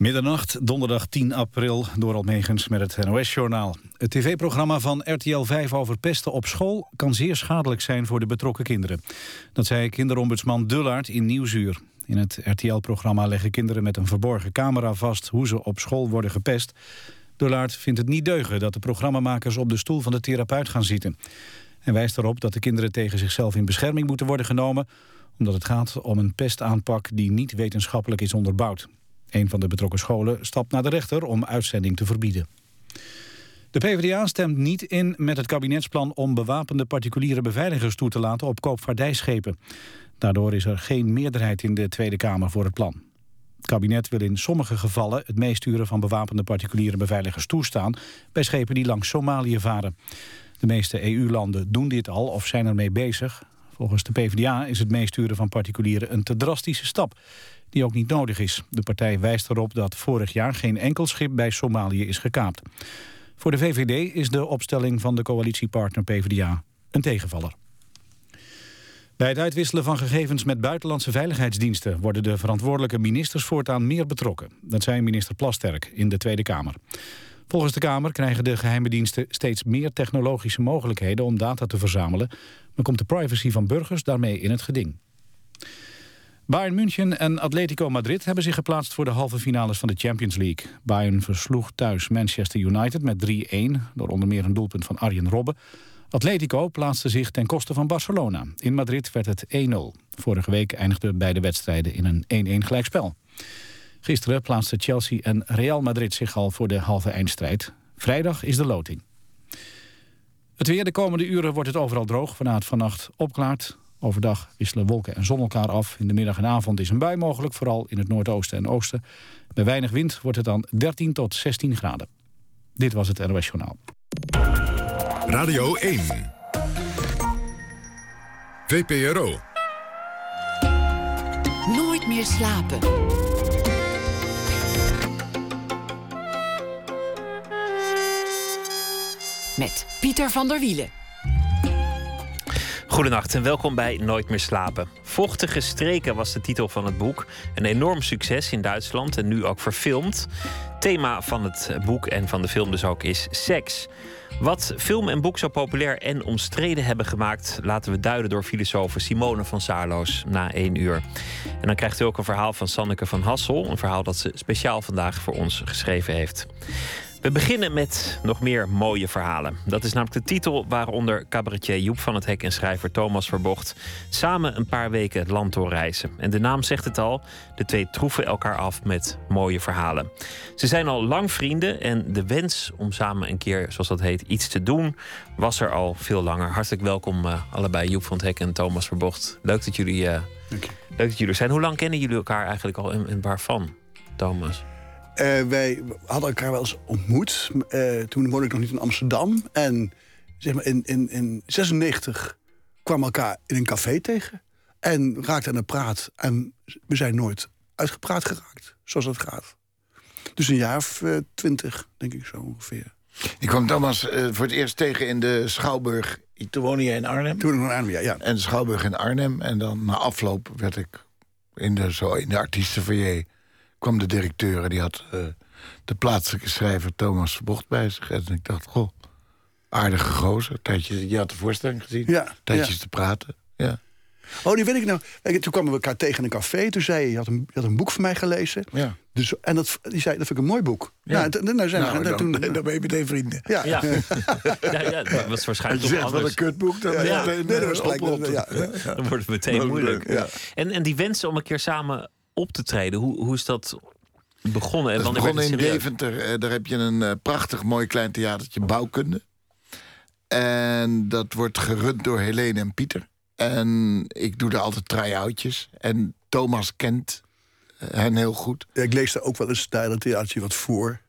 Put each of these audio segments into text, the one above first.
Middernacht, donderdag 10 april, door Almegens met het NOS-journaal. Het tv-programma van RTL 5 over pesten op school... kan zeer schadelijk zijn voor de betrokken kinderen. Dat zei kinderombudsman Dullard in Nieuwsuur. In het RTL-programma leggen kinderen met een verborgen camera vast... hoe ze op school worden gepest. Dullard vindt het niet deugen dat de programmamakers... op de stoel van de therapeut gaan zitten. En wijst erop dat de kinderen tegen zichzelf in bescherming moeten worden genomen... omdat het gaat om een pestaanpak die niet wetenschappelijk is onderbouwd. Een van de betrokken scholen stapt naar de rechter om uitzending te verbieden. De PvdA stemt niet in met het kabinetsplan om bewapende particuliere beveiligers toe te laten op koopvaardijschepen. Daardoor is er geen meerderheid in de Tweede Kamer voor het plan. Het kabinet wil in sommige gevallen het meesturen van bewapende particuliere beveiligers toestaan bij schepen die langs Somalië varen. De meeste EU-landen doen dit al of zijn ermee bezig. Volgens de PvdA is het meesturen van particulieren een te drastische stap die ook niet nodig is. De partij wijst erop dat vorig jaar geen enkel schip bij Somalië is gekaapt. Voor de VVD is de opstelling van de coalitiepartner PvdA een tegenvaller. Bij het uitwisselen van gegevens met buitenlandse veiligheidsdiensten... worden de verantwoordelijke ministers voortaan meer betrokken. Dat zei minister Plasterk in de Tweede Kamer. Volgens de Kamer krijgen de geheime diensten steeds meer technologische mogelijkheden om data te verzamelen. Maar komt de privacy van burgers daarmee in het geding. Bayern München en Atletico Madrid hebben zich geplaatst voor de halve finales van de Champions League. Bayern versloeg thuis Manchester United met 3-1, door onder meer een doelpunt van Arjen Robben. Atletico plaatste zich ten koste van Barcelona. In Madrid werd het 1-0. Vorige week eindigden beide wedstrijden in een 1-1 gelijkspel. Gisteren plaatsten Chelsea en Real Madrid zich al voor de halve eindstrijd. Vrijdag is de loting. Het weer de komende uren wordt het overal droog. Vanuit vannacht opklaart. Overdag wisselen wolken en zon elkaar af. In de middag en avond is een bui mogelijk, vooral in het noordoosten en oosten. Bij weinig wind wordt het dan 13 tot 16 graden. Dit was het NOS Journaal. Radio 1. VPRO. Nooit meer slapen. Met Pieter van der Wielen. Goedenacht en welkom bij Nooit meer slapen. Vochtige streken was de titel van het boek. Een enorm succes in Duitsland en nu ook verfilmd. Thema van het boek en van de film dus ook is seks. Wat film en boek zo populair en omstreden hebben gemaakt, laten we duiden door filosoof Simone van Saarloos na één uur. En dan krijgt u ook een verhaal van Sanneke van Hassel, een verhaal dat ze speciaal vandaag voor ons geschreven heeft. We beginnen met nog meer mooie verhalen. Dat is namelijk de titel waaronder cabaretier Joep van het Hek en schrijver Thomas Verbocht samen een paar weken het land doorreizen. En de naam zegt het al, de twee troeven elkaar af met mooie verhalen. Ze zijn al lang vrienden en de wens om samen een keer, zoals dat heet, iets te doen, was er al veel langer. Hartelijk welkom uh, allebei Joep van het Hek en Thomas Verbocht. Leuk dat jullie, uh, leuk dat jullie er zijn. Hoe lang kennen jullie elkaar eigenlijk al en, en waarvan, Thomas? Uh, wij hadden elkaar wel eens ontmoet. Uh, toen woonde ik nog niet in Amsterdam. En zeg maar, in, in, in 96 kwamen we elkaar in een café tegen. En raakten aan de praat. En we zijn nooit uitgepraat geraakt, zoals dat gaat. Dus een jaar of uh, twintig, denk ik zo ongeveer. Ik kwam Thomas voor het eerst tegen in de Schouwburg. Toen woonde je in Arnhem? Toen in Arnhem, ja, ja. En de Schouwburg in Arnhem. En dan na afloop werd ik in de, zo, in de artiestenfoyer kwam de directeur en die had uh, de plaatselijke schrijver Thomas Verbocht bij zich. En ik dacht, goh, aardige gozer. Tijdje, je had de voorstelling gezien. Ja, Tijdjes ja. te praten. Ja. Oh, die weet ik nou. Toen kwamen we elkaar tegen in een café. Toen zei je, je had een, je had een boek van mij gelezen. Ja. Dus, en dat, die zei, dat vind ik een mooi boek. Ja. Nou, nou, zijn Nou, we, dan, toen, dan ben je meteen vrienden. ja. Ja, ja, ja dat was waarschijnlijk toch zegt wat een anders. kutboek, dan Ja, Nee, dat eh, was gelijk. ja. Dan wordt het meteen moeilijk. En, en die wens om een keer samen op te treden, hoe, hoe is dat begonnen? En Dat is begonnen in? Deventer. Eh, Daar heb je een eh, prachtig mooi klein theatertje bouwkunde. En dat wordt gerund door Helene en Pieter. En ik doe daar altijd try-outjes. En Thomas kent eh, hen heel goed. Ja, ik lees daar ook wel eens daar dat theatertje wat voor.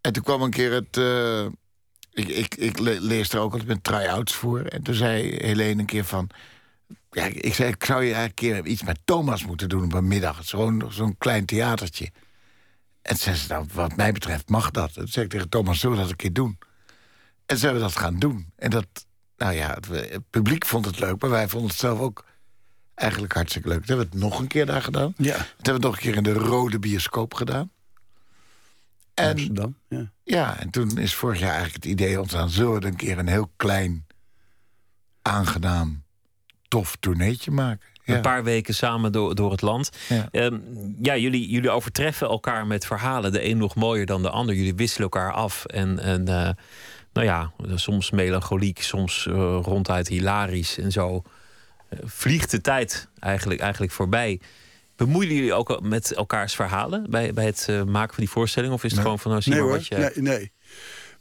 En toen kwam een keer het... eh, ik, ik, ik le- lees er ook altijd met try-outs voor. En toen zei Helene een keer van... Ja, ik zei, ik zou je eigenlijk een keer iets met Thomas moeten doen op een middag. Het is gewoon zo'n klein theatertje. En zei ze, nou, wat mij betreft mag dat. En toen zei ik tegen Thomas, zullen we dat een keer doen? En ze hebben dat gaan doen. En dat, nou ja, het, het publiek vond het leuk, maar wij vonden het zelf ook eigenlijk hartstikke leuk. Toen hebben we het nog een keer daar gedaan. Ja. Dat hebben we nog een keer in de rode bioscoop gedaan. En Amsterdam, ja. ja, en toen is vorig jaar eigenlijk het idee ontstaan... zullen we een keer een heel klein, aangenaam, tof tourneetje maken. Ja. Een paar weken samen door, door het land. Ja. Ehm, ja, jullie, jullie overtreffen elkaar met verhalen. De een nog mooier dan de ander. Jullie wisselen elkaar af. En, en eh, nou ja, soms melancholiek, soms eh, ronduit hilarisch. En zo eh, vliegt de tijd eigenlijk, eigenlijk voorbij. Bemoeien jullie ook met elkaars verhalen bij, bij het maken van die voorstelling? Of is het gewoon van nou, zie Nee maar hoor, wat je... nee, nee.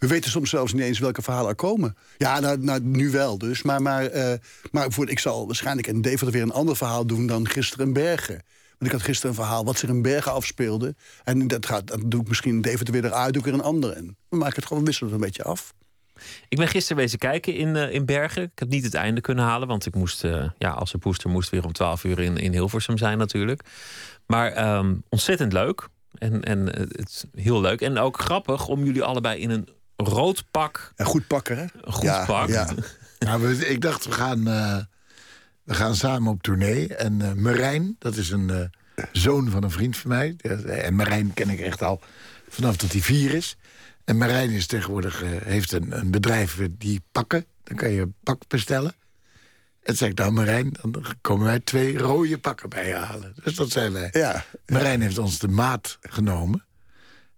We weten soms zelfs niet eens welke verhalen er komen. Ja, nou, nou, nu wel dus. Maar, maar, eh, maar bijvoorbeeld, ik zal waarschijnlijk in Deventer weer een ander verhaal doen dan gisteren in Bergen. Want ik had gisteren een verhaal wat zich in Bergen afspeelde. En dat, gaat, dat doe ik misschien in Deventer weer eruit, doe ik er een ander in. We maken het gewoon, we wisselen het een beetje af. Ik ben gisteren wezen kijken in, eh, in Bergen. Ik heb niet het einde kunnen halen, want ik moest, eh, ja, als een poester moest weer om 12 uur in, in Hilversum zijn natuurlijk. Maar ehm, ontzettend leuk. En, en het is heel leuk. En ook grappig om jullie allebei in een rood pak. En goed pakken, hè? Een goed ja, pak. Ja. Nou, we- ik dacht, we gaan, eh, we gaan samen op tournee. En eh Marijn, dat is een eh, zoon van een vriend van mij. En Marijn ken ik echt al vanaf dat hij vier is. En Marijn is tegenwoordig, heeft een, een bedrijf die pakken. Dan kan je een pak bestellen. En toen zei ik, nou Marijn, dan komen wij twee rode pakken bij je halen. Dus dat zijn wij. Ja. Marijn heeft ons de maat genomen.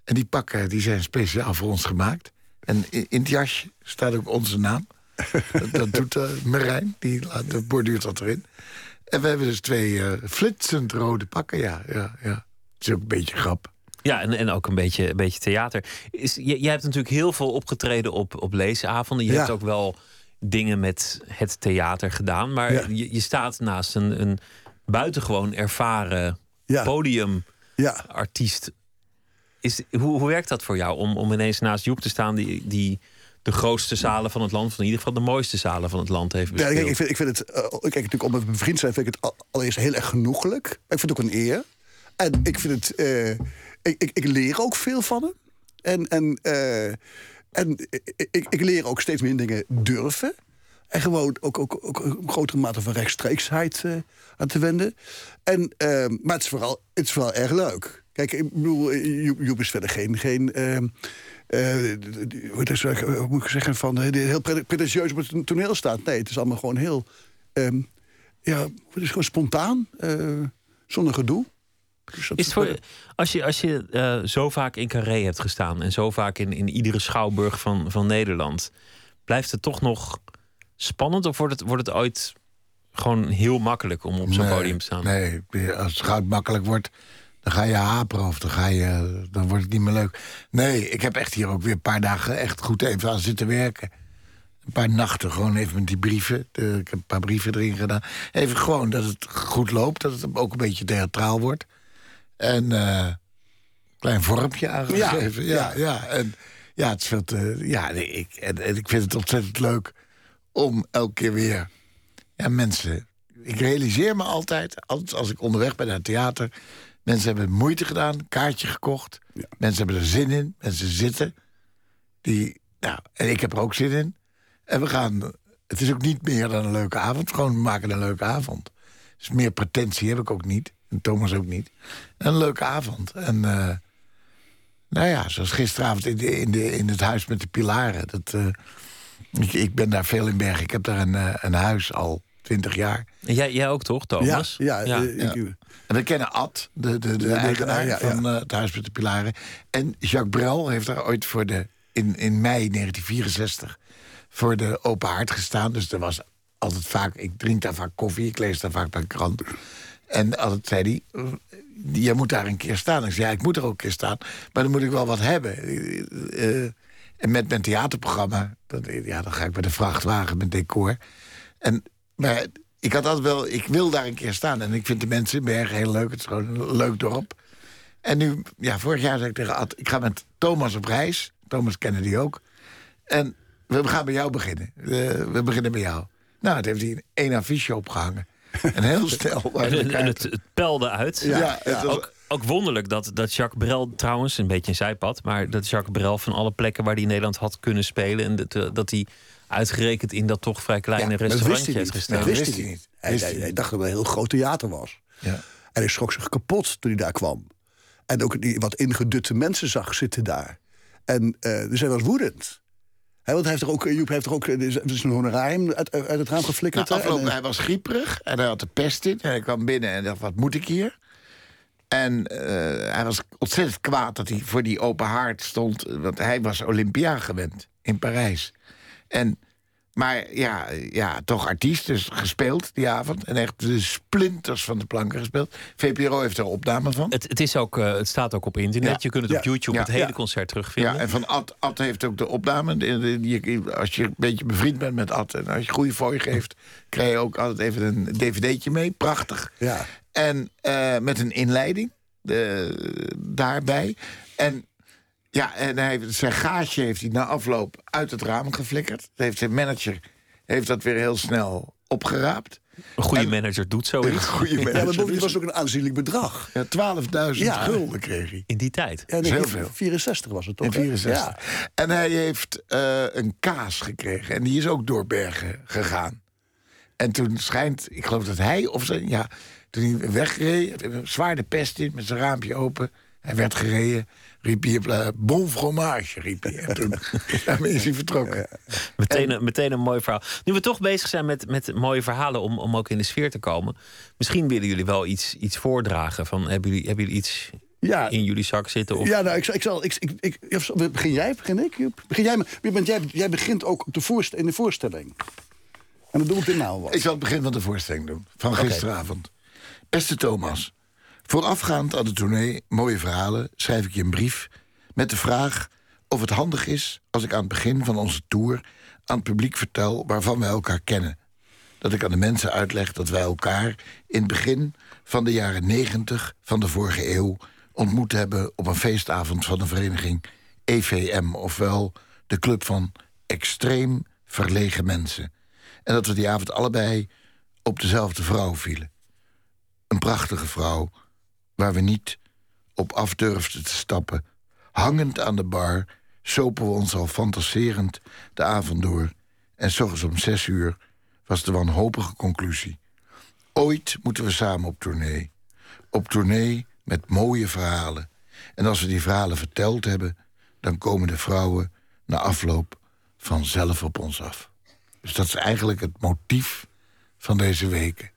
En die pakken die zijn speciaal voor ons gemaakt. En in, het jasje staat ook onze naam. dat, dat doet uh, Marijn, die laat, dat borduurt dat erin. En we hebben dus twee eh, flitsend rode pakken, ja. ja, ja. Het is ook een beetje grap. Ja, en, en ook een beetje, een beetje theater. Is, jij, jij hebt natuurlijk heel veel opgetreden op, op leesavonden. Je Ja. hebt ook wel dingen met het theater gedaan. Maar Ja. je, je staat naast een, een buitengewoon ervaren Ja. podiumartiest. Is, hoe, hoe werkt dat voor jou om, om ineens naast Joep te staan... die, die de grootste zalen van het land... of in ieder geval de mooiste zalen van het land heeft Ja, kijk, ik, vind, ik vind het, eh, kijk, natuurlijk omdat we bevriend zijn, vind ik het al- allereerst heel erg genoeglijk. Maar ik vind het ook een eer. En ik vind het, eh, ik, ik, ik leer ook veel van hem. En, en, eh, en ik, ik, ik leer ook steeds meer dingen durven. En gewoon ook, ook, ook een grotere mate van rechtstreeksheid aan te wenden. En, maar het is, vooral, het is vooral erg leuk. Kijk, ik bedoel, eh, Joep, is verder geen... geen is, hoe moet ik zeggen, van heel pre- pretentieus op het toneel staat. Nee, het is allemaal gewoon heel, ehm, ja, het is gewoon spontaan, zonder gedoe. Dus Is het voor, als je, als je zo vaak in Carré hebt gestaan... en zo vaak in, in iedere schouwburg van, van Nederland... blijft het toch nog spannend? Of wordt het, wordt het ooit gewoon heel makkelijk om op zo'n Nee, podium te staan? Nee, als het goud makkelijk wordt, dan ga je haperen of dan, ga je, dan wordt het niet meer leuk. Nee, ik heb echt hier ook weer een paar dagen echt goed even aan zitten werken. Een paar nachten gewoon even met die brieven. De- ik heb een paar brieven erin gedaan. Even gewoon dat het goed loopt, dat het ook een beetje theatraal wordt. En eh klein vormpje aangegeven. Ja, ja, ja. En ja, het is veel te, ja nee, ik, en, en ik vind het ontzettend leuk om elke keer weer ja, mensen. Ik realiseer me altijd, altijd als ik onderweg ben naar het theater. Mensen hebben moeite gedaan, kaartje gekocht. Mensen hebben er zin in, mensen zitten. Die, nou, en ik heb er ook zin in. En we gaan. Het is ook niet meer dan een leuke avond. Gewoon we maken een leuke avond. Dus meer pretentie heb ik ook niet. En Thomas ook niet. Een leuke avond. En eh, nou ja, zoals gisteravond in, de, in, de, in het huis met de pilaren. Dat, eh, ik, ik ben daar veel in Berg. Ik heb daar een, eh, een huis al twintig jaar. En jij, jij ook toch, Thomas? Ja, ja, Ja. eh, ik- En we kennen Ad, de, de, de, de- eigenaar ja, ja. van eh, het Huis met de Pilaren. En Jacques Brel heeft daar ooit voor de, in, in mei 1964 voor de Open Haard gestaan. Dus er was altijd vaak, ik drink daar vaak koffie, ik lees daar vaak bij krant. En altijd zei hij, eh, jij moet daar een keer staan. Ik zei, ja, ik moet er ook een keer staan, maar dan moet ik wel wat hebben. Eh, en met mijn theaterprogramma, dat, ja, dan ga ik met de vrachtwagen met decor. En, maar ik had altijd wel, ik wil daar een keer staan. En ik vind de mensen in Bergen heel leuk. Het is gewoon een leuk dorp. En nu, ja, vorig jaar zei ik tegen Ad, ik ga met Thomas op reis. Thomas kennen die ook. En we gaan bij jou beginnen. We, we beginnen bij jou. Nou, het heeft hij in één affiche opgehangen. En heel de En, en het, het pelde uit. Ja, het was- Ook, ook wonderlijk dat, dat Jacques Brel trouwens, een beetje een zijpad, maar dat Jacques Brel van alle plekken waar hij in Nederland had kunnen spelen, en dat, eh, dat hij uitgerekend in dat toch vrij kleine restaurantje hij heeft gestaan. Dat wist hij hij niet. Hij, hij- hij hij dacht dat het een heel groot theater was. Ja. En hij schrok zich kapot toen hij daar kwam. En ook die wat ingedutte mensen zag zitten daar. En eh, dus hij was woedend. Hè, want hij heeft toch ook, Joep heeft toch ook er is er is een honorarium uit, uit het raam geflikkerd. Nou, afgelopen, En, eh, hij was grieperig en hij had de pest in. En hij kwam binnen en dacht, wat moet ik hier? En eh, hij was ontzettend kwaad dat hij voor die open haard stond. Want hij was Olympia gewend in Parijs. En, maar ja, ja, toch artiest, dus gespeeld die avond. En echt de splinters van de planken gespeeld. VPRO heeft er opname van. Het, het, is ook, eh, het staat ook op internet. Ja. Je kunt het Ja. op YouTube Ja. het hele Ja. concert terugvinden. Ja, en van Ad, Ad heeft ook de opname. Als je een beetje bevriend bent met Ad en als je goede fooi geeft, krijg je ook altijd even een dvd'tje mee. Prachtig. ja. En eh, met een inleiding eh, daarbij. En ja, en hij, zijn gaasje heeft hij na afloop uit het raam geflikkerd. Dat heeft zijn manager heeft dat weer heel snel opgeraapt. Een goede En- manager doet Een zoiets. goede ja, maar manager. bovendien was ook een aanzienlijk bedrag. Ja, 12.000 Ja. gulden kreeg hij. In die tijd. Ja, heel veel. 64 was het toch? In hè? 64. Ja. En hij heeft eh, een kaas gekregen. En die is ook door Bergen gegaan. En toen schijnt, ik geloof dat hij of zijn, ja, toen hij wegreed, zwaar de pest in met zijn raampje open. Hij werd gereden, riep hij eh, bon fromage, riep hij. En toen daarmee is hij vertrokken. Meteen, een, meteen een mooi verhaal. Nu we toch bezig zijn met, met mooie verhalen om, om ook in de sfeer te komen. Misschien willen jullie wel iets, iets voordragen. Van, hebben, jullie, hebben jullie iets Ja. in jullie zak zitten? Of... Ja, nou, ik, zal- ik zal. Ik, ik, begin jij, begin ik? Begin jij, maar- want jij, jij begint ook op de voorst, in de voorstelling. En dan doe ik dit nou wat. Ik zal het begin van de voorstelling doen, van gisteravond. Beste Thomas, voorafgaand aan de tournee Mooie Verhalen schrijf ik je een brief met de vraag of het handig is als ik aan het begin van onze tour aan het publiek vertel waarvan wij elkaar kennen. Dat ik aan de mensen uitleg dat wij elkaar in het begin van de jaren negentig van de vorige eeuw ontmoet hebben op een feestavond van de vereniging EVM, ofwel de club van extreem verlegen mensen. En dat we die avond allebei op dezelfde vrouw vielen. Een prachtige vrouw waar we niet op af durfden te stappen. Hangend aan de bar sopen we ons al fantaserend de avond door. En s ochtends om zes uur was de wanhopige conclusie. Ooit moeten we samen op tournee. Op tournee met mooie verhalen. En als we die verhalen verteld hebben... dan komen de vrouwen na afloop vanzelf op ons af. Dus dat is eigenlijk het motief van deze weken. We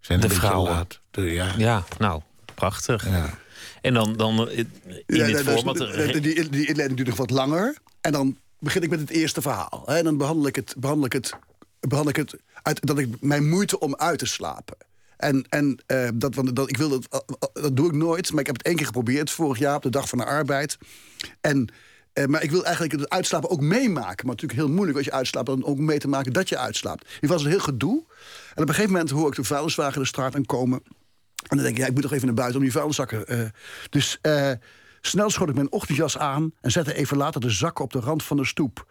Zijn De vrouwen. laat. De, ja, Ja, nou, prachtig. ja. En dan, dan eh, in Ja, dit nou, dus format... de- die, die inleiding duurt nog wat langer. En dan begin ik met het eerste verhaal. Hè, en dan behandel ik het, behandel ik het, behandel ik het uit, dat ik mijn moeite om uit te slapen. En, en eh, dat, want dat, ik wil dat, eh, eh, dat doe ik nooit, maar ik heb het één keer geprobeerd vorig jaar op de dag van de arbeid. En, eh, maar ik wil eigenlijk het uitslapen ook meemaken. Maar natuurlijk heel moeilijk als je uitslaapt, dan ook mee te maken dat je uitslaapt. Hier was een heel gedoe. En op een gegeven moment hoor ik de vuilniswagen de straat aankomen. En dan denk ik, ik moet toch even naar buiten om die vuilniszakken. eh dus eh, snel schoot ik mijn ochtendjas aan en zette even later de zakken op de rand van de stoep.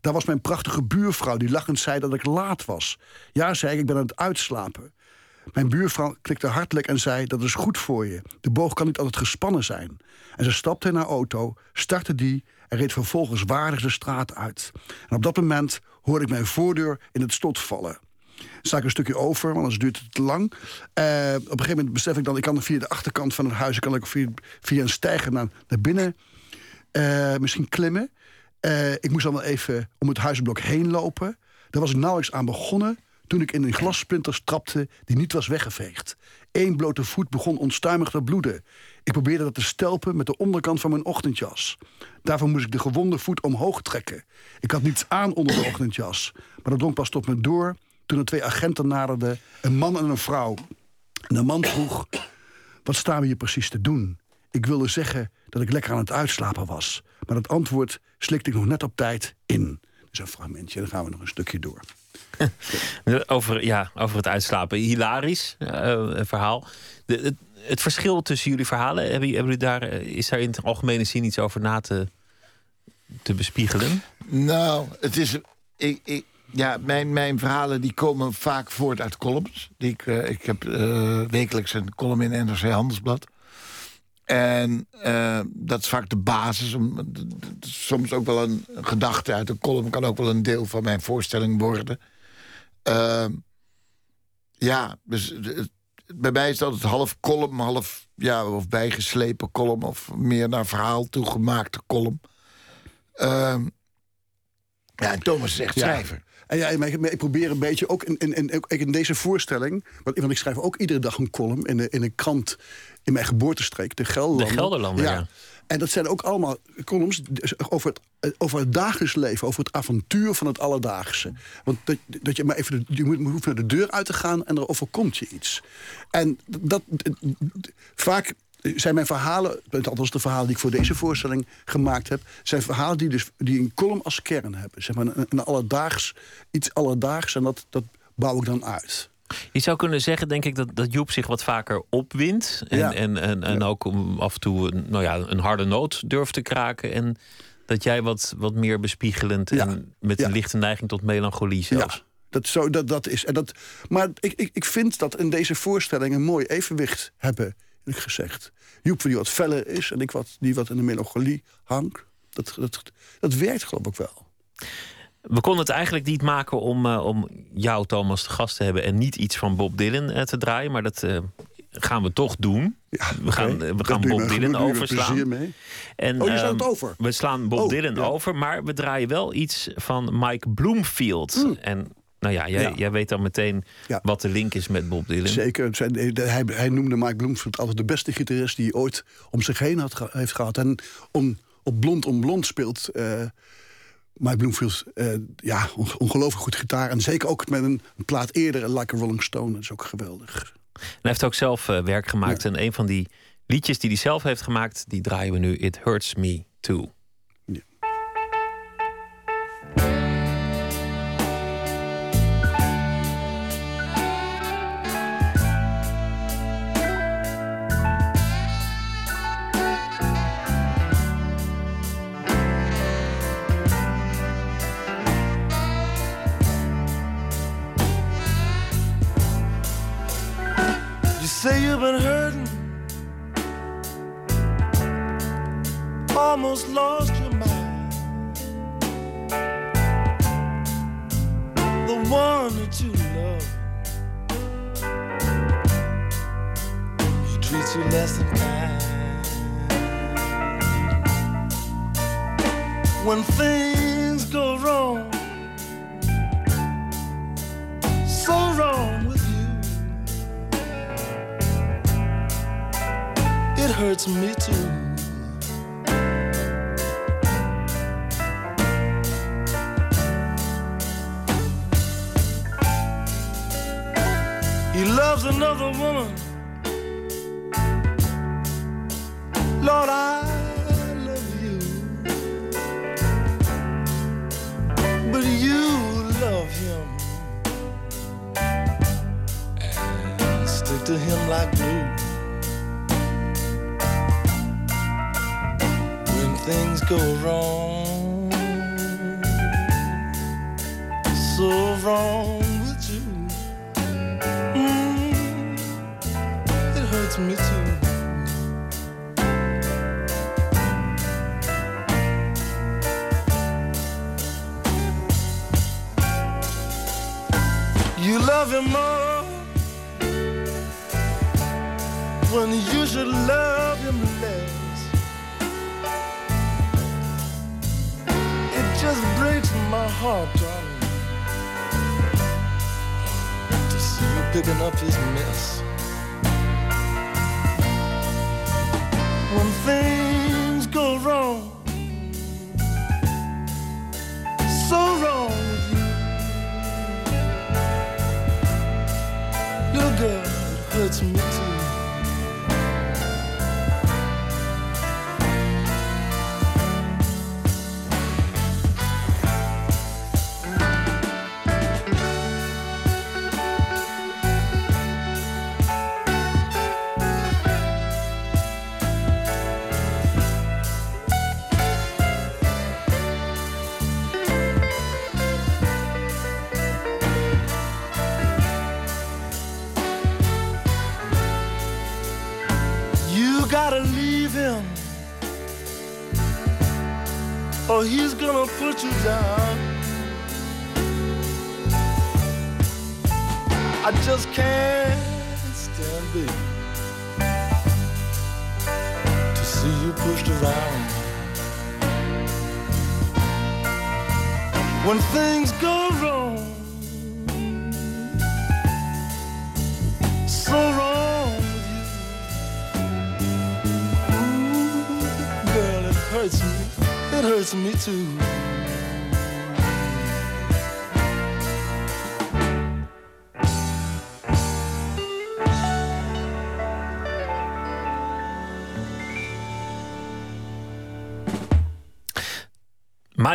Daar was mijn prachtige buurvrouw die lachend zei dat ik laat was. Ja, zei ik, ik ben aan het uitslapen. Mijn buurvrouw klikte hartelijk en zei: Dat is goed voor je. De boog kan niet altijd gespannen zijn. En ze stapte in haar auto, startte die en reed vervolgens waardig de straat uit. En op dat moment hoorde ik mijn voordeur in het slot vallen. Sta ik een stukje over, want anders duurt het te lang. Eh, op een gegeven moment besef ik dan, ik kan via de achterkant van het huis, kan ik via, via een stijger naar, naar binnen eh, misschien klimmen. Eh, ik moest dan wel even om het huisblok heen lopen. Daar was ik nauwelijks aan begonnen toen ik in een glassplinters trapte die niet was weggeveegd. Eén blote voet begon onstuimig te bloeden. Ik probeerde dat te stelpen met de onderkant van mijn ochtendjas. Daarvoor moest ik de gewonde voet omhoog trekken. Ik had niets aan onder de ochtendjas. Maar dat drong pas tot me door toen er twee agenten naderden. Een man en een vrouw. En de man vroeg... Wat staan we hier precies te doen? Ik wilde zeggen dat ik lekker aan het uitslapen was. Maar dat antwoord slikte ik nog net op tijd in. Dus een fragmentje, dan gaan we nog een stukje door. Over, ja, over het uitslapen. Hilarisch eh, een verhaal. De, het, het verschil tussen jullie verhalen, hebben, jullie- hebben jullie daar, eh, is daar in het algemene zin iets over na te, te bespiegelen? Nou, het is. Ik, ik, ja, mijn, mijn verhalen die komen vaak voort uit columns. Die ik, eh, ik heb eh, wekelijks een column in NRC Handelsblad. En eh, dat is vaak de basis. Soms ook wel een gedachte uit een column kan ook wel een deel van mijn voorstelling worden. Ehm, ja, dus het- bij mij is het altijd half column, half ja, of bijgeslepen column, of meer naar verhaal toegemaakte column. Ehm, ja, en Thomas is echt Ja. schrijver. En ja, ik, probeer een beetje ook in, in, in, deze voorstelling. Want, want ik schrijf ook iedere dag een column in, de, in een krant in mijn geboortestreek, de Gelderlander. De ja. En dat zijn ook allemaal columns over het, over het dagelijks leven, over het avontuur van het alledaagse. Want dat, dat je maar even de, je moet, hoeft naar de deur uit te gaan en er overkomt je iets. En dat, vaak zijn mijn verhalen, althans de verhalen die ik voor deze voorstelling gemaakt heb, zijn verhalen die, dus, die een column als kern hebben. Zeg maar een, een alledaags, iets alledaags en dat, dat bouw ik dan uit. Je zou kunnen zeggen, denk ik, dat, dat Joep zich wat vaker opwindt. En, Ja. en, en, en ook om af en toe een- nou ja, een harde noot durft te kraken. En dat jij wat, wat meer bespiegelend Ja. en met een lichte neiging tot melancholie zelfs. Dat, zo, dat, dat is. En dat, maar ik, ik, ik vind dat in deze voorstelling een mooi evenwicht hebben, ik gezegd. Joep die wat feller is en ik wat, die wat in de melancholie hangt. Dat, dat, dat werkt geloof ik wel. We konden het eigenlijk niet maken om, eh, om jou, Thomas, te gast te hebben... en niet iets van Bob Dylan eh, te draaien. Maar dat eh, gaan we toch doen. Ja, we gaan, we gaan Bob Dylan overslaan. mee. En, Oh, je slaat ehm, het over? We slaan Bob Oh, Dylan ja. over, maar we draaien wel iets van Mike Bloomfield. En nou ja, jij. Ja. jij weet dan meteen Ja. wat de link is met Bob Dylan. Zeker. Zijn- de- hij, hij noemde Mike Bloomfield altijd de beste gitarist die hij ooit om zich heen had, heeft gehad. En om, op Blond om Blond speelt eh Mike Bloomfield eh, ja, on- ongelooflijk goed gitaar. En zeker ook met een, een plaat eerder, Like a Rolling Stone. Dat is ook geweldig. En hij heeft ook zelf eh, werk gemaakt. En een van die liedjes die hij zelf heeft gemaakt, die draaien we nu. It Hurts Me Too. You've been hurting, almost lost your mind. The one that you love, he treats you less than kind. When things go wrong, so wrong it hurts me too. He loves another woman. Lord, I love you. But you love him. And stick to him like glue. Things go wrong. So wrong with you. Mm, it hurts me too. You love him more when you should love him my heart, darling, to see you picking up his mess. When things go wrong, so wrong with you, little girl, it hurts me too.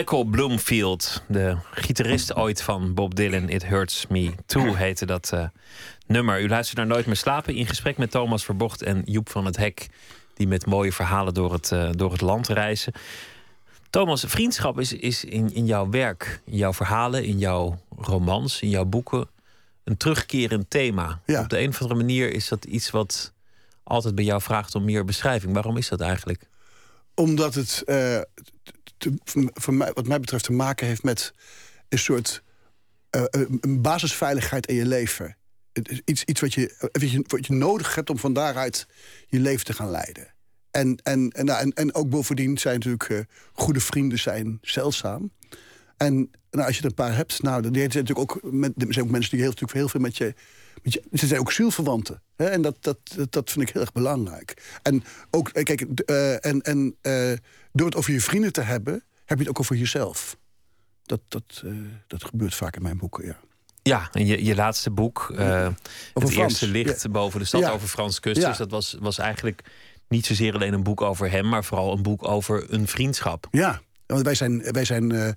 Michael Bloomfield, de gitarist ooit van Bob Dylan, It Hurts Me Too heette dat eh, nummer. U luistert naar Nooit meer slapen in gesprek met Thomas Verbocht en Joep van het Hek, die met mooie verhalen door het, eh, door het land reizen. Thomas, vriendschap is, is in, in jouw werk, in jouw verhalen, in jouw romans, in jouw boeken een terugkerend thema. Ja. Op de een of andere manier is dat iets wat altijd bij jou vraagt om meer beschrijving. Waarom is dat eigenlijk? Omdat het, eh, te- mij, wat mij betreft, te maken heeft met een soort eh, een een basisveiligheid in je leven. Iets, iets wat, je, wat, je, nodig hebt om van daaruit je leven te gaan leiden. En, en, en, nou, en, en ook bovendien zijn natuurlijk eh, goede vrienden zijn zeldzaam. En nou, als je er een paar hebt, nou, die zijn natuurlijk ook, met, er zijn ook mensen die heel, natuurlijk heel veel met je, met je. Ze zijn ook zielverwanten. Hè? En dat, dat, dat, vind ik heel erg belangrijk. En ook, eh, kijk, eh, en, en eh, door het over je vrienden te hebben, heb je het ook over jezelf. Dat, dat, eh, dat gebeurt vaak in mijn boeken, ja. Ja, en je, je laatste boek, eh, het Frans, eerste licht ja. boven de stad Ja. over Frans Kusters, Ja. dat was, was eigenlijk niet zozeer alleen een boek over hem, maar vooral een boek over een vriendschap. Ja, want wij zijn, wij zijn eh,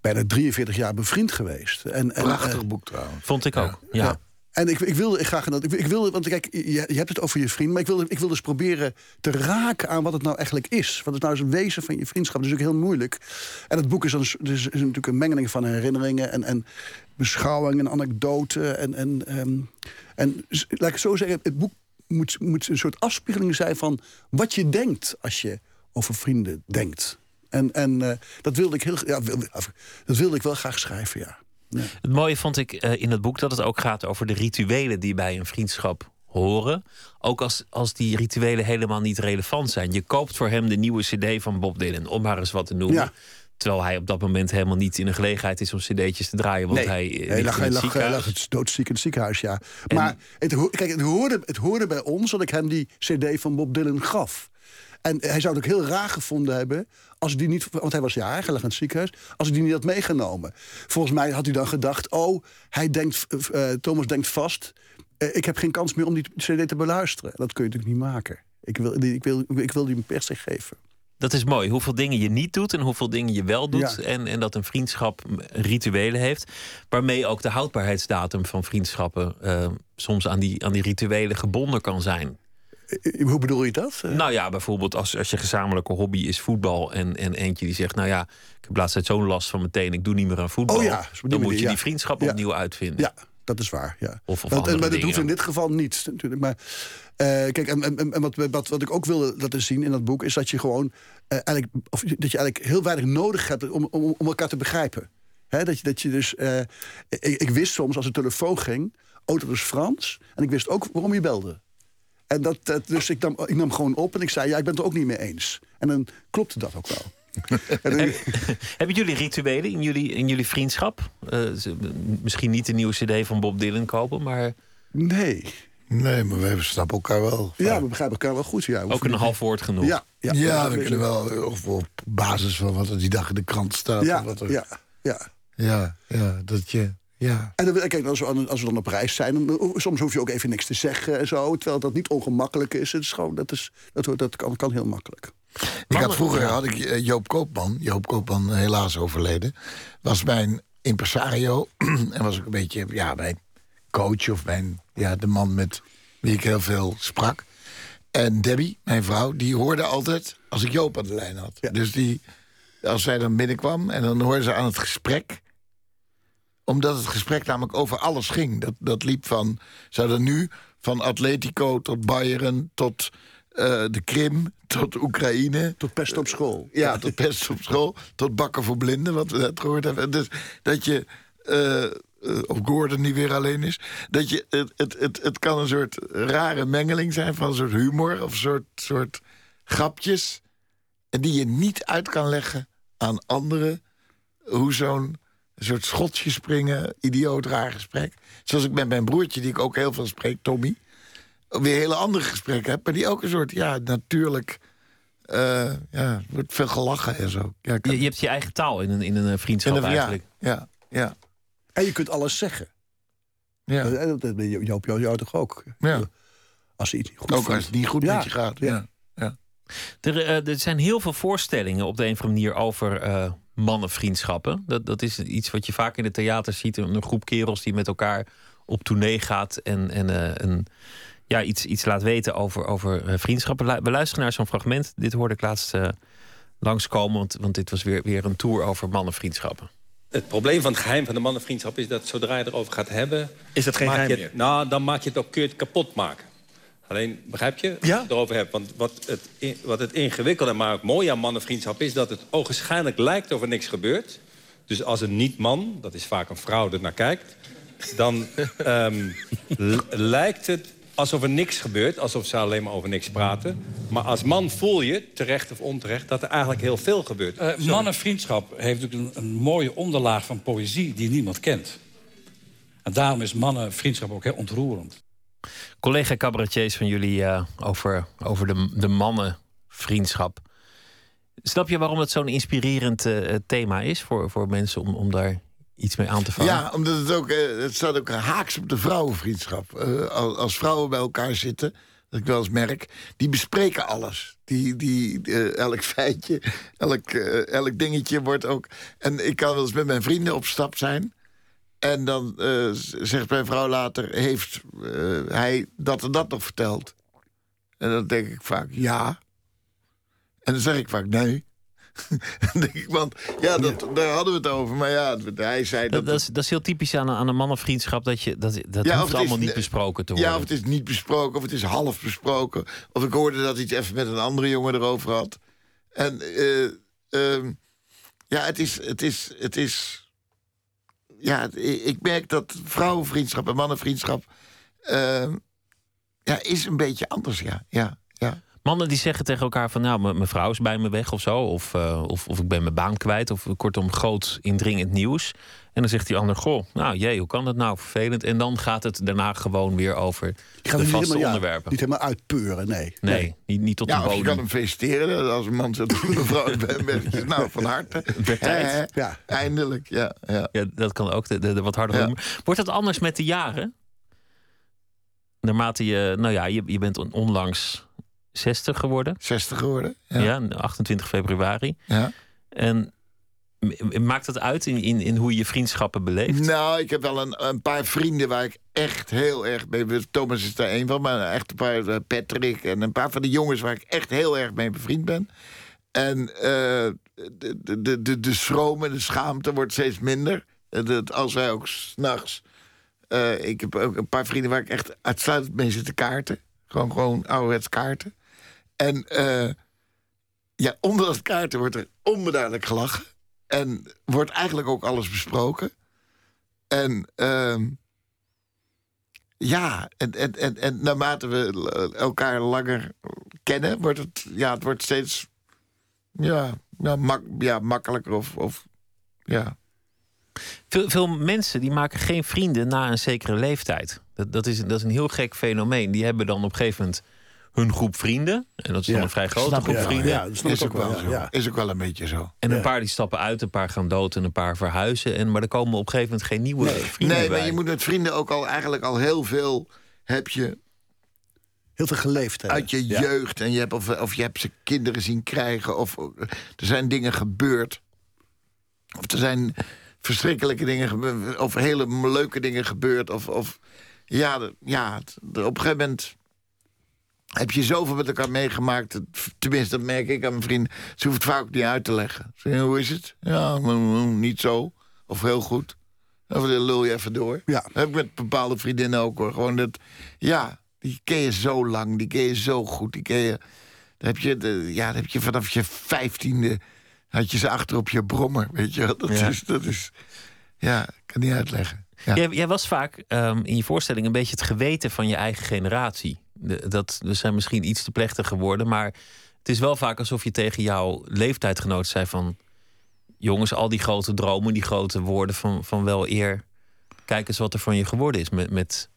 bijna 43 jaar bevriend geweest. En, en, Prachtig boek trouwens. Vond ik ook. Ja. En ik, ik wilde graag dat. Ik, ik wilde, want kijk, je, je hebt het over je vriend, maar ik wilde, ik wilde dus proberen te raken aan wat het nou eigenlijk is. Wat is nou eens een wezen van je vriendschap? Dat is natuurlijk heel moeilijk. En het boek is, dan, dus is natuurlijk een mengeling van herinneringen en, en beschouwingen en anekdoten. En, en, ehm, en laat ik het zo zeggen, het boek moet, moet een soort afspiegeling zijn van wat je denkt als je over vrienden denkt. En, en eh, dat wilde ik heel ja, dat wilde ik wel graag schrijven, ja. Ja. Het mooie vond ik eh, in het boek dat het ook gaat over de rituelen die bij een vriendschap horen. Ook als, als die rituelen helemaal niet relevant zijn. Je koopt voor hem de nieuwe CD van Bob Dylan, om maar eens wat te noemen. Ja. Terwijl hij op dat moment helemaal niet in de gelegenheid is om cd'tjes te draaien. Want hij, eh, hij lag, in het lag, het doodziek in het ziekenhuis, ja. Maar het, kijk, het, hoorde, het hoorde bij ons dat ik hem die cd van Bob Dylan gaf. En hij zou het ook heel raar gevonden hebben... als die niet, want hij was jarig, hij lag in het ziekenhuis... als hij die niet had meegenomen. Volgens mij had hij dan gedacht... oh, hij denkt, eh, Thomas denkt vast... eh, ik heb geen kans meer om die cd te beluisteren. Dat kun je natuurlijk niet maken. Ik wil, die, ik wil, ik wil die hem per se geven. Dat is mooi. Hoeveel dingen je niet doet en hoeveel dingen je wel doet. Ja. En, en dat een vriendschap rituelen heeft. Waarmee ook de houdbaarheidsdatum van vriendschappen eh, soms aan die, aan die rituelen gebonden kan zijn. Eh, Hoe bedoel je dat? Eh, Nou ja, bijvoorbeeld als, als je gezamenlijke hobby is voetbal. En, en eentje die zegt, nou ja, ik heb laatst zo'n last van mijn teen. Ik doe niet meer aan voetbal. Oh ja, dan moet manier, je die vriendschap Ja. opnieuw uitvinden. Ja, dat is waar. Ja. Of- of Want- andere maar dat hoeft in dit geval niet, natuurlijk. Maar eh, kijk, en, en, en wat, wat, wat ik ook wilde laten zien in dat boek... is dat je gewoon eh, eigenlijk, of dat je eigenlijk heel weinig nodig hebt om, om, om elkaar te begrijpen. Dat, je, dat je dus... eh, ik, ik wist soms als de telefoon ging... oh, dat is Frans. En ik wist ook waarom je belde. En dat, dat, dus ik nam, ik nam gewoon op en ik zei... ja, ik ben het er ook niet mee eens. En dan klopte dat ook wel. Hebben jullie rituelen in jullie, in jullie vriendschap? Eh, misschien niet de nieuwe cd van Bob Dylan kopen, maar nee. Nee, maar we snappen elkaar wel. Ja, we begrijpen elkaar wel goed. Ja, ook een half woord genoeg. Ja, ja, Ja, dat we kunnen wel, of op basis van wat er die dag in de krant staat. Ja, of wat er, ja, ja. ja, ja, dat je, ja. En dan, kijk, als we, als we dan op reis zijn, dan, soms hoef je ook even niks te zeggen en zo. Terwijl dat niet ongemakkelijk is. Het is gewoon, dat, is, dat, dat kan, kan heel makkelijk. Ik had vroeger had ik eh, Joop Koopman, Joop Koopman helaas overleden, was mijn impresario en was ook een beetje ja, mijn coach of mijn, ja, de man met wie ik heel veel sprak. En Debbie, mijn vrouw, die hoorde altijd als ik Joop aan de lijn had. Ja. Dus die, als zij dan binnenkwam en dan hoorde ze aan het gesprek omdat het gesprek namelijk over alles ging. Dat, dat liep van, hadden nu van Atletico tot Bayern tot eh, de Krim tot Oekraïne. Tot pest op school. Ja, tot pest op school, tot bakken voor blinden, wat we net gehoord hebben. Dus dat je, eh, eh, of Gordon die weer alleen is. Dat je, het, het, het, het kan een soort rare mengeling zijn van een soort humor of een soort, soort grapjes. En die je niet uit kan leggen aan anderen. Hoe zo'n soort schotje springen, idioot raar gesprek. Zoals ik met mijn broertje, die ik ook heel veel spreek, Tommy. Weer hele andere gesprekken heb. Maar die ook een soort, ja, natuurlijk. eh, ja, wordt veel gelachen en zo. Ja, ik kan- Je, je hebt je eigen taal in een, in een vriendschap eigenlijk. Ja, ja, ja. En je kunt alles zeggen. ja. En dat dat ben je- Joop, jou, jou toch ook? Ja. Als iets niet goed Ook vindt. als het niet goed Ja, met je gaat. Ja. ja. Er, eh, er zijn heel veel voorstellingen op de een of andere manier over eh, mannenvriendschappen. Dat, dat is iets wat je vaak in het theater ziet. Een groep kerels die met elkaar op tournee gaat en, en eh, een, ja, iets, iets laat weten over, over eh, vriendschappen. We luisteren naar zo'n fragment. Dit hoorde ik laatst eh, langskomen, want, want dit was weer, weer een tour over mannenvriendschappen. Het probleem van het geheim van de mannenvriendschap is dat zodra je erover gaat hebben... Is het geen geheim je het- meer? Nou, dan maak je het ook, kun je het kapot maken. Alleen, begrijp je? Als je het erover hebt. Want wat het, in- wat het ingewikkelde, maar ook mooi aan mannenvriendschap... is dat het ogenschijnlijk lijkt of er niks gebeurt. Dus als een niet-man, dat is vaak een vrouw, er naar kijkt... dan ehm, lijkt het alsof er niks gebeurt. Alsof ze alleen maar over niks praten. Maar als man voel je, terecht of onterecht... dat er eigenlijk heel veel gebeurt. Eh, mannenvriendschap heeft natuurlijk een, een mooie onderlaag van poëzie die niemand kent. En daarom is mannenvriendschap ook heel ontroerend. Collega cabaretiers van jullie eh, over, over de, de mannenvriendschap. Snap je waarom het zo'n inspirerend eh, thema is voor, voor mensen om, om daar iets mee aan te vangen? Ja, omdat het ook, eh, het staat ook haaks op de vrouwenvriendschap. Als, vrouwen bij elkaar zitten, dat ik wel eens merk, die bespreken alles. Die, die, elk feitje, elk, elk dingetje wordt ook. En ik kan wel eens met mijn vrienden op stap zijn. En dan eh, zegt mijn vrouw later: Heeft eh, hij dat en dat nog verteld? En dan denk ik vaak ja. En dan zeg ik vaak nee. denk ik, want ja, dat, daar hadden we het over. Maar ja, hij zei dat. Dat, dat, is, dat is heel typisch aan, een- aan een mannenvriendschap. Dat, je, dat, dat Ja, hoeft is allemaal niet besproken te worden. Ja, of het is niet besproken, of het is half besproken. Of ik hoorde dat hij het even met een andere jongen erover had. En eh, ehm, ja, het is, het is, het is. Ja, ik merk dat vrouwenvriendschap en mannenvriendschap. ehm, ja, is een beetje anders, ja. ja, ja. Mannen die zeggen tegen elkaar van... nou, mijn vrouw is bij me weg of zo. Of, eh, of, of ik ben mijn baan kwijt. Of kortom, groot indringend nieuws. En dan zegt die ander, goh, nou jee, hoe kan dat nou? Vervelend. En dan gaat het daarna gewoon weer over Ik ga de vaste helemaal, ja, onderwerpen. niet helemaal uitpeuren, nee. Nee, niet, niet tot ja de of je kan bodem. hem feliciteren als een man zegt: mevrouw, ik ben ben- Nou, van harte. Ja. Eindelijk, ja. ja. Ja, dat kan ook, de, de, de wat Ja. humor. Wordt dat anders met de jaren? Naarmate je, nou ja, je, je bent on- onlangs 60 geworden. 60 geworden. Ja. Ja. 28 februari. ja. En maakt dat uit in, in, in hoe je je vriendschappen beleeft? Nou, ik heb wel een, een paar vrienden waar ik echt heel erg mee... Thomas is daar één van, maar echt een paar... eh, Patrick en een paar van de jongens waar ik echt heel erg mee bevriend ben. En eh, de, de, de, de, schroom en de schaamte wordt steeds minder. Eh, dat als wij ook s'nachts... ik heb ook een paar vrienden waar ik echt uitsluitend mee zit te kaarten. Gewoon, gewoon ouderwets kaarten. En eh, ja, onder dat kaarten wordt er onbeduidelijk gelachen. En wordt eigenlijk ook alles besproken. En ehm, ja, en, en, en, en naarmate we elkaar langer kennen, wordt het, ja, het wordt steeds ja, ja, mak, ja, makkelijker. Of, of ja. Veel, veel mensen die maken geen vrienden na een zekere leeftijd. Dat, dat, is, dat is een heel gek fenomeen. Die hebben dan op een gegeven moment hun groep vrienden. En dat is dan een vrij grote snap groep vrienden. Ja, dat Is ook wel ja, zo. ja. Is ook wel een beetje zo. En een Ja. paar die stappen uit, een paar gaan dood en een paar verhuizen. En, maar er komen op een gegeven moment geen nieuwe vrienden Nee, bij. maar je moet met vrienden ook al eigenlijk al heel veel heb je Heel veel geleefd hebben. uit je Ja. jeugd. En je hebt, of, of je hebt ze kinderen zien krijgen. Of er zijn dingen gebeurd. Of er zijn verschrikkelijke dingen gebeurd. Of hele leuke dingen gebeurd. Of, of ja, de- ja het- de- op een gegeven moment heb je zoveel met elkaar meegemaakt. Tenminste, dat merk ik aan mijn vrienden. Ze hoeft het vaak ook niet uit te leggen. Hoe is het? Ja, mm, mm, niet zo. Of heel goed. Of dan lul je even door. Ja. Dat heb ik met bepaalde vriendinnen ook hoor. Gewoon dat, ja, die ken je zo lang, die ken je zo goed. Die ken je, dan heb je, de, ja, dan heb je vanaf je vijftiende, had je ze achter op je brommer, weet je. Dat, Ja. is, dat is, ja, ik kan niet uitleggen. Ja. Jij, jij was vaak ehm, in je voorstelling een beetje het geweten van je eigen generatie. Dat, we zijn misschien iets te plechtig geworden, maar het is wel vaak alsof je tegen jouw leeftijdgenoot zei van... jongens, al die grote dromen, die grote woorden van, van wel eer... kijk eens wat er van je geworden is met, met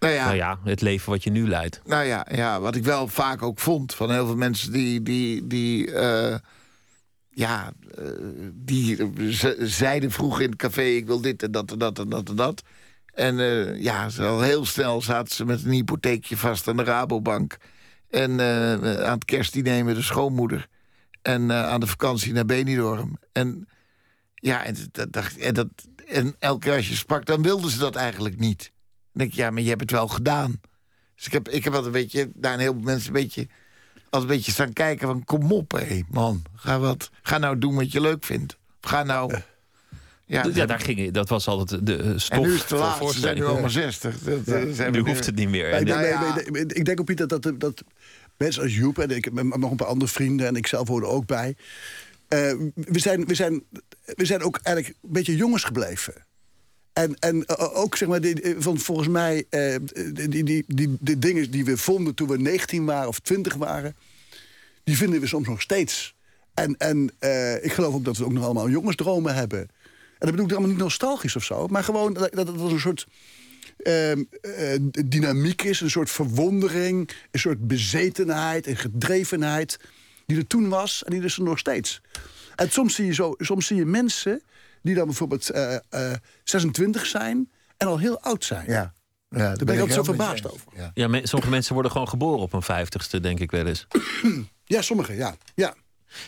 Nou ja, nou ja, het leven wat je nu leidt. Nou ja, ja, wat ik wel vaak ook vond van heel veel mensen die. die, die eh, ja, eh, die ze- zeiden vroeger in het café: ik wil dit en dat en dat en dat en dat. En eh, ja, al heel snel zaten ze met een hypotheekje vast aan de Rabobank. En eh, aan het kerstdiner met de schoonmoeder. En eh, aan de vakantie naar Benidorm. En ja, en, dat, en, dat, en elke keer als je sprak, dan wilden ze dat eigenlijk niet. Dan denk ik, ja, maar je hebt het wel gedaan. Dus ik heb, ik heb altijd een beetje, daar een heleboel mensen een beetje, als een beetje staan kijken van, kom op, hé, man, ga wat, ga nou doen wat je leuk vindt. Ga nou, ja, Ja, daar ging, dat was altijd de eh, stof en nu is het te laat, ze zijn nu allemaal 60. Dat, eh, zijn Nu hoeft het niet meer. Nee, En nee, Nou nee, ja. nee, nee, ik denk ook, Piet, dat, dat, dat mensen als Joep... en ik heb nog een paar andere vrienden en ik zelf hoorde er ook bij... eh, we, zijn, we, zijn, we zijn ook eigenlijk een beetje jongens gebleven. En, en eh, ook, zeg maar, die, van, volgens mij... eh, die, die, die, die, die dingen die we vonden toen we 19 waren of 20 waren... die vinden we soms nog steeds. En, en eh, ik geloof ook dat we ook nog allemaal jongensdromen hebben. En dat bedoel ik allemaal niet nostalgisch of zo... maar gewoon dat, dat het een soort ehm, eh, dynamiek is, een soort verwondering, een soort bezetenheid en gedrevenheid die er toen was en die is er nog steeds. En soms zie je, zo, soms zie je mensen die dan bijvoorbeeld eh, eh, 26 zijn en al heel oud zijn. Ja, ja daar Daar ben ik altijd zo verbaasd eens. over. Ja. Ja, me- sommige mensen worden gewoon geboren op een vijftigste, denk ik wel eens. Ja, sommigen, ja. ja.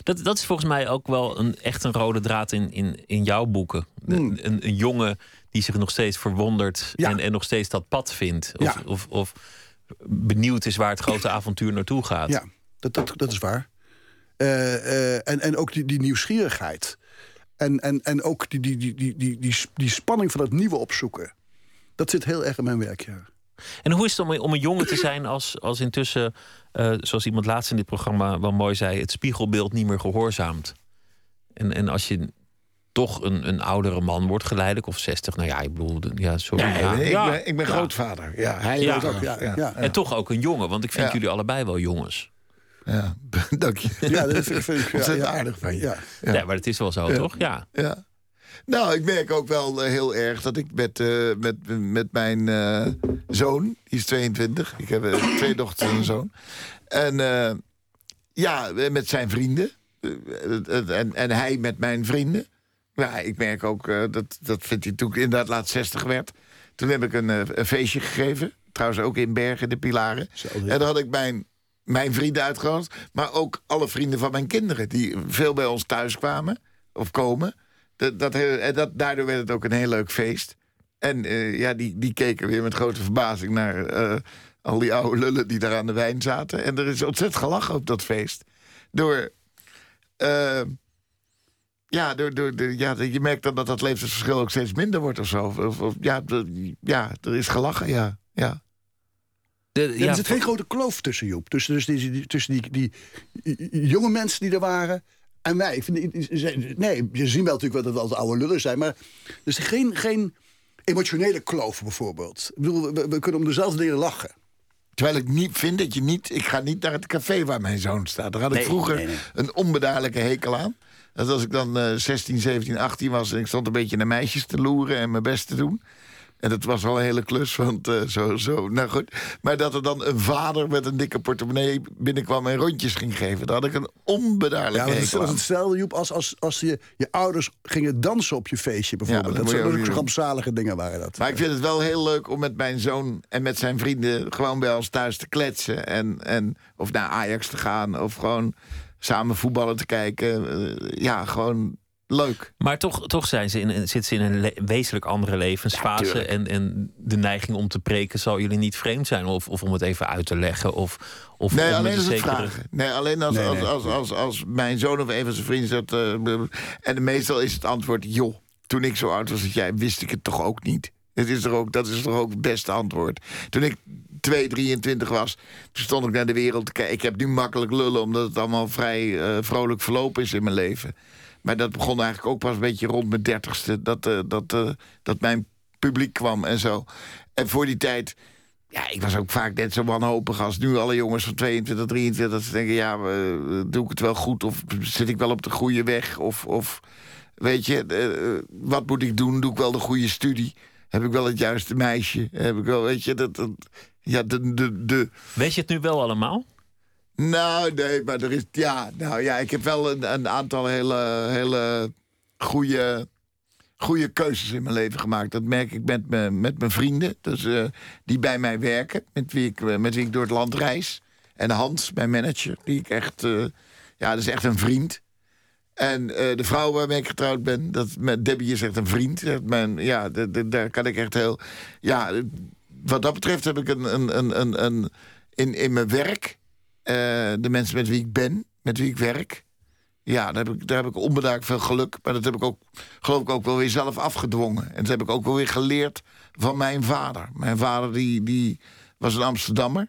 Dat, dat is volgens mij ook wel een, echt een rode draad in, in, in jouw boeken. Hmm. Een, een jongen die zich nog steeds verwondert Ja. en, en nog steeds dat pad vindt. Of, Ja. of, of benieuwd is waar het grote avontuur naartoe gaat. Ja, dat, dat, dat is waar. Eh, eh, en, en ook die, die nieuwsgierigheid. En, en, en ook die, die, die, die, die, die, die spanning van het nieuwe opzoeken. Dat zit heel erg in mijn werk, ja. En hoe is het om, om een jongen te zijn als, als intussen, eh, zoals iemand laatst in dit programma wel mooi zei, het spiegelbeeld niet meer gehoorzaamt? En, en als je toch een, een oudere man wordt, geleidelijk, of 60, nou ja, ik bedoel, ja, sorry. Nee, ja, ik, ja, ben, ik ben ja. grootvader. Ja, hij ook. Ja, ja. ja. En toch ook een jongen, want ik vind Ja. jullie allebei wel jongens. Ja, dank je. Ja, dat vind ik, vind ik ja, aardig van je. Ja. Maar het is wel zo, Ja. toch? Ja. Ja. Nou, ik merk ook wel eh, heel erg dat ik met, eh, met, met mijn eh, zoon, die is 22, ik heb twee dochters en een zoon. En ja, met zijn vrienden. En, en hij met mijn vrienden. Ja, ik merk ook, dat, dat vindt hij toen ik inderdaad laat 60 werd. Toen heb ik een, een feestje gegeven. Trouwens ook in Bergen, de Pilaren. En daar had ik mijn, mijn vrienden uitgenodigd. Maar ook alle vrienden van mijn kinderen. Die veel bij ons thuis kwamen. Of komen. Dat, dat, en dat, daardoor werd het ook een heel leuk feest. En eh, ja, die, die keken weer met grote verbazing naar eh, al die oude lullen die daar aan de wijn zaten. En er is ontzettend gelachen op dat feest. Door. eh, ja, door, door, door- ja, je merkt dan dat dat leeftijdsverschil ook steeds minder wordt of zo. Of, of- ja, ja, er is gelachen, ja. ja. De, Ja, ja, er zit geen grote kloof tussen, Joep. Tussen, dus die, die- tussen die, die, die jonge mensen die er waren en wij. Ik vind, die- die- nee, je ziet wel natuurlijk wel dat we altijd oude lullen zijn. Maar er is geen, geen emotionele kloof bijvoorbeeld. Ik bedoel, we, we kunnen om dezelfde dingen lachen. Terwijl ik niet vind dat je niet... Ik ga niet naar het café waar mijn zoon staat. Daar had ik Nee, vroeger nee, nee. een onbedaarlijke hekel aan. Dat als ik dan eh 16, 17, 18 was... en ik stond een beetje naar meisjes te loeren en mijn best te doen... En dat was wel een hele klus, want eh, zo, zo, nou goed. Maar dat er dan een vader met een dikke portemonnee binnenkwam en rondjes ging geven. Daar had ik een onbedaarlijke Ja, dat hekel dat is aan. hetzelfde, Joep, als, als, als je, je ouders gingen dansen op je feestje bijvoorbeeld. dat dat zijn rampzalige dingen waren dat. Maar ik vind het wel heel leuk om met mijn zoon en met zijn vrienden gewoon bij ons thuis te kletsen. En, en, of naar Ajax te gaan of gewoon samen voetballen te kijken. Eh, ja, gewoon leuk. Maar toch, toch zijn ze in, een- zitten ze in een le- wezenlijk andere levensfase. en, en de neiging om te preken zal jullie niet vreemd zijn. Of, of om het even uit te leggen. Of, of Nee, om alleen als zekere- vragen. Nee, alleen als, Nee, als, nee. als, als, als, mijn zoon of een van zijn vrienden zegt... eh, en meestal is het antwoord... joh, toen ik zo oud was als jij, wist ik het toch ook niet. Het is er ook, dat is toch ook het beste antwoord. Toen ik 2, 23 was, toen stond ik naar de wereld te kijken. Ik heb nu makkelijk lullen, omdat het allemaal vrij eh, vrolijk verlopen is in mijn leven. Maar dat begon eigenlijk ook pas een beetje rond mijn dertigste. Dat, eh, dat, eh, dat mijn publiek kwam en zo. En voor die tijd... Ja, ik was ook vaak net zo wanhopig als nu alle jongens van 22, 23. Dat ze denken, ja, eh, doe ik het wel goed? Of zit ik wel op de goede weg? Of, of weet je, wat moet ik doen? Doe ik wel de goede studie? Heb ik wel het juiste meisje? Heb ik wel, weet je, dat... dat ja, de, de, de... Weet je het nu wel allemaal? Nou, nee, maar er is... Ja, nou ja, ik heb wel een, een aantal hele, hele goede, goede keuzes in mijn leven gemaakt. Dat merk ik met, me, met mijn vrienden, dus, die bij mij werken. Met wie, ik, eh, met wie ik door het land reis. En Hans, mijn manager, die ik echt... Uh, ja, dat is echt een vriend. En uh, de vrouw waarmee ik getrouwd ben, dat, met Debbie is echt een vriend. Mijn, ja, daar kan ik echt heel... Ja, wat dat betreft heb ik een, een, een, een, in, in mijn werk de mensen met wie ik ben, met wie ik werk. Ja, daar heb ik, daar heb ik onbedaakt veel geluk. Maar dat heb ik ook, geloof ik, ook wel weer zelf afgedwongen. En dat heb ik ook wel weer geleerd van mijn vader. Mijn vader die, die was een Amsterdammer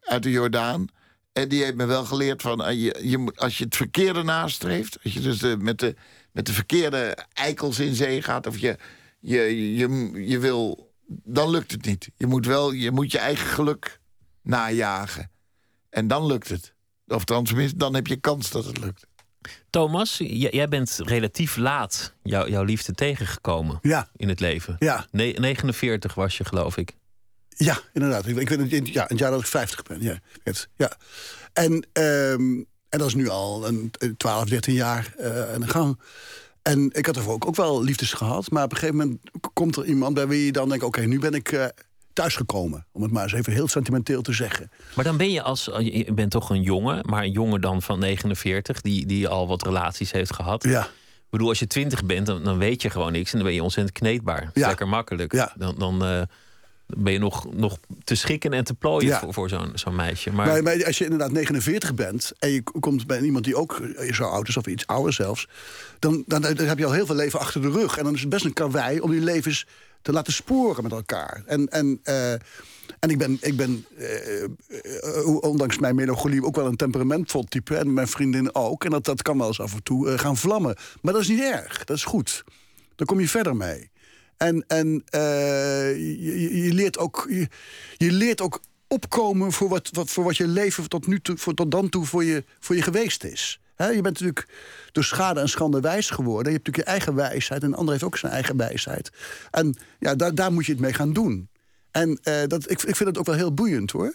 uit de Jordaan. En die heeft me wel geleerd van uh, je, je als je het verkeerde nastreeft, als je dus met, de, met de verkeerde eikels in zee gaat, of je, je, je, je wil, dan lukt het niet. Je moet wel, je moet je eigen geluk najagen. En dan lukt het. Of tenminste, dan heb je kans dat het lukt. Thomas, jij bent relatief laat jou, jouw liefde tegengekomen ja. in het leven. Ja. Ne 49 was je, geloof ik. Ja, inderdaad. Ik, ik weet het, ja, een jaar dat ik 50 ben. Ja. ja. En, um, en dat is nu al een 12, 13 jaar uh, aan de gang. En ik had er ook, ook wel liefdes gehad. Maar op een gegeven moment komt er iemand bij wie je dan denkt... oké, nu ben ik uh, thuisgekomen. Om het maar eens even heel sentimenteel te zeggen. Maar dan ben je als. Je bent toch een jongen, maar een jongen dan van 49, die, die al wat relaties heeft gehad. Ja. Ik bedoel, als je 20 bent, dan, dan weet je gewoon niks en dan ben je ontzettend kneedbaar. Ja. Lekker makkelijk. Ja. Dan, dan uh, ben je nog, nog te schikken en te plooien Ja. voor, voor zo'n zo'n meisje. Maar, Maar, maar als je inderdaad 49 bent en je komt bij iemand die ook zo oud is, of iets ouder zelfs, dan, dan, dan heb je al heel veel leven achter de rug. En dan is het best een karwei om die levens te laten sporen met elkaar. En, en, eh, en ik ben, ik ben eh, eh, ondanks mijn melancholie ook wel een temperamentvol type. En mijn vriendin ook. En dat, dat kan wel eens af en toe gaan vlammen. Maar dat is niet erg. Dat is goed. Dan kom je verder mee. En, en je, je- leert ook, je, leert ook opkomen voor wat, wat, voor wat je leven tot, nu toe, tot dan toe voor je, voor je geweest is. Je bent natuurlijk door schade en schande wijs geworden. Je hebt natuurlijk je eigen wijsheid en een ander heeft ook zijn eigen wijsheid. En ja, daar, daar moet je het mee gaan doen. En eh, dat, ik, ik vind het ook wel heel boeiend hoor.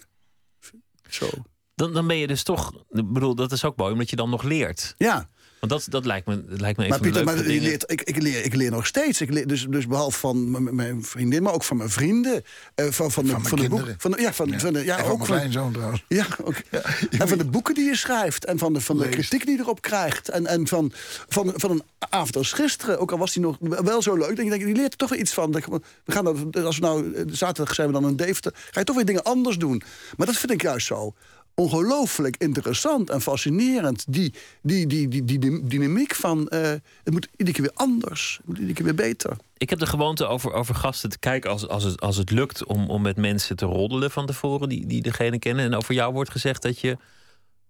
Zo. dan, dan ben je dus toch. Ik bedoel, dat is ook mooi, omdat je dan nog leert. Ja, Want dat, dat lijkt me, dat lijkt me een maar Pieter, leukste maar je dingen. leert, ik, ik, leer, ik leer nog steeds. Ik leer dus, dus behalve van mijn vriendin, maar ook van mijn vrienden. eh, van, van, de, Van mijn van de boek. kinderen. Van de, ja, van, van de, ja, en van ook mijn kleinzoon trouwens. Ja, ook. en van de boeken die je schrijft. En van de, van de kritiek die je erop krijgt. En, en van, van, van een avond als gisteren. Ook al was die nog wel zo leuk. Dan denk ik, die leert er toch weer iets van. We gaan dat, als we nou, eh, zaterdag zijn we dan in Deventer. Ga je toch weer dingen anders doen. Maar dat vind ik juist zo ongelooflijk interessant en fascinerend. Die, die, die, die, die, dynamiek van... eh, het moet iedere keer weer anders. Het moet iedere keer weer beter. Ik heb de gewoonte over, over gasten te kijken als, als, het, als het lukt om, om met mensen te roddelen van tevoren die, die degene kennen. En over jou wordt gezegd dat je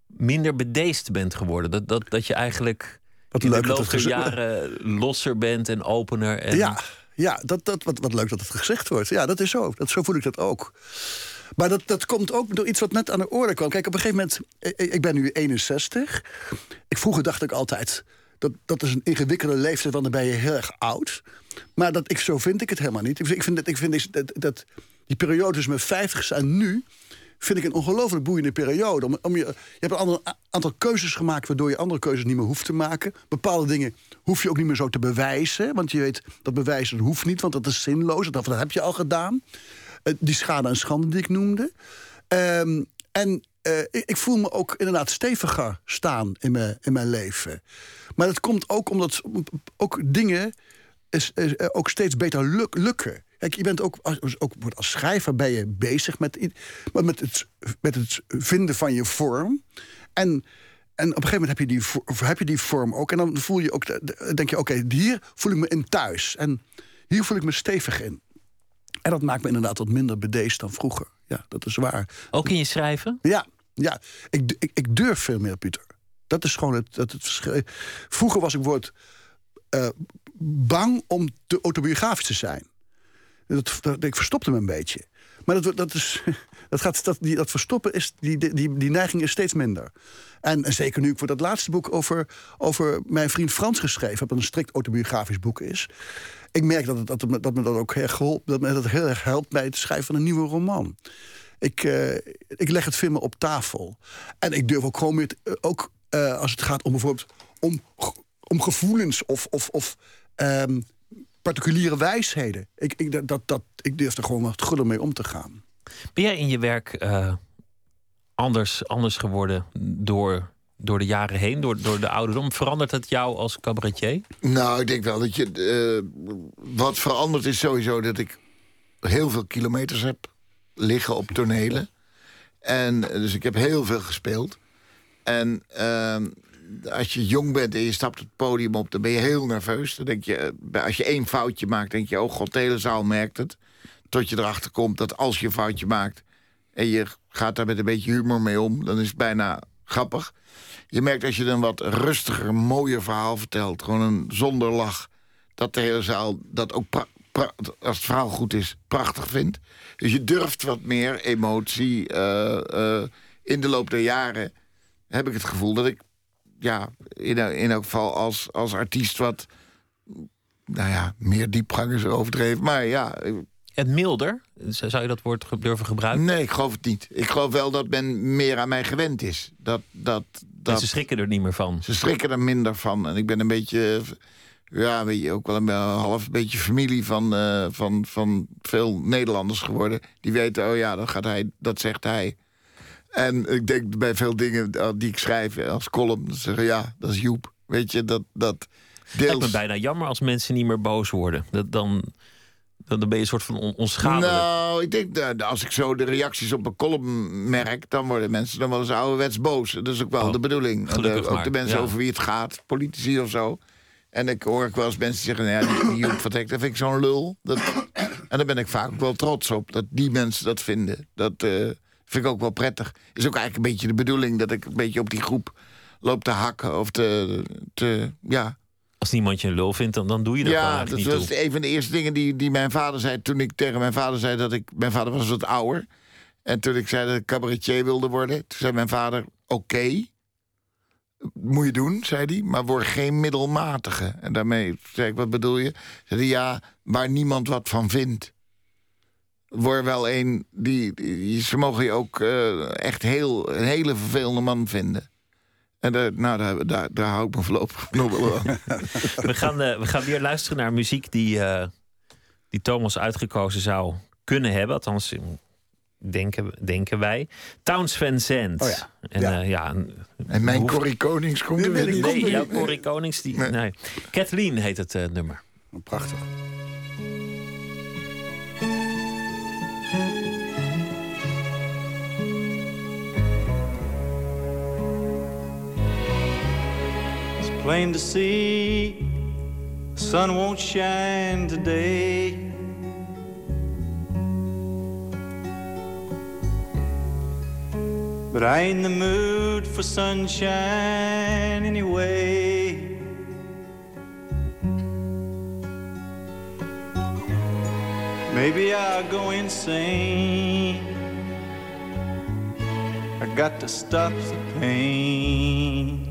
minder bedeesd bent geworden. Dat, dat, dat je eigenlijk Wat in leuk de dat loop der jaren losser bent en opener. En Ja, ja dat, dat, wat, wat leuk dat het gezegd wordt. Ja, dat is zo. Dat, zo voel ik dat ook. Maar dat, dat komt ook door iets wat net aan de orde kwam. Kijk, op een gegeven moment... Ik, ik ben nu 61. Ik, vroeger dacht ik altijd... Dat, dat is een ingewikkelde leeftijd, want dan ben je heel erg oud. Maar dat, ik, zo vind ik het helemaal niet. Ik vind, dat, ik vind dat, dat, die periode tussen mijn 50 en nu... vind ik een ongelooflijk boeiende periode. Om, je, je hebt een aantal keuzes gemaakt... waardoor je andere keuzes niet meer hoeft te maken. Bepaalde dingen hoef je ook niet meer zo te bewijzen. Want je weet, dat bewijzen hoeft niet, want dat is zinloos. Dat heb je al gedaan. Eh, die schade en schande die ik noemde. Ehm, en eh, ik, voel me ook inderdaad steviger staan in mijn, in mijn leven. Maar dat komt ook omdat ook dingen is, eh, ook steeds beter luk- lukken. Kijk, je bent ook als, ook als schrijver ben je bezig met, met, het, met het vinden van je vorm. En, en op een gegeven moment heb je die, heb je die vorm ook. En dan voel je ook, de- denk je, oké, hier voel ik me in thuis. En hier voel ik me stevig in. En dat maakt me inderdaad wat minder bedeesd dan vroeger. Ja, dat is waar. Ook in je schrijven? Ja, ja. Ik, ik, ik durf veel meer, Pieter. Dat is gewoon het, dat het verschil. Vroeger was ik bijvoorbeeld eh, bang om te autobiografisch te zijn. Dat, dat, ik verstopte me een beetje. Maar dat, dat, is, dat, gaat, dat, die, dat verstoppen, is, die, die, die neiging is steeds minder. En, en zeker nu ik voor dat laatste boek over, over mijn vriend Frans geschreven heb... dat een strikt autobiografisch boek is... ik merk dat, dat, me, dat me dat ook heel, geholpen, dat me dat heel erg helpt bij het schrijven van een nieuwe roman. Ik, uh, ik leg het filmen op tafel. En ik durf ook gewoon met, uh, ook uh, als het gaat om bijvoorbeeld om, om gevoelens of, of, of um, particuliere wijsheden. Ik, ik, dat, dat, ik durf er gewoon wat guller mee om te gaan. Ben jij in je werk anders, anders geworden door, door de jaren heen, door, door de ouderdom? Verandert het jou als cabaretier? Nou, ik denk wel dat je. Uh, wat verandert is sowieso dat ik heel veel kilometers heb liggen op tonelen. En dus ik heb heel veel gespeeld. En uh, als je jong bent en je stapt het podium op, dan ben je heel nerveus. Dan denk je, als je één foutje maakt, denk je, oh god, de hele zaal merkt het. Tot je erachter komt dat als je een foutje maakt en je gaat daar met een beetje humor mee om, dan is het bijna grappig. Je merkt als je een wat rustiger, mooier verhaal vertelt, gewoon een zonder lach, dat de hele zaal dat ook als het verhaal goed is, prachtig vindt. Dus je durft wat meer emotie. Uh, uh, in de loop der jaren heb ik het gevoel dat ik ja, in, in elk geval als, als artiest wat... nou ja, meer diepgangers overdreven. Maar ja... Het milder? Zou je dat woord durven gebruiken? Nee, ik geloof het niet. Ik geloof wel dat men meer aan mij gewend is. Dat, dat, dat... En ze schrikken er niet meer van? Ze schrikken er minder van. En ik ben een beetje... Ja, weet je, ook wel een half beetje familie van, uh, van, van veel Nederlanders geworden. Die weten, oh ja, dat, gaat hij, dat zegt hij. En ik denk bij veel dingen eh, die ik schrijf als column, zeggen ja, dat is Joep. Weet je, dat, dat deels... Het me bijna jammer als mensen niet meer boos worden. Dat dan, dan ben je een soort van onschadelijk. Nou, ik denk dat als ik zo de reacties op een column merk... dan worden mensen dan wel eens ouderwets boos. Dat is ook wel oh, de bedoeling. De, ook de mensen ja. over wie het gaat, politici of zo. En ik hoor ik wel eens mensen zeggen... Nou ja, die, Joep dat vind ik zo'n lul. Dat, en daar ben ik vaak ook wel trots op. Dat die mensen dat vinden. Dat... Uh, Vind ik ook wel prettig. Is ook eigenlijk een beetje de bedoeling dat ik een beetje op die groep loop te hakken of te. te ja. Als niemand je een lul vindt, dan, dan doe je dat ja, dat was toe. een van de eerste dingen die, die mijn vader zei toen ik tegen mijn vader zei dat ik. Mijn vader was wat ouder. En toen ik zei dat ik cabaretier wilde worden, toen zei mijn vader: Oké, moet je doen, zei hij, maar word geen middelmatige. En daarmee zei ik: Wat bedoel je? Zei hij: Ja, waar niemand wat van vindt word wel een die, die, Ze mogen je ook uh, echt heel, een hele vervelende man vinden. En daar, nou, daar, daar, daar hou ik me voorlopig nog wel aan. we, gaan, uh, we gaan weer luisteren naar muziek die, uh, die Thomas uitgekozen zou kunnen hebben. Althans, denken, denken wij. Towns Van Zandt. Oh ja. En, ja. ja en mijn hoeft... Corrie Konings komt er nee, nee, jouw Corrie Konings. Die, nee. nee. Kathleen heet het nummer. Prachtig. Plain to see, the sun won't shine today. But I ain't in the mood for sunshine anyway. Maybe I'll go insane. I got to stop the pain.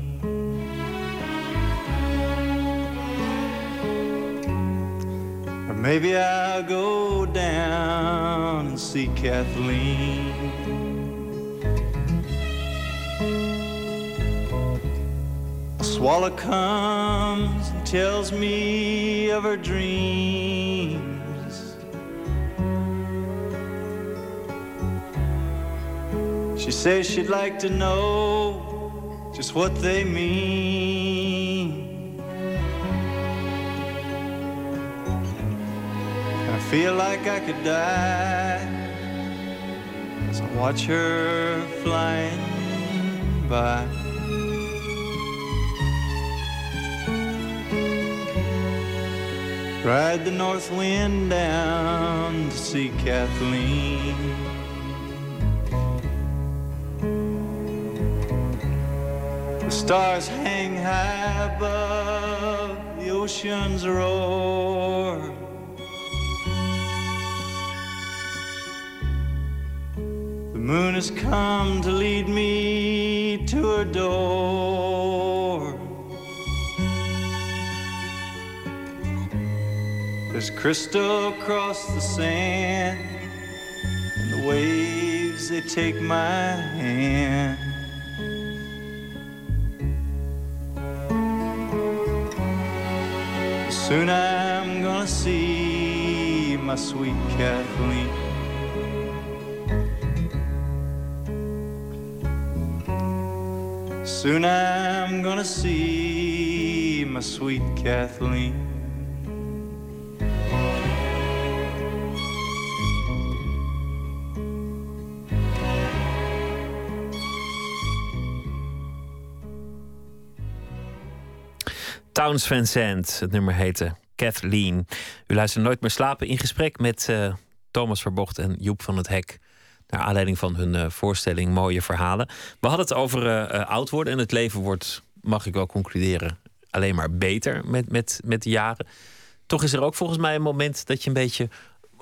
Maybe I'll go down and see Kathleen. A swallow comes and tells me of her dreams. She says she'd like to know just what they mean. Feel like I could die as I watch her flying by. Ride the north wind down to see Kathleen. The stars hang high above the ocean's roar. Moon has come to lead me to her door. There's crystal across the sand, and the waves they take my hand. Soon I'm gonna see my sweet Kathleen. Soon I'm gonna see my sweet Kathleen. Towns Van Zandt, het nummer heette Kathleen. U luistert Nooit meer slapen in gesprek met eh, Thomas Verbocht en Joep van het Hek. Naar aanleiding van hun eh, voorstelling Mooie Verhalen. We hadden het over eh, oud worden en het leven wordt, mag ik wel concluderen, alleen maar beter met, met, met de jaren. Toch is er ook volgens mij een moment dat je een beetje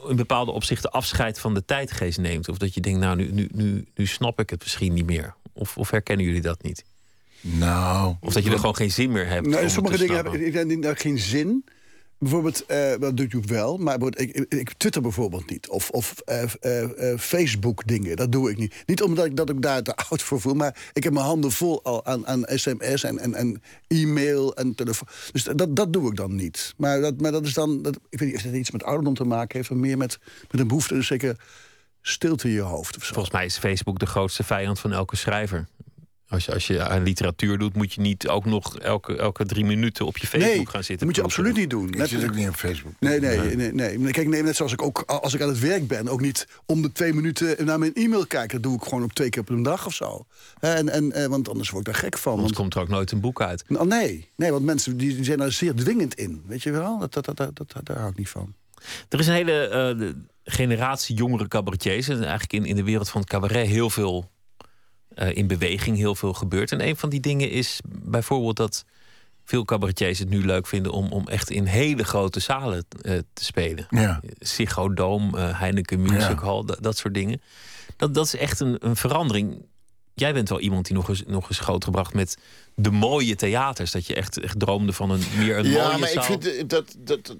in bepaalde opzichten afscheid van de tijdgeest neemt. Of dat je denkt, nou, nu, nu, nu, nu snap ik het misschien niet meer. Of, of herkennen jullie dat niet? Nou. Of dat je er gewoon geen zin meer hebt. Nou, om sommige dingen hebben ik, geen zin. Bijvoorbeeld, eh dat doet YouTube wel, maar ik, ik Twitter bijvoorbeeld niet. Of, of eh, eh, Facebook dingen, dat doe ik niet. Niet omdat ik, dat ik daar te oud voor voel, maar ik heb mijn handen vol al aan, aan sms en, en, en e-mail en telefoon. Dus dat, dat doe ik dan niet. Maar dat, maar dat is dan, dat, ik weet niet of dat iets met ouderdom te maken heeft, maar meer met, met een behoefte, dus zeker stilte in je hoofd. Volgens mij is Facebook de grootste vijand van elke schrijver. Als je, als je aan literatuur doet, moet je niet ook nog elke, elke drie minuten op je Facebook nee, gaan zitten. dat moet je absoluut niet doen. Ik zit ook niet op Facebook. Nee, nee, nee. nee. Kijk, nee, net zoals ik ook als ik aan het werk ben, ook niet om de twee minuten naar mijn e-mail kijken. Dat doe ik gewoon op twee keer per dag of zo. En, en, eh, want anders word ik daar gek van. Anders Want, komt er ook nooit een boek uit. Nou, nee, nee, want mensen die, zijn daar zeer dwingend in. Weet je wel? Dat, dat, dat, dat, dat- daar hou ik niet van. Er is een hele eh, generatie jongere cabaretiers. En eigenlijk in, in de wereld van het cabaret heel veel eh, in beweging, heel veel gebeurt. En een van die dingen is bijvoorbeeld dat veel cabaretiers het nu leuk vinden om, om echt in hele grote zalen eh, te spelen. Ja. Ziggo Dome, eh, Heineken Music Hall, dat, soort dingen. Dat, dat is echt een, een verandering. Jij bent wel iemand die nog eens, nog eens grootgebracht met de mooie theaters. Dat je echt, echt droomde van een meer een ja, mooie maar zaal. ik vind dat. dat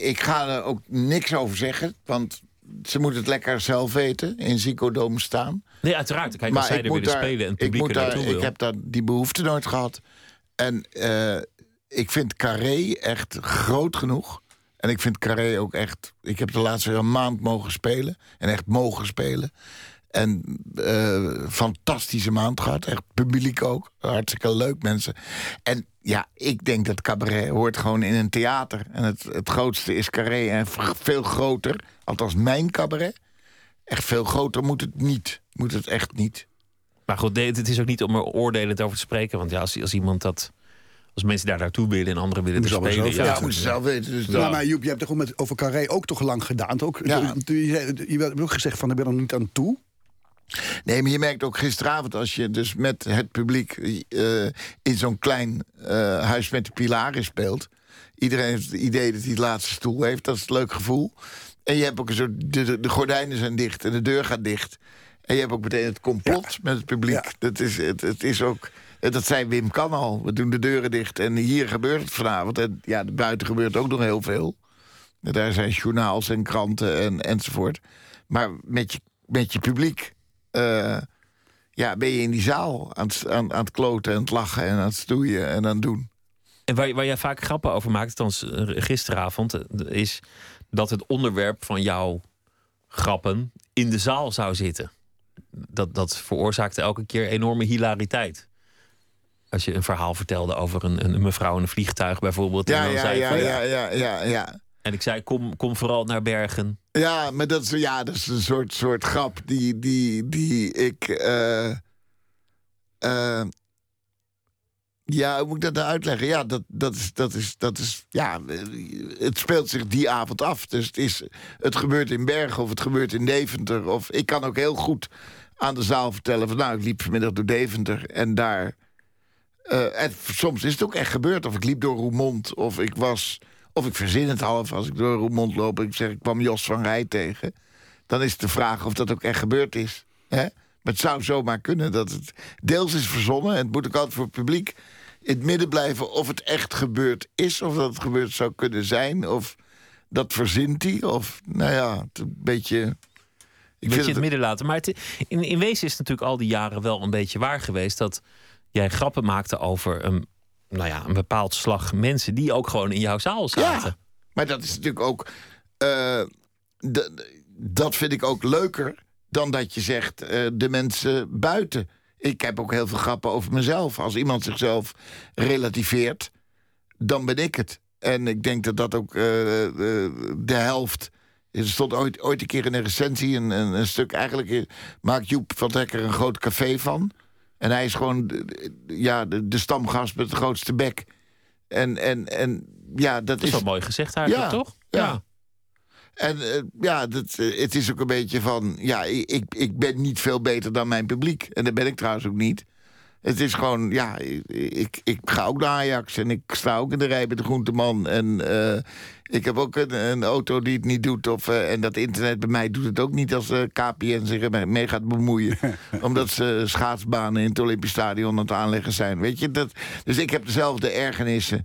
ik ga er ook niks over zeggen. Want ze moeten het lekker zelf weten. In Zico Dome staan. Nee, uiteraard. Kijk, als zij er willen spelen en het ik, publiek moet er daar, wil. ik heb daar die behoefte nooit gehad. En eh, ik vind Carré echt groot genoeg. En ik vind Carré ook echt... Ik heb de laatste weer een maand mogen spelen. En echt mogen spelen. En eh, fantastische maand gehad. Echt publiek ook. Hartstikke leuk mensen. En ja, ik denk dat cabaret hoort gewoon in een theater. En het, het grootste is Carré. En veel groter. Althans mijn cabaret. Echt veel groter moet het niet. Moet het echt niet. Maar goed, het is ook niet om er oordelend over te spreken. Want ja, als, als iemand dat. Als mensen daar naartoe willen en anderen willen er allemaal spelen. zelf Ja, weten. moet je zelf weten. Dus Maar, maar Joep, je hebt toch ook met, over Carré ook toch lang gedaan? Ook, Ja. je, je, je hebt ook gezegd van, ik ben er nog niet aan toe. Nee, maar je merkt ook gisteravond als je dus met het publiek eh, in zo'n klein eh, huis met de pilaren speelt. Iedereen heeft het idee dat hij de laatste stoel heeft. Dat is het leuk gevoel. En je hebt ook een soort. De, de, de gordijnen zijn dicht en de deur gaat dicht. En je hebt ook meteen het complot met het publiek. Dat, is, het, het is ook. Dat zei Wim kan al. We doen de deuren dicht en hier gebeurt het vanavond. En ja, buiten gebeurt ook nog heel veel. Daar zijn journaals en kranten en, enzovoort. Maar met je, met je publiek eh, ja, ben je in die zaal aan het, aan, aan het kloten en het lachen en aan het stoeien en aan het doen. En waar, waar jij vaak grappen over maakt, althans eh, gisteravond, eh, is dat het onderwerp van jouw grappen in de zaal zou zitten. Dat, dat veroorzaakte elke keer enorme hilariteit. Als je een verhaal vertelde over een, een mevrouw in een vliegtuig bijvoorbeeld. Ja, en dan ja, zei ja, van, ja, ja, ja, ja. En ik zei, kom, kom vooral naar Bergen. Ja, maar dat is, ja, dat is een soort, soort grap die, die, die ik. eh, eh, ja, hoe moet ik dat nou uitleggen? Ja, dat, dat, is, dat, is, dat is. Ja, het speelt zich die avond af. Dus het, is, het gebeurt in Bergen of het gebeurt in Deventer. Of ik kan ook heel goed aan de zaal vertellen van nou, ik liep vanmiddag door Deventer en daar. eh, en soms is het ook echt gebeurd. Of ik liep door Roermond, of ik was. Of ik verzin het half als ik door Roermond loop. en Ik zeg, ik kwam Jos van Rij tegen. Dan is de vraag of dat ook echt gebeurd is. Hè? Maar het zou zomaar kunnen dat het deels is verzonnen. En het moet ook altijd voor het publiek in het midden blijven... of het echt gebeurd is, of dat het gebeurd zou kunnen zijn... of dat verzint hij, of nou ja, het een beetje... Ik beetje in het- midden laten. Maar het, in, in wezen is het natuurlijk al die jaren wel een beetje waar geweest dat jij grappen maakte over een, nou ja, een bepaald slag mensen die ook gewoon in jouw zaal zaten. Ja, maar dat is natuurlijk ook. d- dat vind ik ook leuker dan dat je zegt eh, de mensen buiten. Ik heb ook heel veel grappen over mezelf. Als iemand zichzelf relativeert, dan ben ik het. En ik denk dat dat ook eh, eh, de helft. Er stond ooit, ooit een keer in een recensie een, een, een stuk. Eigenlijk maakt Joep van Dekker een groot café van. En hij is gewoon ja, de, de stamgast met de grootste bek. En, en, en ja, dat, Dat is wel mooi gezegd eigenlijk, Ja, toch? ja. En eh, ja, dat, eh, het is ook een beetje van... Ja, ik, ik- ben niet veel beter dan mijn publiek. En dat ben ik trouwens ook niet. Het is gewoon, ja, ik, ik ga ook naar Ajax. En ik sta ook in de rij bij de groenteman. En eh, ik heb ook een, een auto die het niet doet. Of, en dat internet bij mij doet het ook niet als eh, KPN zich ermee mee gaat bemoeien. omdat ze schaatsbanen in het Olympisch Stadion aan het aanleggen zijn. Weet je, dat, dus ik heb dezelfde ergernissen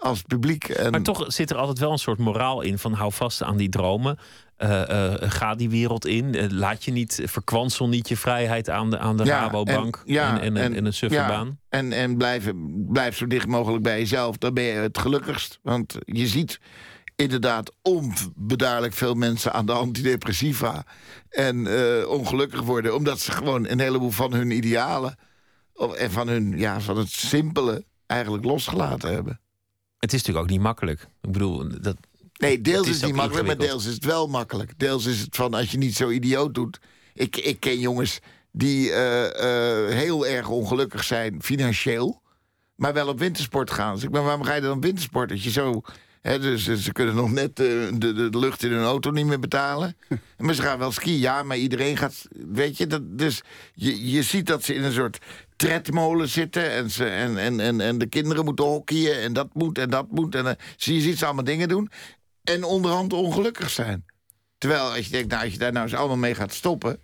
als publiek. En, Maar toch zit er altijd wel een soort moraal in van hou vast aan die dromen. Eh, eh, ga die wereld in. Eh, laat je niet, verkwansel niet je vrijheid aan de, aan de Rabobank en, en, en, en een suffe ja, baan. En, en blijf, blijf zo dicht mogelijk bij jezelf. Dan ben je het gelukkigst. Want je ziet inderdaad onbedaarlijk veel mensen aan de antidepressiva. En ongelukkig worden. Omdat ze gewoon een heleboel van hun idealen. of- En van, hun, ja, van het simpele eigenlijk losgelaten hebben. Het is natuurlijk ook niet makkelijk. Ik bedoel, dat, Nee, deels is is het niet makkelijk, maar deels is het wel makkelijk. Deels is het van als je niet zo idioot doet. Ik, ik ken jongens die eh, eh, heel erg ongelukkig zijn financieel, maar wel op wintersport gaan. Dus ik ben, waarom ga je dan op wintersport? Dat je zo. Hè, dus ze kunnen nog net eh, de, de, de lucht in hun auto niet meer betalen. maar ze gaan wel skiën, ja, maar iedereen gaat. Weet je, dat, dus je, je ziet dat ze in een soort tredmolen zitten. En, ze, en, en, en, en de kinderen moeten hockeyen. En dat moet en dat moet. En dan zie je ziet ze allemaal dingen doen. En onderhand ongelukkig zijn. Terwijl als je denkt, nou, als je daar nou eens allemaal mee gaat stoppen.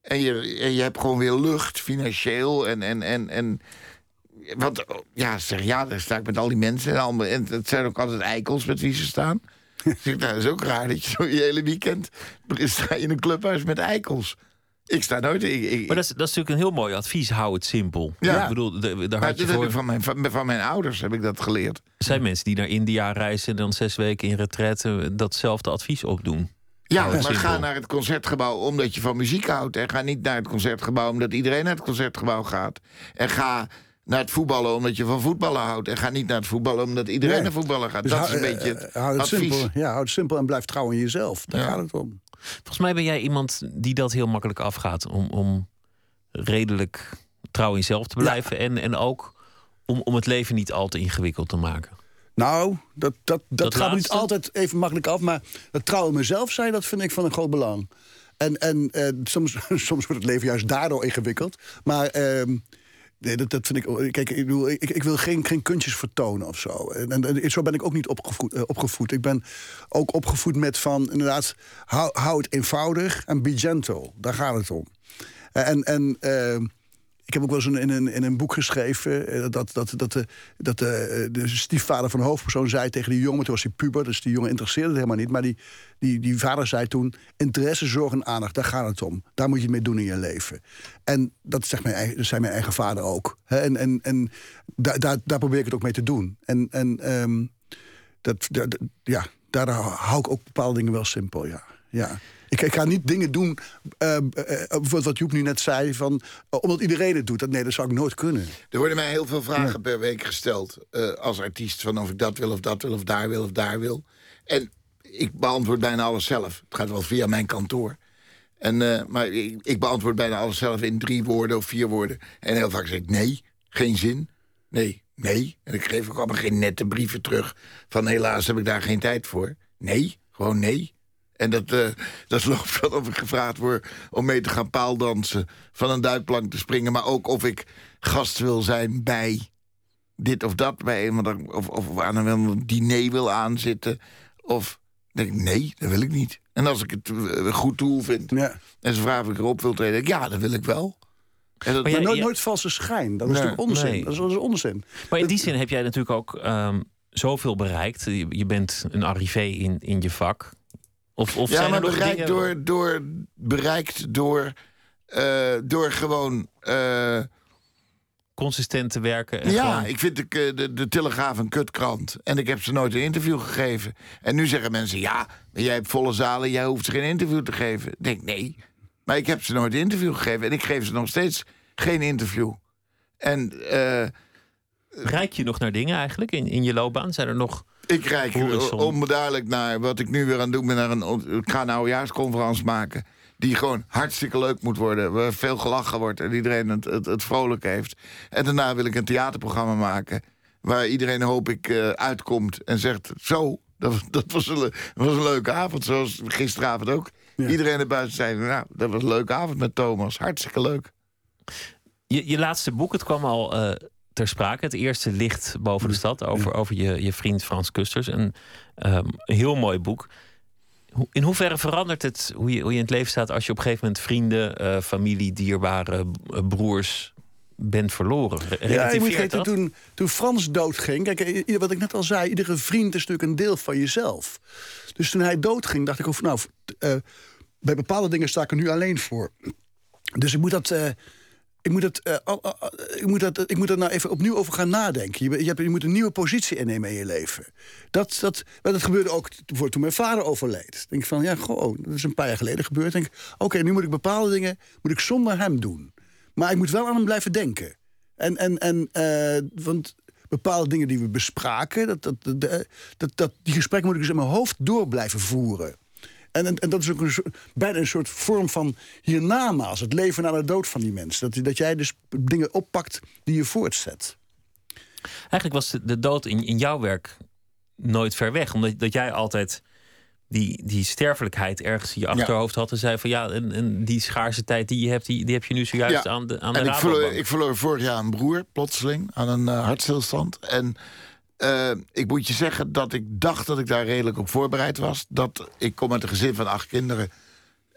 En je, en je hebt gewoon weer lucht, financieel. En, en, en, en want ja, zeg ja, daar sta ik met al die mensen. En, allemaal, en het zijn ook altijd eikels met wie ze staan. Nou, dat is ook raar dat je zo je hele weekend sta je in een clubhuis met eikels. Ik sta nooit. Ik, ik, maar dat is, dat is natuurlijk een heel mooi advies. Hou het simpel. Ja. Ik bedoel, de- daar had je voor. van, mijn, van, van mijn ouders heb ik dat geleerd. Er zijn mensen die naar India reizen en dan zes weken in retraite datzelfde advies opdoen. Ja, maar simpel. ga naar het concertgebouw omdat je van muziek houdt. En ga niet naar het concertgebouw omdat iedereen naar het concertgebouw gaat. En ga naar het voetballen omdat je van voetballen houdt. En ga niet naar het voetballen omdat iedereen Nee. naar voetballen gaat. Dus dat hou- is een beetje het eh, houd het advies. simpel. Ja, houd het simpel en blijf trouw aan jezelf. Daar Ja. gaat het om. Volgens mij ben jij iemand die dat heel makkelijk afgaat. Om, om redelijk trouw in jezelf te blijven. En, en ook om, om het leven niet al te ingewikkeld te maken. Nou, dat, dat, dat, Dat gaat me niet altijd even makkelijk af. Maar het trouw in mezelf zijn, dat vind ik van een groot belang. En, en eh, soms, soms wordt het leven juist daardoor ingewikkeld. Maar ehm, nee, dat, dat vind ik. Kijk, ik, bedoel, ik, ik wil geen, geen kunstjes vertonen of zo. En, en, zo ben ik ook niet opgevoed, eh, opgevoed. Ik ben ook opgevoed met van inderdaad, hou, hou het eenvoudig en be gentle. Daar gaat het om. En, en ehm, ik heb ook wel eens een- in een, in een boek geschreven... eh, dat, dat, dat, de, dat de, de stiefvader van de hoofdpersoon zei tegen die jongen... toen was hij puber, dus die jongen interesseerde het helemaal niet... maar die, die, die vader zei toen... interesse, zorg en aandacht, daar gaat het om. Daar moet je mee doen in je leven. En dat, zegt mijn zei mijn eigen vader ook. En en, en daar, daar, daar probeer ik het ook mee te doen. En, en ehm, dat- ja, daar hou ik ook bepaalde dingen wel simpel, ja. ja. Ik, ik ga niet dingen doen, bijvoorbeeld wat Joep nu net zei... Van, omdat iedereen het doet. Dat, nee, dat zou ik nooit kunnen. Er worden mij heel veel vragen per week gesteld als artiest. Van of ik dat wil of dat wil of daar wil of daar wil. En ik beantwoord bijna alles zelf. Het gaat wel via mijn kantoor. En, maar ik, ik beantwoord bijna alles zelf in drie woorden of vier woorden. En heel vaak zeg ik nee, geen zin. Nee, nee. En ik geef ook allemaal geen nette brieven terug. Van helaas heb ik daar geen tijd voor. Nee, gewoon nee. En dat, eh, dat loopt van of ik gevraagd word om mee te gaan paaldansen... van een duikplank te springen... maar ook of ik gast wil zijn bij dit of dat... Bij een, of, of aan een diner wil aanzitten... of denk ik, nee, dat wil ik niet. En als ik het eh, goed doel vind en ze vragen of ik erop wil treden, ja, dat wil ik wel. En dat, maar nooit, nooit valse schijn. Dat is Nee. natuurlijk onzin. Nee. Dat, is, dat is onzin. Maar in die zin heb jij natuurlijk ook ehm, zoveel bereikt. Je, je bent een arrivé in, in je vak. Of, of ja, zijn maar er bereikt dingen... door, door, bereikt door, eh, door gewoon... eh, consistent te werken. En ja, gewoon- ik vind de, eh, de, de Telegraaf een kutkrant. En ik heb ze nooit een interview gegeven. En nu zeggen mensen, ja, jij hebt volle zalen... jij hoeft ze geen interview te geven. Ik denk, nee. Maar ik heb ze nooit een interview gegeven. En ik geef ze nog steeds geen interview. En... eh, Rijk je nog naar dingen eigenlijk in, in je loopbaan? Zijn er nog... Ik rijk Horizon. onbeduidelijk naar wat ik nu weer aan het doen ben. Naar een, ik ga een oudejaarsconferentie maken. Die gewoon hartstikke leuk moet worden. Waar veel gelachen wordt en iedereen het, het, het vrolijk heeft. En daarna wil ik een theaterprogramma maken. Waar iedereen hoop ik eh, uitkomt en zegt: Zo, dat, was- dat was, een, was een leuke avond. Zoals gisteravond ook. Iedereen erbuiten zei: Nou, dat was een leuke avond met Thomas. Hartstikke leuk. Je, je laatste boek, het kwam al eh, ter sprake. Het eerste licht boven de stad. Over, over je, je vriend Frans Kusters. Een ehm, heel mooi boek. In hoeverre verandert het hoe je, hoe je in het leven staat... als je op een gegeven moment vrienden, eh, familie, dierbare eh, broers bent verloren? Re- Ja, je moet weten, toen, toen Frans doodging... Kijk, i- wat ik net al zei, iedere vriend is natuurlijk een deel van jezelf. Dus toen hij doodging, dacht ik over... nou, eh, bij bepaalde dingen sta ik er nu alleen voor. Dus ik moet dat... eh, ik moet, het, eh, al- ik, moet dat, ik moet er nou even opnieuw over gaan nadenken. Je, je, hebt, je moet een nieuwe positie innemen in je leven. Dat, dat, dat gebeurde ook toen mijn vader overleed. Denk van, ja, goh, dat is een paar jaar geleden gebeurd. Denk oké, nu moet ik bepaalde dingen moet ik zonder hem doen. Maar ik moet wel aan hem blijven denken. En, en, en eh, want bepaalde dingen die we bespraken, dat, dat, dat, dat, dat, die gesprekken moet ik dus in mijn hoofd door blijven voeren. En, en, en dat is ook een soort, bijna een soort vorm van hiernamaals. Het leven na de dood van die mensen. Dat, dat jij dus dingen oppakt die je voortzet. Eigenlijk was de, de dood in, in jouw werk nooit ver weg. Omdat dat jij altijd die, die sterfelijkheid ergens in je achterhoofd had. En zei van ja, en, en die schaarse tijd die je hebt, die, die heb je nu zojuist aan de, aan de en ik Rabobank. verloor, ik verloor vorig jaar een broer, plotseling, aan een eh, hartstilstand. En eh, ik moet je zeggen dat ik dacht dat ik daar redelijk op voorbereid was. Dat ik kom uit een gezin van acht kinderen.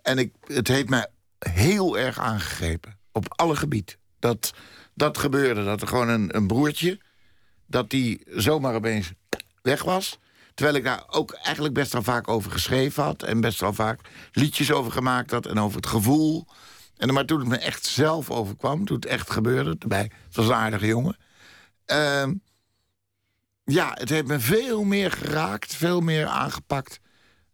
En ik, het heeft mij heel erg aangegrepen. Op alle gebieden. Dat, dat gebeurde. Dat er gewoon een, een broertje... dat die zomaar opeens weg was. Terwijl ik daar ook eigenlijk best wel vaak over geschreven had... en best wel vaak liedjes over gemaakt had en over het gevoel. En maar toen het me echt zelf overkwam, toen het echt gebeurde... erbij, het was een aardige jongen... Ehm, ja, het heeft me veel meer geraakt, veel meer aangepakt...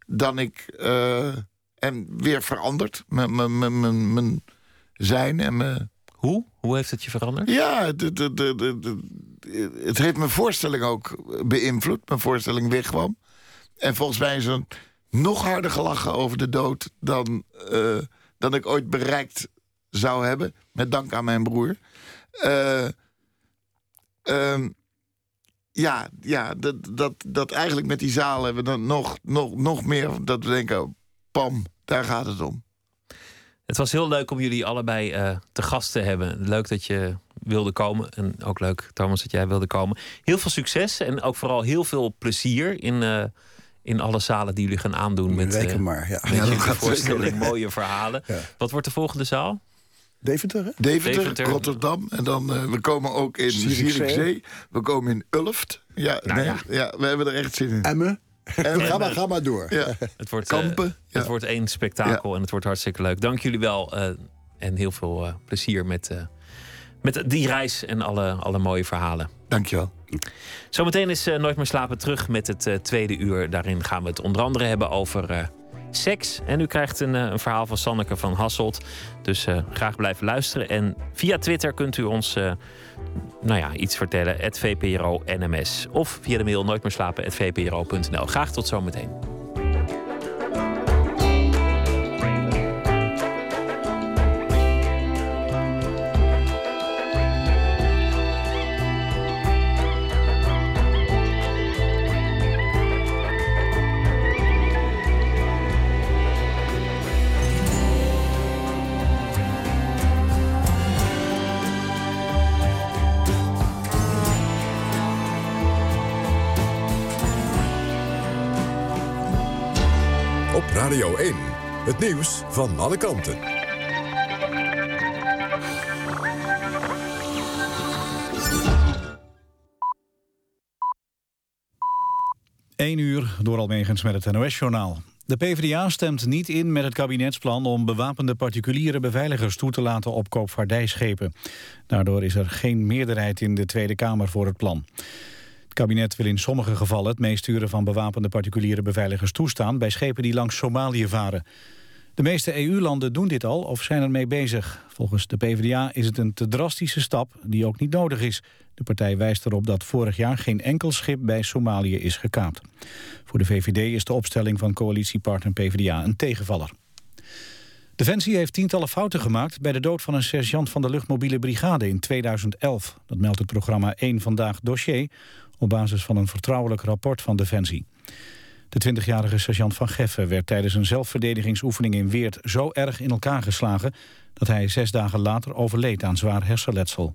dan ik... eh, en weer veranderd. Mijn- mijn- mijn- mijn mijn zijn en mijn... Hoe? Hoe heeft het je veranderd? Ja, de, de, de, de, de- het heeft mijn voorstelling ook beïnvloed. Mijn voorstelling wegkwam. En volgens mij is er nog harder gelachen over de dood... dan, eh, dan ik ooit bereikt zou hebben. Met dank aan mijn broer. Eh, ehm, ja, ja dat, dat, dat eigenlijk met die zaal hebben we dan nog, nog, nog meer... dat we denken, pam, daar gaat het om. Het was heel leuk om jullie allebei eh, te gast te hebben. Leuk dat je wilde komen. En ook leuk, Thomas, dat jij wilde komen. Heel veel succes en ook vooral heel veel plezier in, eh, in alle zalen die jullie gaan aandoen. Met, Reken eh, maar, ja. met Ja, dat jullie gaat voorstelling, zeker. mooie verhalen. Wat wordt de volgende zaal? Deventer, hè? Deventer, Deventer. Rotterdam. En dan, eh, we komen ook in Zierikzee. Zierikzee. We komen in Ulft. Ja, Nou nee, ja. ja. we hebben er echt zin in. Emmen. En ga, maar, ga maar door. Ja. Het wordt, eh, Kampen. het wordt één spektakel en het wordt hartstikke leuk. Dank jullie wel eh, en heel veel eh, plezier met, eh, met die reis en alle, alle mooie verhalen. Dankjewel. Zometeen is eh, Nooit meer slapen terug met het eh, tweede uur. Daarin gaan we het onder andere hebben over eh, seks. En u krijgt een, eh, een verhaal van Sanneke van Hasselt. Dus eh, graag blijven luisteren. En via Twitter kunt u ons eh, nou ja, iets vertellen. Het VPRO NMS. Of via de mail nooitmeerslapen.vpro.nl. Graag tot zometeen. Het nieuws van alle kanten. 1 uur door Almegens met het NOS-journaal. De PvdA stemt niet in met het kabinetsplan om bewapende particuliere beveiligers toe te laten op koopvaardijschepen. Daardoor is er geen meerderheid in de Tweede Kamer voor het plan. Het kabinet wil in sommige gevallen het meesturen van bewapende particuliere beveiligers toestaan bij schepen die langs Somalië varen. De meeste EU-landen doen dit al of zijn ermee bezig. Volgens de PvdA is het een te drastische stap die ook niet nodig is. De partij wijst erop dat vorig jaar geen enkel schip bij Somalië is gekaapt. Voor de VVD is de opstelling van coalitiepartner PvdA een tegenvaller. Defensie heeft tientallen fouten gemaakt bij de dood van een sergeant van de luchtmobiele brigade in 2011. Dat meldt het programma 1 Vandaag Dossier op basis van een vertrouwelijk rapport van Defensie. De 20-jarige sergeant van Geffen werd tijdens een zelfverdedigingsoefening in Weert zo erg in elkaar geslagen dat hij zes dagen later overleed aan zwaar hersenletsel.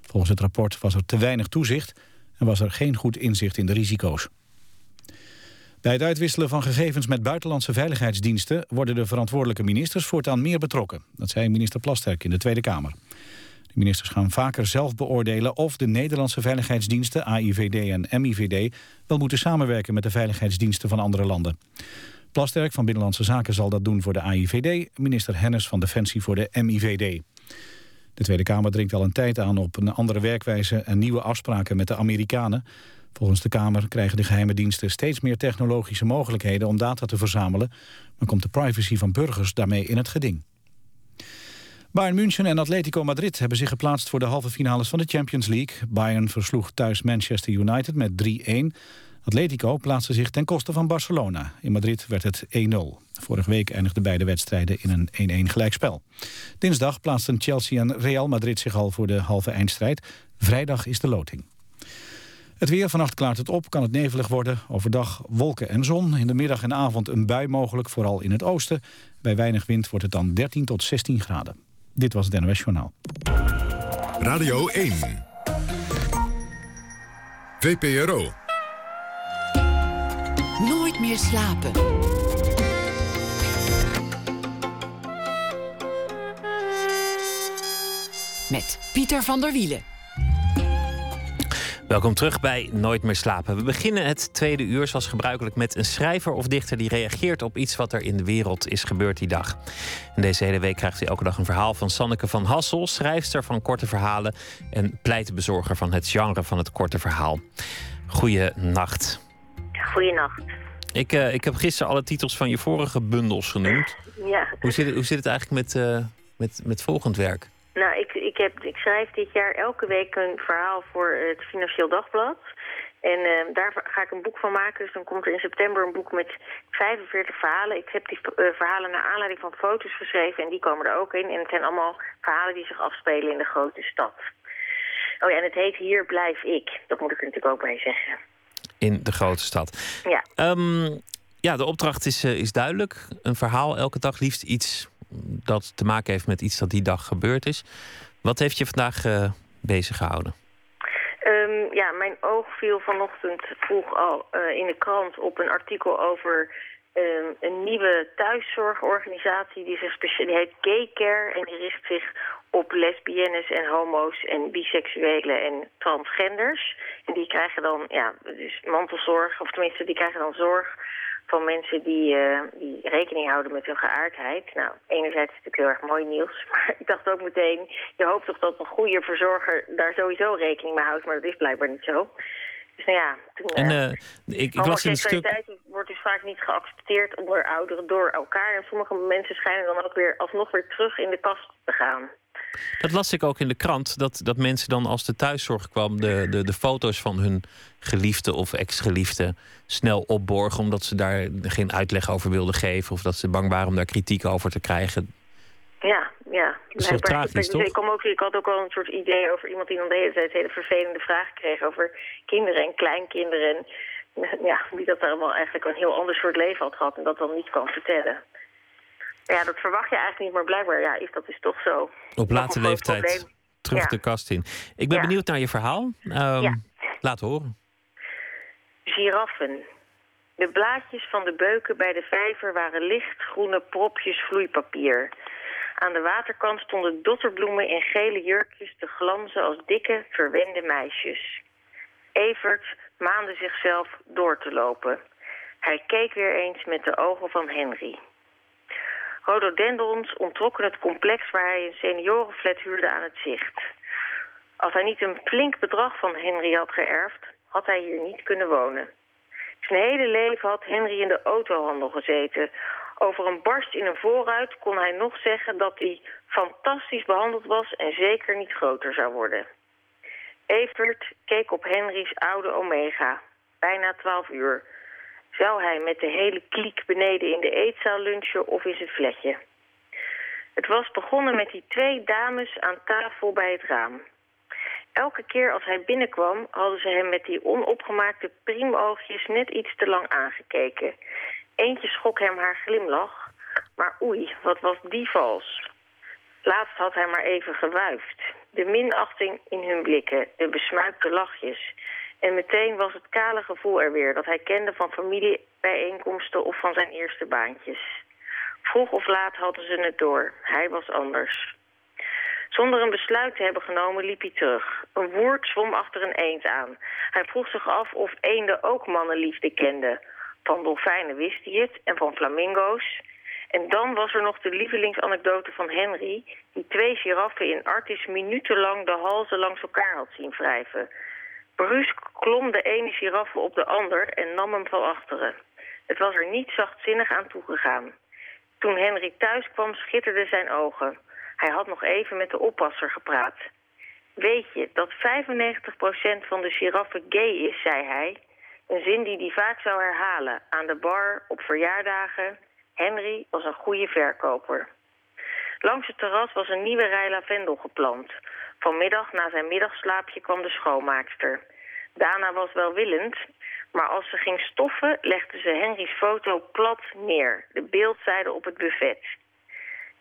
Volgens het rapport was er te weinig toezicht en was er geen goed inzicht in de risico's. Bij het uitwisselen van gegevens met buitenlandse veiligheidsdiensten... worden de verantwoordelijke ministers voortaan meer betrokken. Dat zei minister Plasterk in de Tweede Kamer. Ministers gaan vaker zelf beoordelen of de Nederlandse veiligheidsdiensten... AIVD en MIVD wel moeten samenwerken met de veiligheidsdiensten van andere landen. Plasterk van Binnenlandse Zaken zal dat doen voor de AIVD... minister Hennis van Defensie voor de MIVD. De Tweede Kamer dringt al een tijd aan op een andere werkwijze... en nieuwe afspraken met de Amerikanen... Volgens de Kamer krijgen de geheime diensten steeds meer technologische mogelijkheden om data te verzamelen, maar komt de privacy van burgers daarmee in het geding. Bayern München en Atletico Madrid hebben zich geplaatst voor de halve finales van de Champions League. Bayern versloeg thuis Manchester United met 3-1. Atletico plaatste zich ten koste van Barcelona. In Madrid werd het 1-0. Vorige week eindigden beide wedstrijden in een 1-1 gelijkspel. Dinsdag plaatsten Chelsea en Real Madrid zich al voor de halve eindstrijd. Vrijdag is de loting. Het weer, vannacht klaart het op, kan het nevelig worden. Overdag wolken en zon. In de middag en avond een bui mogelijk, vooral in het oosten. Bij weinig wind wordt het dan 13 tot 16 graden. Dit was het NOS Journaal. Radio 1. VPRO. Nooit meer slapen. Met Pieter van der Wielen. Welkom terug bij Nooit meer slapen. We beginnen het tweede uur zoals gebruikelijk met een schrijver of dichter die reageert op iets wat er in de wereld is gebeurd die dag. En deze hele week krijgt u elke dag een verhaal van Sanneke van Hassel, schrijfster van korte verhalen en pleitbezorger van het genre van het korte verhaal. Goeienacht. Goeienacht. Ik, uh, ik heb gisteren alle titels van je vorige bundels genoemd. Ja. Hoe zit het, hoe zit het eigenlijk met, uh, met, met volgend werk? Nou, ik, ik, heb, ik schrijf dit jaar elke week een verhaal voor het Financieel Dagblad. En uh, daar ga ik een boek van maken. Dus dan komt er in september een boek met 45 verhalen. Ik heb die uh, verhalen naar aanleiding van foto's geschreven en die komen er ook in. En het zijn allemaal verhalen die zich afspelen in de grote stad. Oh ja, en het heet Hier blijf ik. Dat moet ik er natuurlijk ook bij zeggen. In de grote stad. Ja. Um, ja, de opdracht is, uh, is duidelijk. Een verhaal elke dag, liefst iets dat te maken heeft met iets dat die dag gebeurd is. Wat heeft je vandaag uh, bezig gehouden? Um, ja, mijn oog viel vanochtend vroeg al uh, in de krant op een artikel over um, een nieuwe thuiszorgorganisatie. Die, zich die heet Gay Care en die richt zich op lesbiennes en homo's en biseksuelen en transgenders. En die krijgen dan ja, dus mantelzorg, of tenminste die krijgen dan zorg van mensen die, uh, die rekening houden met hun geaardheid. Nou, enerzijds is het natuurlijk heel erg mooi nieuws. Maar ik dacht ook meteen, je hoopt toch dat een goede verzorger daar sowieso rekening mee houdt. Maar dat is blijkbaar niet zo. Dus nou ja, toen, en, uh, ik, ik las in stuk... wordt dus vaak niet geaccepteerd onder ouderen door elkaar. En sommige mensen schijnen dan ook weer alsnog weer terug in de kast te gaan. Dat las ik ook in de krant, dat, dat mensen dan als de thuiszorg kwam... de, de, de foto's van hun geliefde of ex-geliefde snel opborgen... omdat ze daar geen uitleg over wilden geven... of dat ze bang waren om daar kritiek over te krijgen. Ja, ja. Dat tragisch, ik, toch? Ik, kom ook, ik had ook al een soort idee over iemand die dan de hele tijd hele vervelende vragen kreeg... over kinderen en kleinkinderen en ja, wie dat allemaal eigenlijk een heel ander soort leven had gehad... en dat dan niet kan vertellen. Ja, dat verwacht je eigenlijk niet, maar blijkbaar ja, is dat dus toch zo. Op late leeftijd probleem. terug Ja. de kast in. Ik ben Ja. benieuwd naar je verhaal. Um, Ja. Laat horen. Giraffen. De blaadjes van de beuken bij de vijver waren lichtgroene propjes vloeipapier. Aan de waterkant stonden dotterbloemen in gele jurkjes te glanzen als dikke, verwende meisjes. Evert maande zichzelf door te lopen. Hij keek weer eens met de ogen van Henry. Rhododendrons ontrokken het complex waar hij een seniorenflat huurde aan het zicht. Als hij niet een flink bedrag van Henry had geërfd, had hij hier niet kunnen wonen. Zijn hele leven had Henry in de autohandel gezeten. Over een barst in een voorruit kon hij nog zeggen dat hij fantastisch behandeld was en zeker niet groter zou worden. Evert keek op Henry's oude Omega, bijna twaalf uur. Zou hij met de hele kliek beneden in de eetzaal lunchen of in zijn fletje? Het was begonnen met die twee dames aan tafel bij het raam. Elke keer als hij binnenkwam, hadden ze hem met die onopgemaakte priemoogjes net iets te lang aangekeken. Eentje schok hem haar glimlach, maar oei, wat was die vals. Laatst had hij maar even gewuifd. De minachting in hun blikken, de besmuikte lachjes. En meteen was het kale gevoel er weer dat hij kende van familiebijeenkomsten of van zijn eerste baantjes. Vroeg of laat hadden ze het door. Hij was anders. Zonder een besluit te hebben genomen liep hij terug. Een woord zwom achter een eend aan. Hij vroeg zich af of eenden ook mannenliefde kenden. Van dolfijnen wist hij het en van flamingo's. En dan was er nog de lievelingsanekdote van Henry... die twee giraffen in Artis minutenlang de halzen langs elkaar had zien wrijven. Brusk klom de ene giraffe op de ander en nam hem van achteren. Het was er niet zachtzinnig aan toegegaan. Toen Henry thuis kwam schitterden zijn ogen. Hij had nog even met de oppasser gepraat. Weet je dat 95% van de giraffen gay is, zei hij. Een zin die hij vaak zou herhalen. Aan de bar, op verjaardagen. Henry was een goede verkoper. Langs het terras was een nieuwe rij lavendel geplant. Vanmiddag na zijn middagslaapje kwam de schoonmaakster. Dana was welwillend, maar als ze ging stoffen legde ze Henry's foto plat neer. De beeldzijde op het buffet.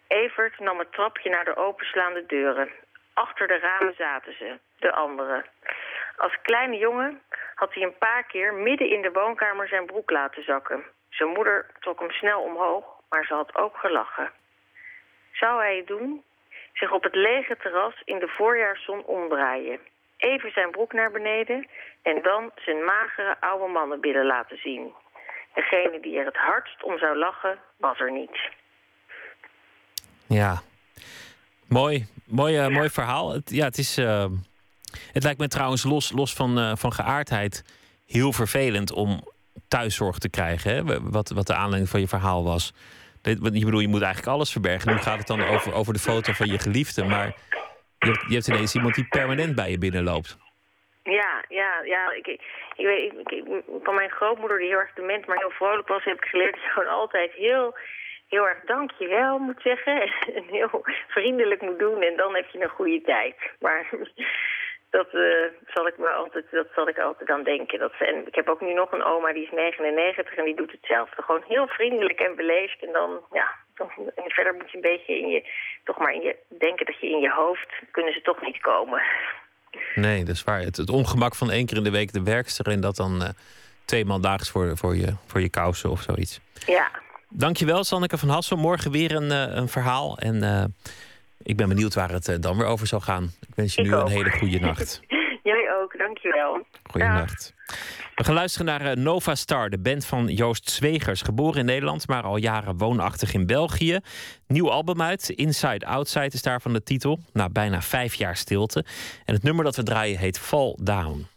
Evert nam het trapje naar de openslaande deuren. Achter de ramen zaten ze, de anderen. Als kleine jongen had hij een paar keer midden in de woonkamer zijn broek laten zakken. Zijn moeder trok hem snel omhoog, maar ze had ook gelachen. Zou hij het doen? Zich op het lege terras in de voorjaarszon omdraaien. Even zijn broek naar beneden en dan zijn magere oude mannenbillen laten zien. Degene die er het hardst om zou lachen, was er niet. Ja, mooi, mooi, uh, mooi verhaal. Het, ja, het, is, uh, het lijkt me trouwens los, los van, uh, van geaardheid heel vervelend om thuiszorg te krijgen. Hè? Wat, wat de aanleiding van je verhaal was. Je bedoel, je moet eigenlijk alles verbergen. Nu gaat het dan over, over de foto van je geliefde. Maar je hebt, je hebt ineens iemand die permanent bij je binnenloopt. Ja, ja, ja. Ik, ik, ik weet, ik, van mijn grootmoeder, die heel erg dement, maar heel vrolijk was, heb ik geleerd dat je gewoon altijd heel, heel erg dankjewel moet zeggen. En heel vriendelijk moet doen. En dan heb je een goede tijd. Maar dat uh, zal ik me altijd, dat zal ik altijd aan denken. Dat, en ik heb ook nu nog een oma die is 99 en die doet hetzelfde. Gewoon heel vriendelijk en beleefd. En dan, ja, dan, en verder moet je een beetje in je, toch maar in je, denken dat je in je hoofd, kunnen ze toch niet komen. Nee, dat is waar. Het, het ongemak van één keer in de week de werkster en dat dan uh, tweemaal daags voor, voor, je, voor je kousen of zoiets. Ja. Dankjewel, Sanneke van Hassel. Morgen weer een, uh, een verhaal. En uh, ik ben benieuwd waar het uh, dan weer over zal gaan. Ik wens je Ik nu ook. een hele goede nacht. Jij ook, dankjewel. Goedenacht. We gaan luisteren naar eh, Nova Star, de band van Joost Zwegers. Geboren in Nederland, maar al jaren woonachtig in België. Nieuw album uit, Inside Outside is daarvan de titel. Na bijna vijf jaar stilte. En het nummer dat we draaien heet Fall Down.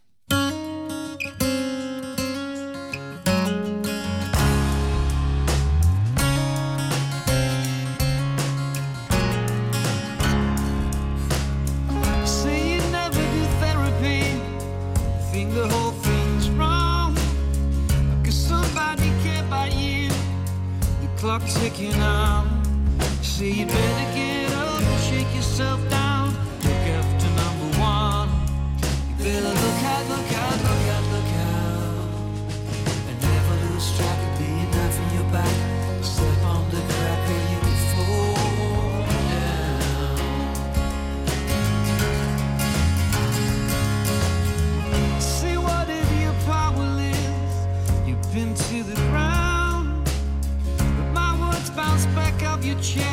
You change.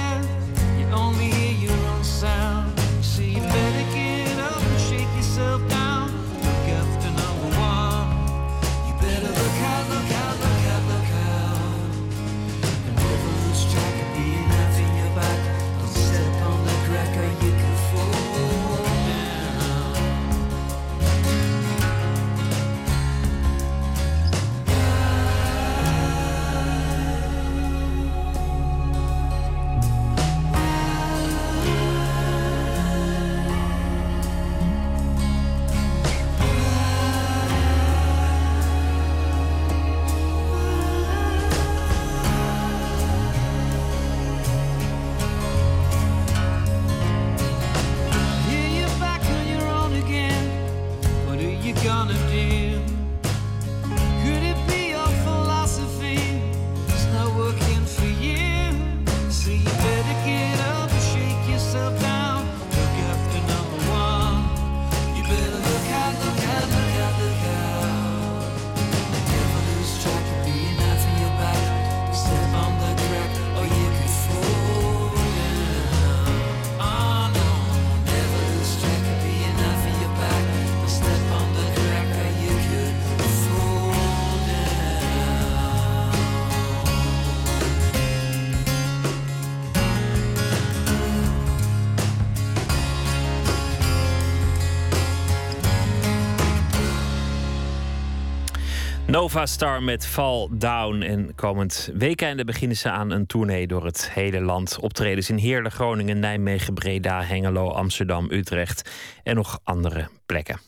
Nova Star met Fall Down. En komend weekende beginnen ze aan een tournee door het hele land. Optredens in Heerlen, Groningen, Nijmegen, Breda, Hengelo, Amsterdam, Utrecht en nog andere plekken.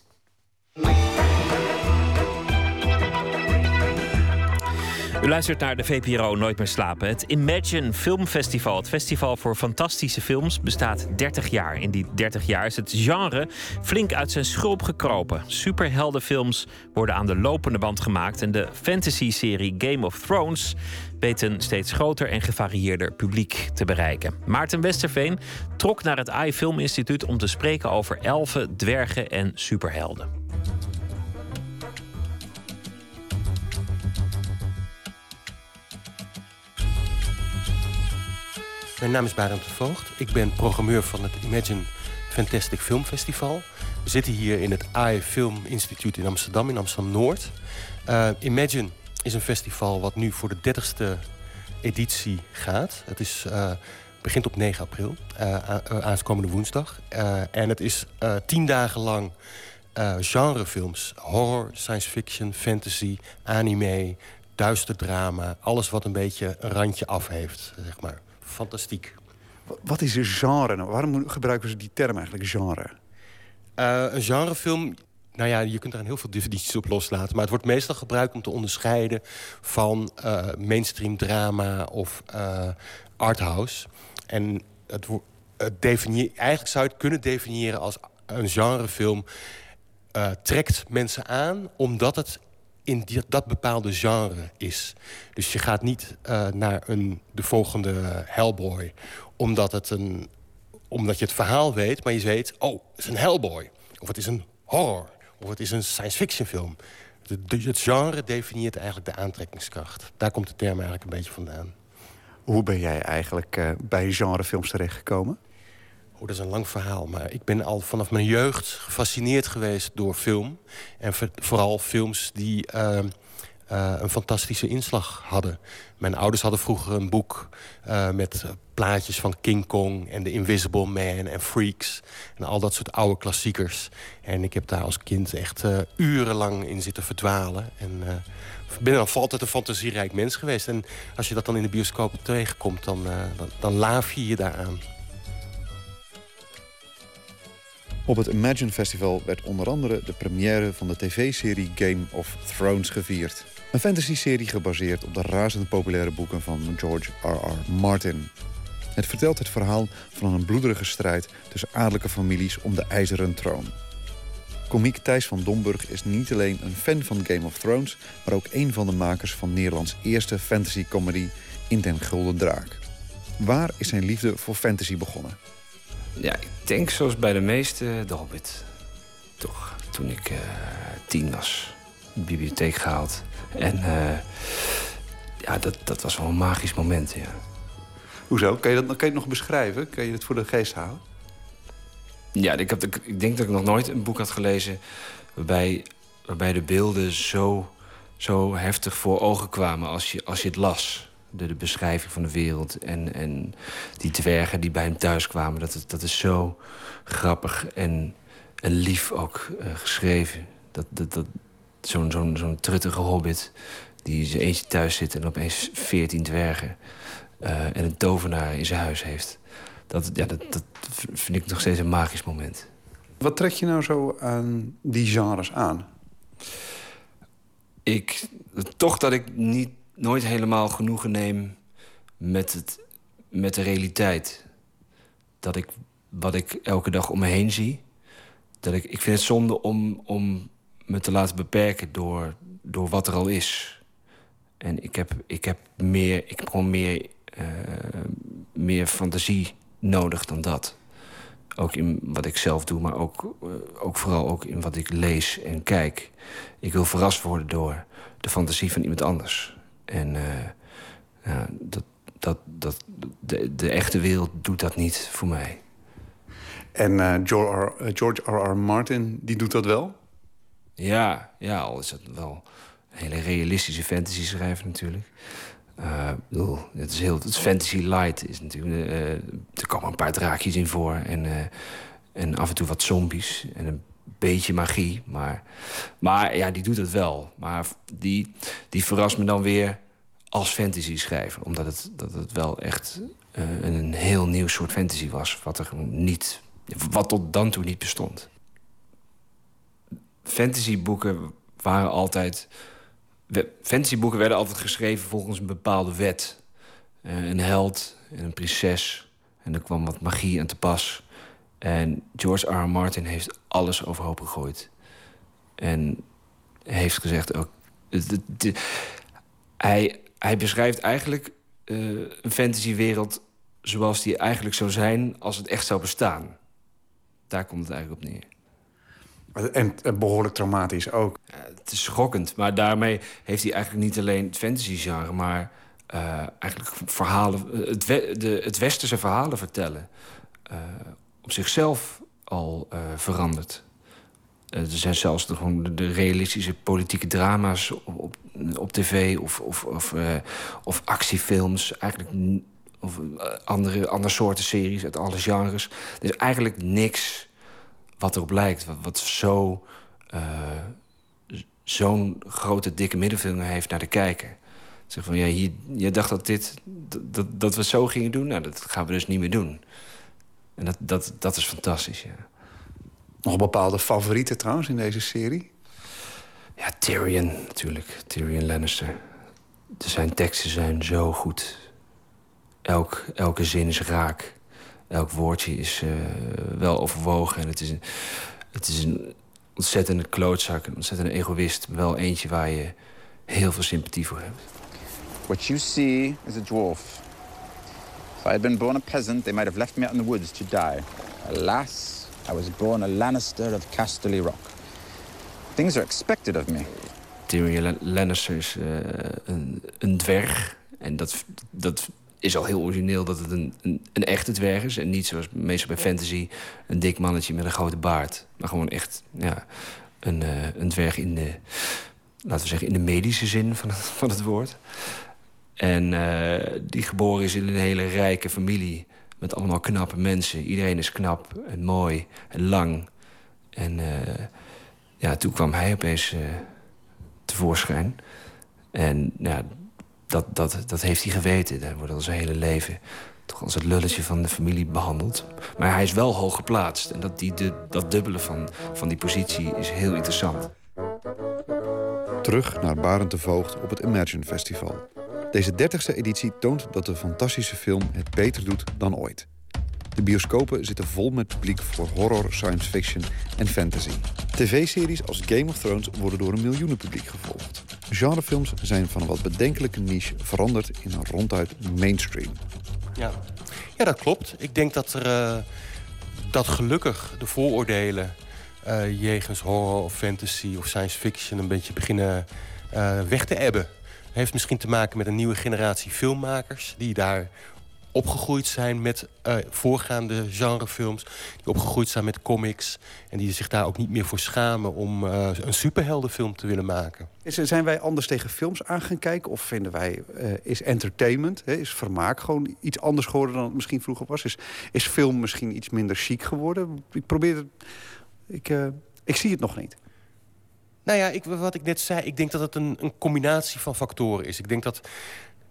U luistert naar de VPRO Nooit meer slapen. Het Imagine Filmfestival, het festival voor fantastische films, bestaat 30 jaar. In die 30 jaar is het genre flink uit zijn schulp gekropen. Superheldenfilms worden aan de lopende band gemaakt en de fantasy-serie Game of Thrones weet een steeds groter en gevarieerder publiek te bereiken. Maarten Westerveen trok naar het AI Film Instituut om te spreken over elfen, dwergen en superhelden. Mijn naam is Barend de Voogd. Ik ben programmeur van het Imagine Fantastic Film Festival. We zitten hier in het AI Film Instituut in Amsterdam, in Amsterdam-Noord. Uh, Imagine is een festival wat nu voor de 30ste editie gaat. Het is, uh, begint op 9 april, uh, aankomende woensdag. en het is tien dagen lang genrefilms. Horror, science fiction, fantasy, anime, duister drama. Alles wat een beetje een randje af heeft, zeg maar fantastiek. Wat is een genre? Nou, waarom gebruiken ze die term eigenlijk, genre? Uh, een genrefilm, nou ja, je kunt er heel veel definities op loslaten. Maar het wordt meestal gebruikt om te onderscheiden van uh, mainstream drama of uh, arthouse. En het, het eigenlijk zou je het kunnen definiëren als een genrefilm trekt mensen aan omdat het in dat bepaalde genre is. Dus je gaat niet uh, naar een, de volgende Hellboy... Omdat, het een, omdat je het verhaal weet, maar je weet... oh, het is een Hellboy. Of het is een horror. Of het is een science fiction film. De, het genre definieert eigenlijk de aantrekkingskracht. Daar komt de term eigenlijk een beetje vandaan. Hoe ben jij eigenlijk uh, bij genrefilms terechtgekomen? Oh, dat is een lang verhaal, maar ik ben al vanaf mijn jeugd gefascineerd geweest door film. En vooral films die uh, uh, een fantastische inslag hadden. Mijn ouders hadden vroeger een boek uh, met plaatjes van King Kong en The Invisible Man en Freaks. En al dat soort oude klassiekers. En ik heb daar als kind echt urenlang in zitten verdwalen. En ben dan altijd een fantasierijk mens geweest. En als je dat dan in de bioscoop tegenkomt, dan, dan, dan laaf je je daaraan. Op het Imagine Festival werd onder andere de première van de tv-serie Game of Thrones gevierd. Een fantasy-serie gebaseerd op de razend populaire boeken van George R.R. Martin. Het vertelt het verhaal van een bloederige strijd tussen adellijke families om de ijzeren troon. Komiek Thijs van Domburg is niet alleen een fan van Game of Thrones... maar ook een van de makers van Nederlands eerste fantasy-comedy In den Gulden Draak. Waar is zijn liefde voor fantasy begonnen? Ja, ik denk zoals bij de meeste de Hobbit. Toch, toen ik uh, tien was, de bibliotheek gehaald. En uh, ja, dat, dat was wel een magisch moment, ja. Hoezo? Kan je, dat, kan je het nog beschrijven? Kan je het voor de geest halen? Ja, ik, heb, ik denk dat ik nog nooit een boek had gelezen... waarbij, waarbij de beelden zo, zo heftig voor ogen kwamen als je, als je het las de, de, beschrijving van de wereld. En, en die dwergen die bij hem thuis kwamen. Dat, dat is zo grappig en, en lief ook uh, geschreven. Dat, dat, dat, Zo'n zo'n zo'n truttige hobbit die zijn eentje thuis zit... en opeens veertien dwergen uh, en een tovenaar in zijn huis heeft. Dat, ja, dat, dat vind ik nog steeds een magisch moment. Wat trek je nou zo aan die genres aan? Ik, toch dat ik niet nooit helemaal genoegen neem met, het, met de realiteit. Dat ik wat ik elke dag om me heen zie. Dat ik, ik vind het zonde om, om me te laten beperken door, door wat er al is. En ik heb, ik heb, meer, ik heb gewoon meer, uh, meer fantasie nodig dan dat. Ook in wat ik zelf doe, maar ook, uh, ook vooral ook in wat ik lees en kijk. Ik wil verrast worden door de fantasie van iemand anders. En ja, dat, dat, dat, de, de echte wereld doet dat niet voor mij. En uh, George, R.R. Martin, die doet dat wel? Ja, ja, al is het wel een hele realistische fantasy schrijver natuurlijk. Uh, het is heel, het fantasy light is natuurlijk. Uh, er komen een paar draakjes in voor en, uh, en af en toe wat zombies en een beetje magie. Maar, maar ja, die doet het wel. Maar die, die verrast me dan weer als fantasy schrijver. Omdat het, dat het wel echt uh, een heel nieuw soort fantasy was. Wat er niet, wat tot dan toe niet bestond. Fantasyboeken waren altijd. Fantasyboeken werden altijd geschreven volgens een bepaalde wet. Uh, een held en een prinses. En er kwam wat magie aan te pas. En George R. R. Martin heeft alles overhoop gegooid. En heeft gezegd ook. Hij, hij beschrijft eigenlijk uh, een fantasywereld zoals die eigenlijk zou zijn als het echt zou bestaan. Daar komt het eigenlijk op neer. En behoorlijk traumatisch ook. het is schokkend, maar daarmee heeft hij eigenlijk niet alleen het fantasy-genre, maar uh, eigenlijk verhalen, het, we, de, het westerse verhalen vertellen. Op zichzelf al uh, veranderd. er zijn zelfs de, gewoon de realistische politieke drama's op, op, tv of, of, of, of actiefilms. Eigenlijk of andere, andere soorten series uit alle genres. Er is eigenlijk niks wat erop lijkt. Wat, zo, zo'n grote, dikke middenvinger heeft naar de kijker. Zeg van, ja, hier, je dacht dat, dit, dat, dat we zo gingen doen? Nou, dat gaan we dus niet meer doen. En dat, dat, dat is fantastisch, ja. Nog bepaalde favorieten trouwens in deze serie? Ja, Tyrion natuurlijk. Tyrion Lannister. Zijn teksten zijn zo goed. Elk, elke zin is raak. Elk woordje is uh, wel overwogen. En het is, een, het is een ontzettende klootzak, een ontzettende egoïst. Wel eentje waar je heel veel sympathie voor hebt. What you see is a dwarf. If I had been born a peasant, they might have left me out in the woods to die. Alas, I was born a Lannister of Casterly Rock. Things are expected of me. Tyrion Lannister is uh, een, een, dwerg. En dat, dat is al heel origineel dat het een, een, echte dwerg is. En niet zoals meestal bij fantasy een dik mannetje met een grote baard. Maar gewoon echt ja, een, uh, een dwerg in de, laten we zeggen, in de medische zin van van het woord. En uh, die geboren is in een hele rijke familie. Met allemaal knappe mensen. Iedereen is knap en mooi en lang. En uh, ja, toen kwam hij opeens uh, tevoorschijn. En ja, dat, dat, dat heeft hij geweten. Daar wordt al zijn hele leven toch als het lulletje van de familie behandeld. Maar hij is wel hoog geplaatst. En dat, die, de, dat dubbele van, van die positie is heel interessant. Terug naar Barend de Voogd op het Imagine Festival. Deze 30e editie toont dat de fantastische film het beter doet dan ooit. De bioscopen zitten vol met publiek voor horror, science fiction en fantasy. TV-series als Game of Thrones worden door een miljoenenpubliek gevolgd. Genrefilms zijn van een wat bedenkelijke niche veranderd in een ronduit mainstream. Ja, ja dat klopt. Ik denk dat er uh, dat gelukkig de vooroordelen uh, jegens horror of fantasy of science fiction een beetje beginnen uh, weg te ebben heeft misschien te maken met een nieuwe generatie filmmakers... die daar opgegroeid zijn met uh, voorgaande genrefilms... die opgegroeid zijn met comics... en die zich daar ook niet meer voor schamen om uh, een superheldenfilm te willen maken. Zijn wij anders tegen films aan gaan kijken? Of vinden wij, uh, is entertainment, hè, is vermaak gewoon iets anders geworden... dan het misschien vroeger was? Is, is film misschien iets minder chic geworden? Ik probeer het... Ik, ik zie het nog niet. Nou ja, ik, wat ik net zei, ik denk dat het een, een combinatie van factoren is. Ik denk dat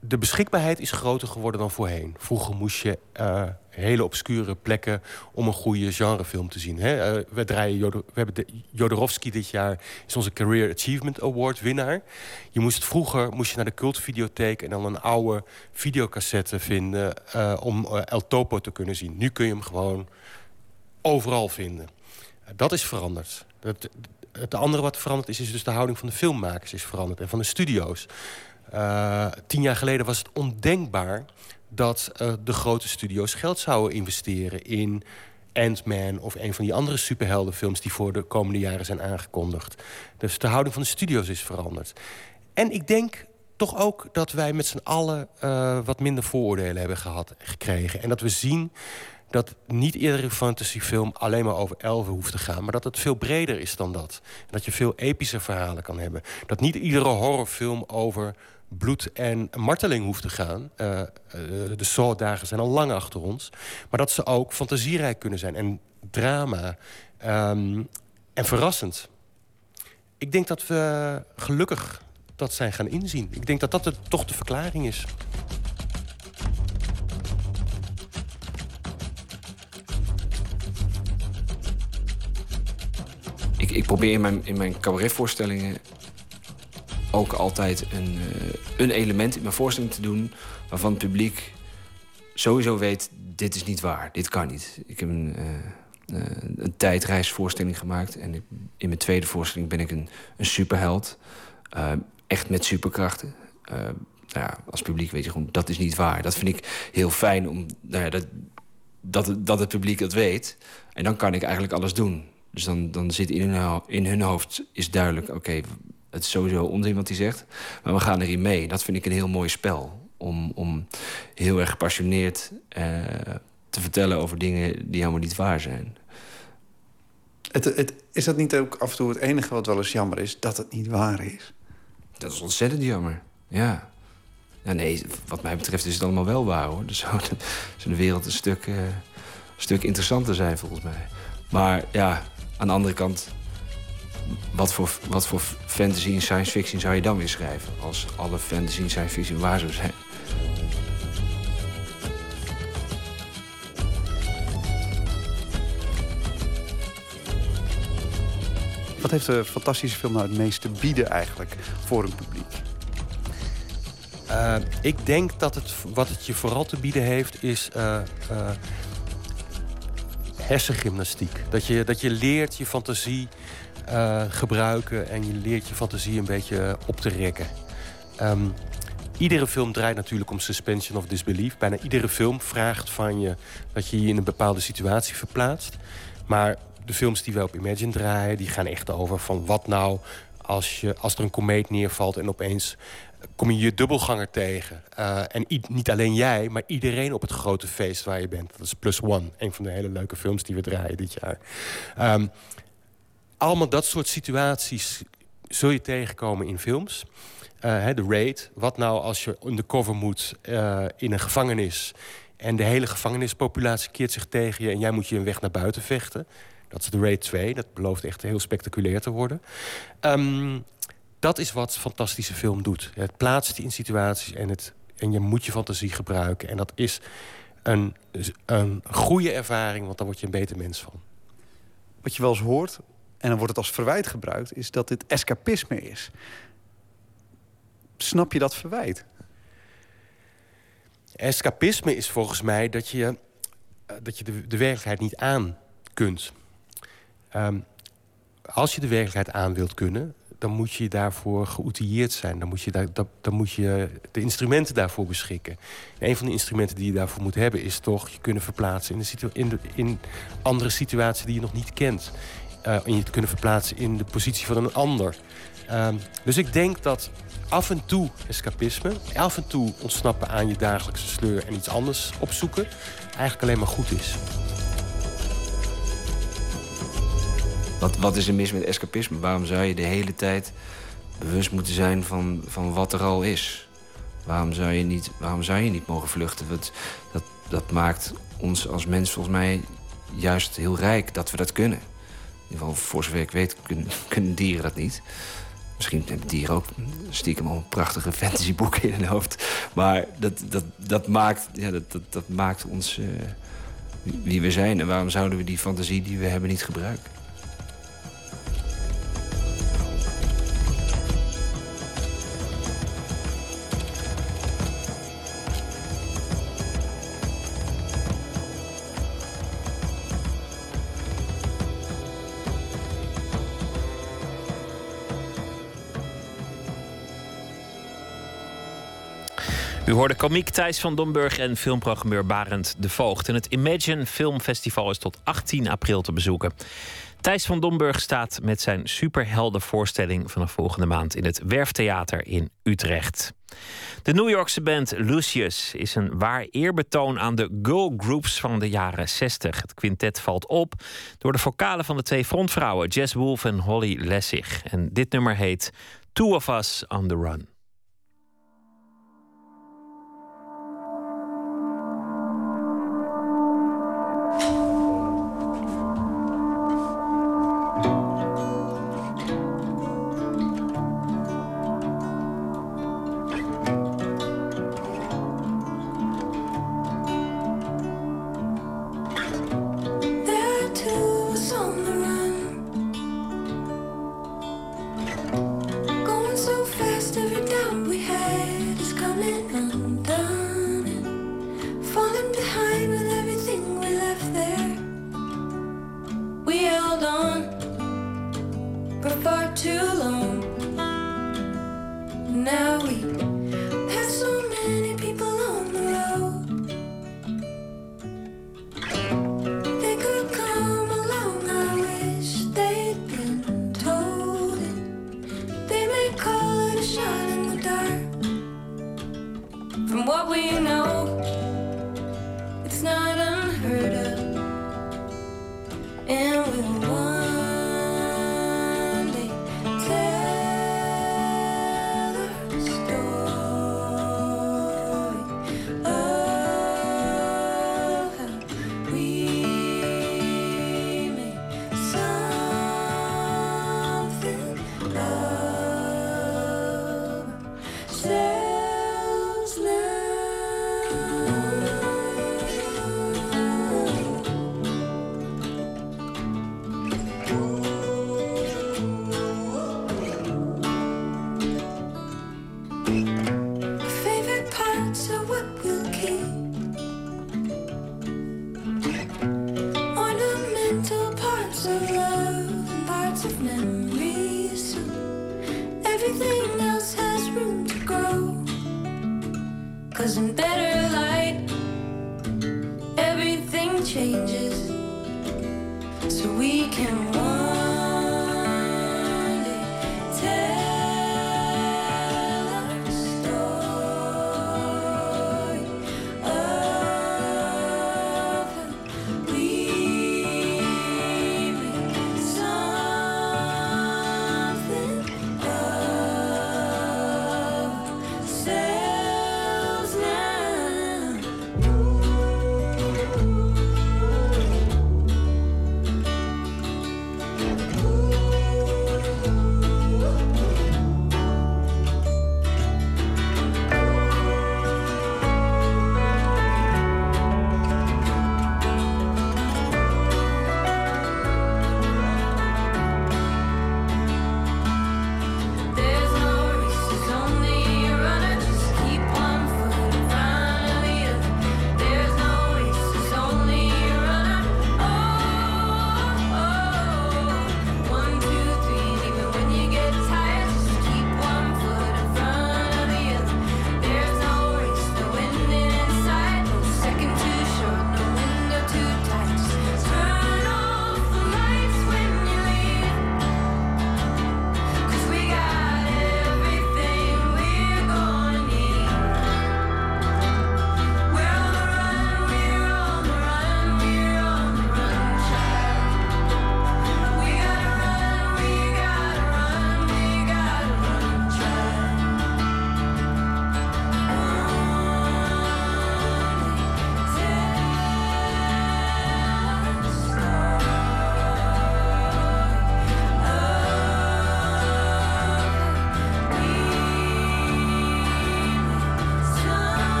de beschikbaarheid is groter geworden dan voorheen. Vroeger moest je uh, hele obscure plekken om een goede genrefilm te zien. Hè? Uh, we, draaien Jodor we hebben de Jodorowsky dit jaar is onze Career Achievement Award winnaar. Je moest vroeger moest je naar de cultvideotheek en dan een oude videocassette vinden uh, om El Topo te kunnen zien. Nu kun je hem gewoon overal vinden. dat is veranderd. Dat, het andere wat veranderd is, is dus de houding van de filmmakers is veranderd en van de studio's. Uh, tien jaar geleden was het ondenkbaar dat uh, de grote studio's geld zouden investeren in Ant-Man of een van die andere superheldenfilms die voor de komende jaren zijn aangekondigd. Dus de houding van de studio's is veranderd. En ik denk toch ook dat wij met z'n allen uh, wat minder vooroordelen hebben gehad, gekregen. En dat we zien dat niet iedere fantasyfilm alleen maar over elfen hoeft te gaan... maar dat het veel breder is dan dat. Dat je veel epische verhalen kan hebben. Dat niet iedere horrorfilm over bloed en marteling hoeft te gaan. Uh, de Saw-dagen zijn al lang achter ons. Maar dat ze ook fantasierijk kunnen zijn. En drama, um, en verrassend. Ik denk dat we gelukkig dat zijn gaan inzien. Ik denk dat dat toch de verklaring is. Ik, ik probeer in mijn, in mijn cabaretvoorstellingen ook altijd een, eh, een element in mijn voorstelling te doen... waarvan het publiek sowieso weet, dit is niet waar, dit kan niet. Ik heb een, eh, eh, een tijdreisvoorstelling gemaakt... en in mijn tweede voorstelling ben ik een, een superheld. Echt met superkrachten. Nou ja, als publiek weet je gewoon, dat is niet waar. Dat vind ik heel fijn, om, nou ja, dat, dat, dat het publiek dat weet. En dan kan ik eigenlijk alles doen. Dus dan, dan zit in hun, in hun hoofd is duidelijk... oké, het is sowieso onzin wat hij zegt, maar we gaan erin mee. Dat vind ik een heel mooi spel. Om, om heel erg gepassioneerd eh, te vertellen over dingen die helemaal niet waar zijn. Het, het, is dat niet ook af en toe het enige wat wel eens jammer is? Dat het niet waar is? Dat is ontzettend jammer, ja. ja nee, wat mij betreft is het allemaal wel waar, hoor. Dus zou de, zou de wereld een stuk, eh, een stuk interessanter zijn, volgens mij. Maar ja, aan de andere kant... Wat voor, wat voor fantasy en science fiction zou je dan weer schrijven... als alle fantasy en science fiction waar zou zijn? Wat heeft de fantastische film nou het meest te bieden eigenlijk voor een publiek? Eh, ik denk dat het, wat het je vooral te bieden heeft, is eh, eh, hersengymnastiek. Dat je, dat je leert je fantasie eh, gebruiken en je leert je fantasie een beetje op te rekken. Ehm, iedere film draait natuurlijk om suspension of disbelief. Bijna iedere film vraagt van je dat je je in een bepaalde situatie verplaatst. Maar de films die wij op Imagine draaien, die gaan echt over van wat nou als, je, als er een komeet neervalt en opeens kom je je dubbelganger tegen. Eh, en niet alleen jij, maar iedereen op het grote feest waar je bent. Dat is Plus One, een van de hele leuke films die we draaien dit jaar. Ehm, allemaal dat soort situaties zul je tegenkomen in films. Eh, de raid. Wat nou als je undercover moet eh, in een gevangenis... en de hele gevangenispopulatie keert zich tegen je... en jij moet je een weg naar buiten vechten. Dat is de raid 2. Dat belooft echt heel spectaculair te worden. Ehm, dat is wat fantastische film doet. Het plaatst je in situaties en, het, en je moet je fantasie gebruiken. En dat is een, een goede ervaring, want daar word je een beter mens van. Wat je wel eens hoort, en dan wordt het als verwijt gebruikt... is dat dit escapisme is. Snap je dat verwijt? Escapisme is volgens mij dat je, eh, dat je de, de werkelijkheid niet aan kunt. Ehm, als je de werkelijkheid aan wilt kunnen, dan moet je daarvoor geoutilleerd zijn. Dan moet je, daar, dat, dan moet je de instrumenten daarvoor beschikken. En een van de instrumenten die je daarvoor moet hebben... is toch je kunnen verplaatsen in, in andere situaties die je nog niet kent. Eh, en je te kunnen verplaatsen in de positie van een ander. Ehm, dus ik denk dat af en toe escapisme... af en toe ontsnappen aan je dagelijkse sleur... en iets anders opzoeken... eigenlijk alleen maar goed is. Wat, wat is er mis met escapisme? Waarom zou je de hele tijd bewust moeten zijn van, van wat er al is? Waarom zou je niet, waarom zou je niet mogen vluchten? Dat, dat, dat maakt ons als mens volgens mij juist heel rijk dat we dat kunnen. In ieder geval, voor zover ik weet, kunnen, kunnen dieren dat niet. Misschien hebben dieren ook stiekem al prachtige fantasyboeken in hun hoofd. Maar dat, dat, dat, maakt, ja, dat, dat, dat maakt ons eh, wie we zijn. En waarom zouden we die fantasie die we hebben niet gebruiken? U hoorde komiek Thijs van Domburg en filmprogrammeur Barend de Voogd. En het Imagine Film Festival is tot 18 april te bezoeken. Thijs van Domburg staat met zijn superheldenvoorstelling vanaf volgende maand in het Werftheater in Utrecht. De New Yorkse band Lucius is een waar eerbetoon aan de girl groups van de jaren 60. Het quintet valt op door de vocalen van de twee frontvrouwen, Jess Wolf en Holly Lessig. En dit nummer heet Two of Us on the Run.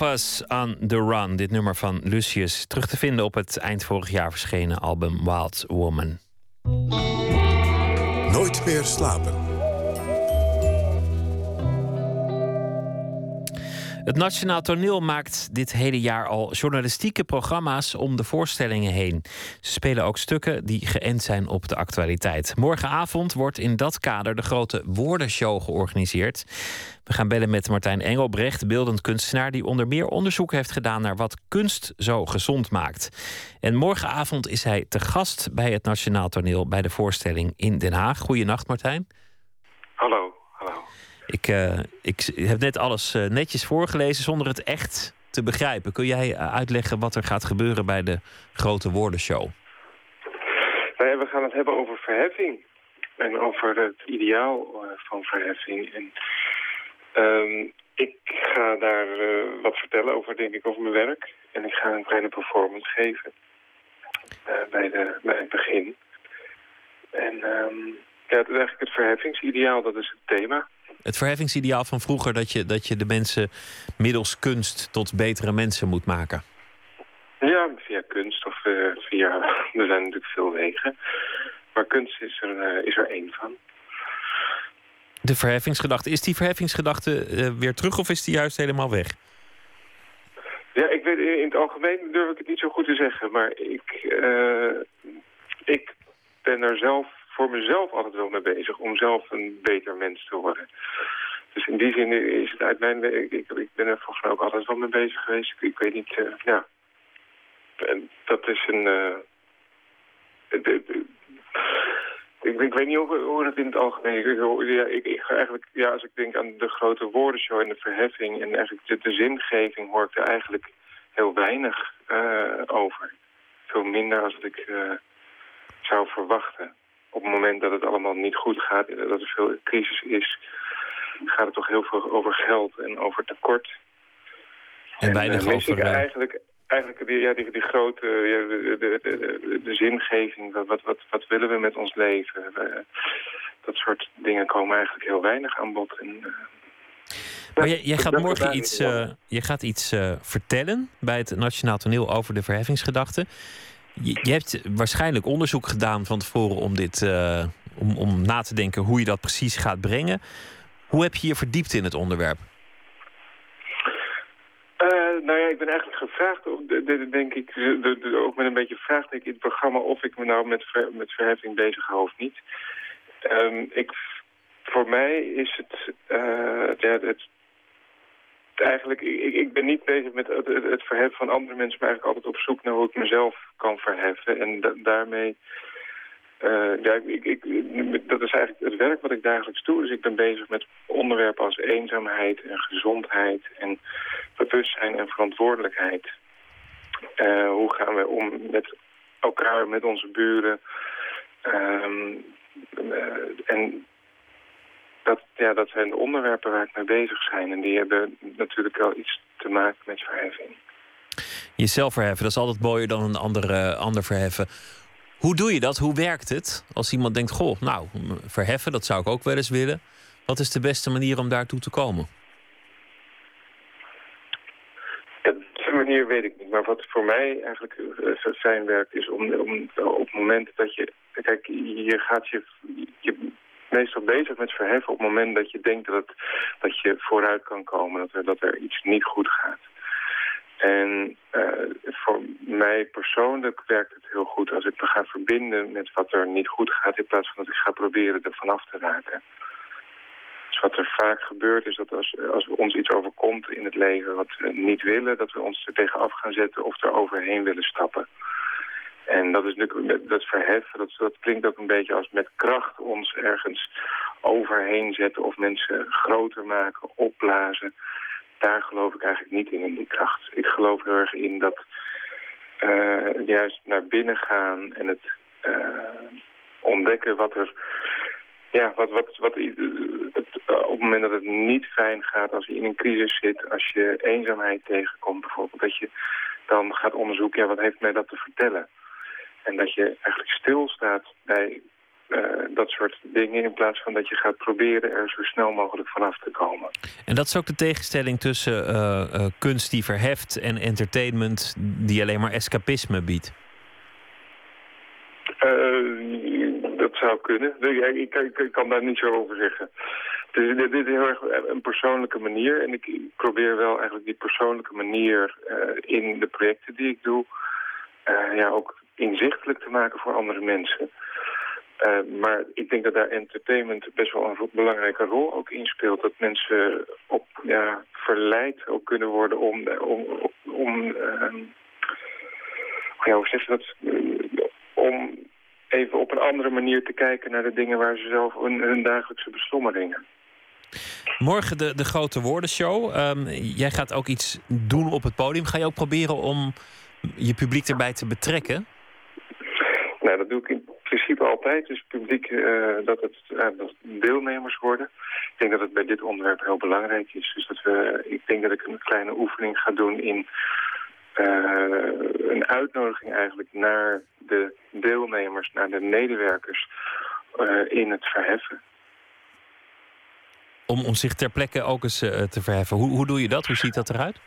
Of on the Run, dit nummer van Lucius. Terug te vinden op het eind vorig jaar verschenen album Wild Woman. Nooit meer slapen. Het Nationaal Toneel maakt dit hele jaar al journalistieke programma's om de voorstellingen heen. Ze spelen ook stukken die geënt zijn op de actualiteit. Morgenavond wordt in dat kader de grote Woordenshow georganiseerd. We gaan bellen met Martijn Engelbrecht, beeldend kunstenaar die onder meer onderzoek heeft gedaan naar wat kunst zo gezond maakt. En morgenavond is hij te gast bij het Nationaal Toneel bij de voorstelling in Den Haag. Goedenacht, Martijn. Hallo, hallo. Ik, eh, ik heb net alles eh, netjes voorgelezen zonder het echt te begrijpen. Kun jij eh, uitleggen wat er gaat gebeuren bij de grote woordenshow? Nou we gaan het hebben over verheffing. En over het ideaal van verheffing. En ehm, ik ga daar wat vertellen over, denk ik, over mijn werk. En ik ga een kleine performance geven. bij, de, bij het begin. En ehm, ja, het is eigenlijk het verheffingsideaal, dat is het thema. Het verheffingsideaal van vroeger dat je, dat je de mensen middels kunst tot betere mensen moet maken. Ja, via kunst of eh, via... Er zijn natuurlijk veel wegen. Maar kunst is er, eh, is er één van. De verheffingsgedachte. Is die verheffingsgedachte eh, weer terug of is die juist helemaal weg? Ja, ik weet, in het algemeen durf ik het niet zo goed te zeggen. Maar ik, ik ben er zelf voor mezelf altijd wel mee bezig om zelf een beter mens te worden. Dus in die zin is het uit mijn... Ik, ik, ben er volgens mij ook altijd wel mee bezig geweest. Ik, ik weet niet, eh, ja. Dat is een... eh, ik, ik weet niet hoe, het in het algemeen... Ik, ja, ik, ik eigenlijk, ja, als ik denk aan de grote woordenshow en de verheffing... en eigenlijk de, de zingeving hoor ik er eigenlijk heel weinig eh, over. Veel minder als ik zou verwachten. Op het moment dat het allemaal niet goed gaat... en dat er veel crisis is... gaat het toch heel veel over geld en over tekort. En weinig eh, over... eh, eigenlijk, eigenlijk die, ja, die, die grote de, de, de, de, zingeving. Wat, wat, wat, wat willen we met ons leven? We- dat soort dingen komen eigenlijk heel weinig aan bod. En, eh, Maar jij, jij gaat morgen iets, eh, je gaat iets vertellen bij het Nationaal Toneel over de verheffingsgedachte. Je, hebt waarschijnlijk onderzoek gedaan van tevoren om, dit, eh, om, om na te denken hoe je dat precies gaat brengen. Hoe heb je je verdiept in het onderwerp? Eh, nou ja, ik ben eigenlijk gevraagd, denk ik, ook met een beetje vraagteken in het programma of ik me nou met, ver- met verheffing bezig hou of niet. Ehm, ik, voor mij is het, eh, ja, het eigenlijk, ik, ik ben niet bezig met het, verheffen van andere mensen, maar eigenlijk altijd op zoek naar hoe ik mezelf kan verheffen. En da- daarmee, eh, ja, ik, dat is eigenlijk het werk wat ik dagelijks doe. Dus ik ben bezig met onderwerpen als eenzaamheid en gezondheid en bewustzijn en verantwoordelijkheid. Eh, hoe gaan we om met elkaar, met onze buren? Ehm, eh, en dat, ja, dat zijn de onderwerpen waar ik mee bezig zijn. En die hebben natuurlijk wel iets te maken met verheffing. Jezelf verheffen, dat is altijd mooier dan een ander, eh, ander verheffen. Hoe doe je dat? Hoe werkt het? Als iemand denkt, goh, nou, verheffen, dat zou ik ook wel eens willen. Wat is de beste manier om daartoe te komen? De manier weet ik niet. Maar wat voor mij eigenlijk eh, fijn werkt is om, om op het moment dat je... Kijk, je gaat je, je meestal bezig met verheffen op het moment dat je denkt dat, dat je vooruit kan komen. Dat er, dat er iets niet goed gaat. En eh, voor mij persoonlijk werkt het heel goed als ik me ga verbinden met wat er niet goed gaat... in plaats van dat ik ga proberen er vanaf te raken. Dus wat er vaak gebeurt is dat als, als ons iets overkomt in het leven wat we niet willen... dat we ons er tegenaf gaan zetten of er overheen willen stappen. En dat is natuurlijk dat verheffen, dat, dat klinkt ook een beetje als met kracht ons ergens overheen zetten... of mensen groter maken, opblazen. Daar geloof ik eigenlijk niet in, in die kracht. Ik geloof heel erg in dat eh, juist naar binnen gaan en het eh, ontdekken wat er ja, wat, wat, wat, het, eh, op het moment dat het niet fijn gaat, als je in een crisis zit, als je eenzaamheid tegenkomt bijvoorbeeld, dat je dan gaat onderzoeken, ja, wat heeft mij dat te vertellen? En dat je eigenlijk stilstaat bij eh, dat soort dingen, in plaats van dat je gaat proberen er zo snel mogelijk vanaf te komen. En dat is ook de tegenstelling tussen eh, eh, kunst die verheft en entertainment die alleen maar escapisme biedt. Dat zou kunnen. Ja, Ik, ik, ik kan daar niet zo over zeggen. Dus dit, dit is heel erg een persoonlijke manier. En ik, probeer wel eigenlijk die persoonlijke manier in de projecten die ik doe... ja, ook inzichtelijk te maken voor andere mensen. Eh, maar ik denk dat daar entertainment best wel een belangrijke rol ook in speelt. Dat mensen op, ja, verleid ook kunnen worden om... om, om ehm, ja, hoe zeg je dat? Eh, om even op een andere manier te kijken naar de dingen waar ze zelf hun, hun dagelijkse beslommeringen. Morgen de, de grote woordenshow. Ehm, jij gaat ook iets doen op het podium. Ga je ook proberen om je publiek erbij te betrekken? Nou, dat doe ik in principe altijd. Dus publiek, eh, dat het dat deelnemers worden. Ik denk dat het bij dit onderwerp heel belangrijk is. Dus dat we, ik denk dat ik een kleine oefening ga doen in eh, een uitnodiging eigenlijk naar de deelnemers, naar de medewerkers in het verheffen. om, om zich ter plekke ook eens te verheffen. Hoe, hoe doe je dat? Hoe ziet dat eruit?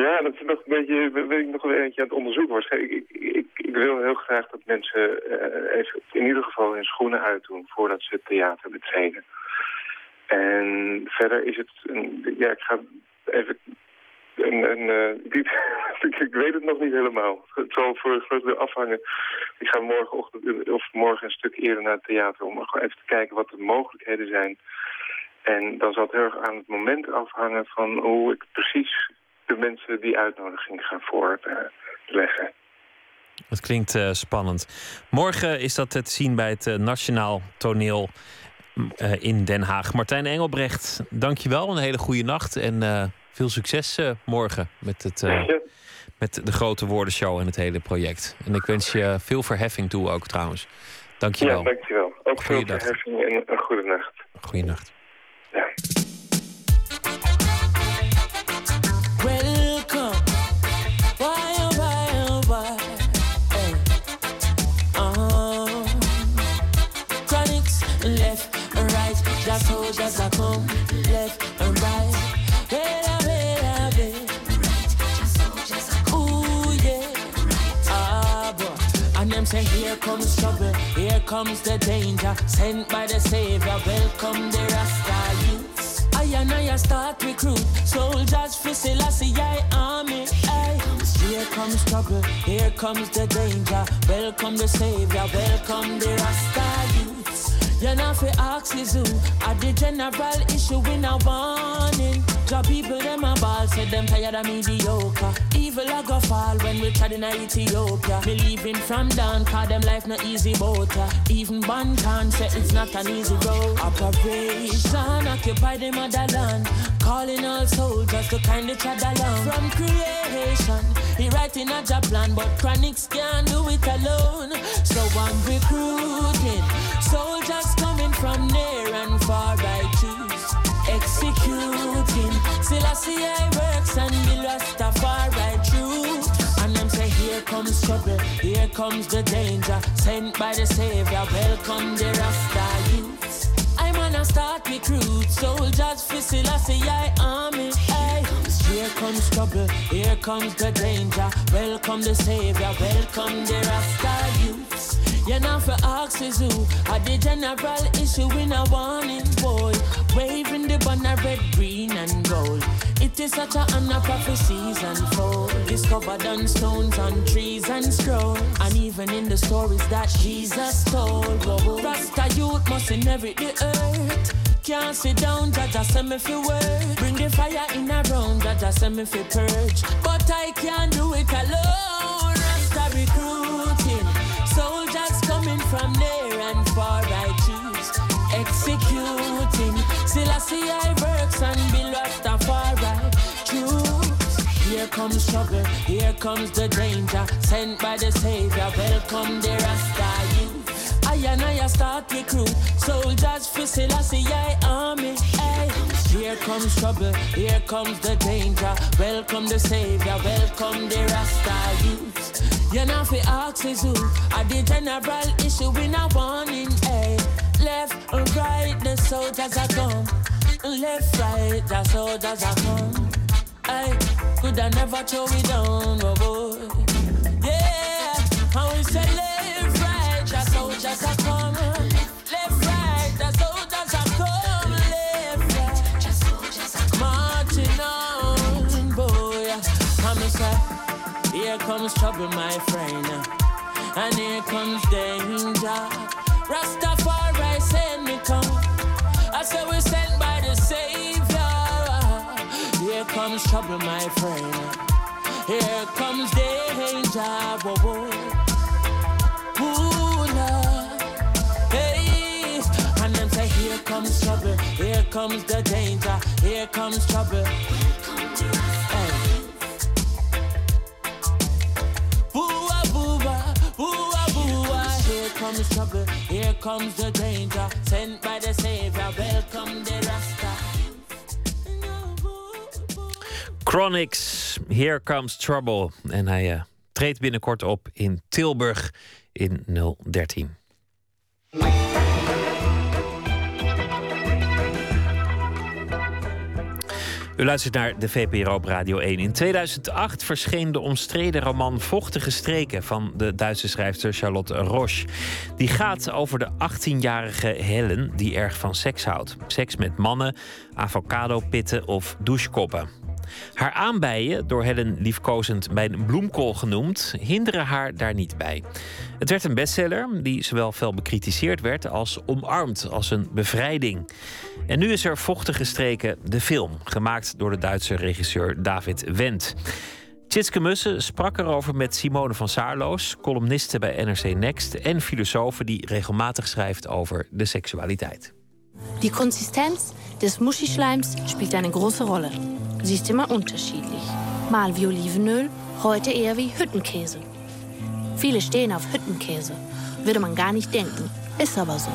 Ja, dat is nog een beetje, ben ik nog een beetje aan het onderzoeken. Waarschijnlijk, ik, ik, ik wil heel graag dat mensen eh, even in ieder geval hun schoenen uitdoen voordat ze het theater betreden. En verder is het, een, ja, ik ga even, een, eh, ik weet het nog niet helemaal. Het zal voor een groot deel afhangen. Ik ga morgenochtend of morgen een stuk eerder naar het theater om gewoon even te kijken wat de mogelijkheden zijn. En dan zal het heel erg aan het moment afhangen van hoe ik precies de mensen die uitnodiging ga voorleggen. Dat klinkt eh, spannend. Morgen is dat te zien bij het eh, Nationaal Toneel eh, in Den Haag. Martijn Engelbrecht, dankjewel. Een hele goede nacht en veel succes morgen met, het, met de grote woordenshow en het hele project. En ik wens je veel verheffing toe ook trouwens. Dankjewel. Ja, dankjewel. Ook veel verheffing en een goede nacht. Goeienacht. Welcome. Say, here comes trouble. Here comes the danger. Sent by the Savior. Welcome the Rasta youths. I and I start recruit soldiers for Selassie I army. Aye. Here comes trouble, here comes the danger. Welcome the savior, welcome the Rasta youths. You know fi ask is who At the general issue in a warning? Job people them a ball Said them tired of mediocre. Evil a go fall when we tried in Ethiopia. Believing from down Cause them life not easy boat ya. Even Bantan say it's not an easy road. Operation Occupy the motherland. Calling all soldiers to kindly trod along. From creation He writing a job plan But chronics can't do it alone. So I'm recruiting Soldiers coming from near and far I choose Executing. Selassie I works and the Rastafari truth And them say here comes trouble. Here comes the danger. Sent by the savior. Welcome the Rasta youths. I'm gonna start recruit. Soldiers for Selassie I army. Here comes trouble, here comes the danger. Welcome the savior, welcome the Rasta youths. You know for is who at the general issue in a warning boy. Waving the banner red, green and gold. It is such a honor prophecies unfold. Discovered on stones, on trees and scrolls. And even in the stories that Jesus told. Rasta youth must inherit the earth. Can't sit down, Jaja send me fi work. Bring the fire in a round, Jaja send me fi purge. But I can't do it alone. Selassie I works and be Rastafari. Choose. Here comes trouble, here comes the danger. Sent by the Savior, welcome the Rasta youth. I and I start recruit soldiers for Selassie I army. Hey. Here comes trouble, here comes the danger. Welcome the Savior, welcome the Rasta youth. You know fi ask is who at the general issue in a warning. Hey. Left and right, the soldiers are come. Left, right, the soldiers are come. I could I never throw it down, oh boy. Yeah, how we say left, right, the soldiers are come. Left, right, soldiers are come. Left, right. Marching on, boy. I'm here comes trouble, my friend, and here comes danger. Rastafari send me come. I say we comes trouble, my friend. Here comes danger. Whoa, whoa. Ooh. Hey. And them say, here comes trouble. Here comes the danger. Here comes trouble. Here comes trouble. Here comes the danger. Sent by the Savior. Welcome the Rasta. Chronics, Here Comes Trouble. En hij eh, treedt binnenkort op in Tilburg in 013. U luistert naar de VPRO Radio 1. In 2008 verscheen de omstreden roman Vochtige Streken van de Duitse schrijfster Charlotte Roche. Die gaat over de 18-jarige Helen die erg van seks houdt. Seks met mannen, avocadopitten of douchekoppen. Haar aanbijen, door Helen liefkozend bij een bloemkool genoemd, hinderen haar daar niet bij. Het werd een bestseller die zowel fel bekritiseerd werd als omarmd als een bevrijding. En nu is er vochtige streken de film, gemaakt door de Duitse regisseur David Wendt. Tjitske Mussen sprak erover met Simone van Saarloos, columniste bij NRC Next en filosofe die regelmatig schrijft over de seksualiteit. Die Konsistenz des Muschischleims spielt eine große Rolle. Sie ist immer unterschiedlich. Mal wie Olivenöl, heute eher wie Hüttenkäse. Viele stehen auf Hüttenkäse. Würde man gar nicht denken. Ist aber so.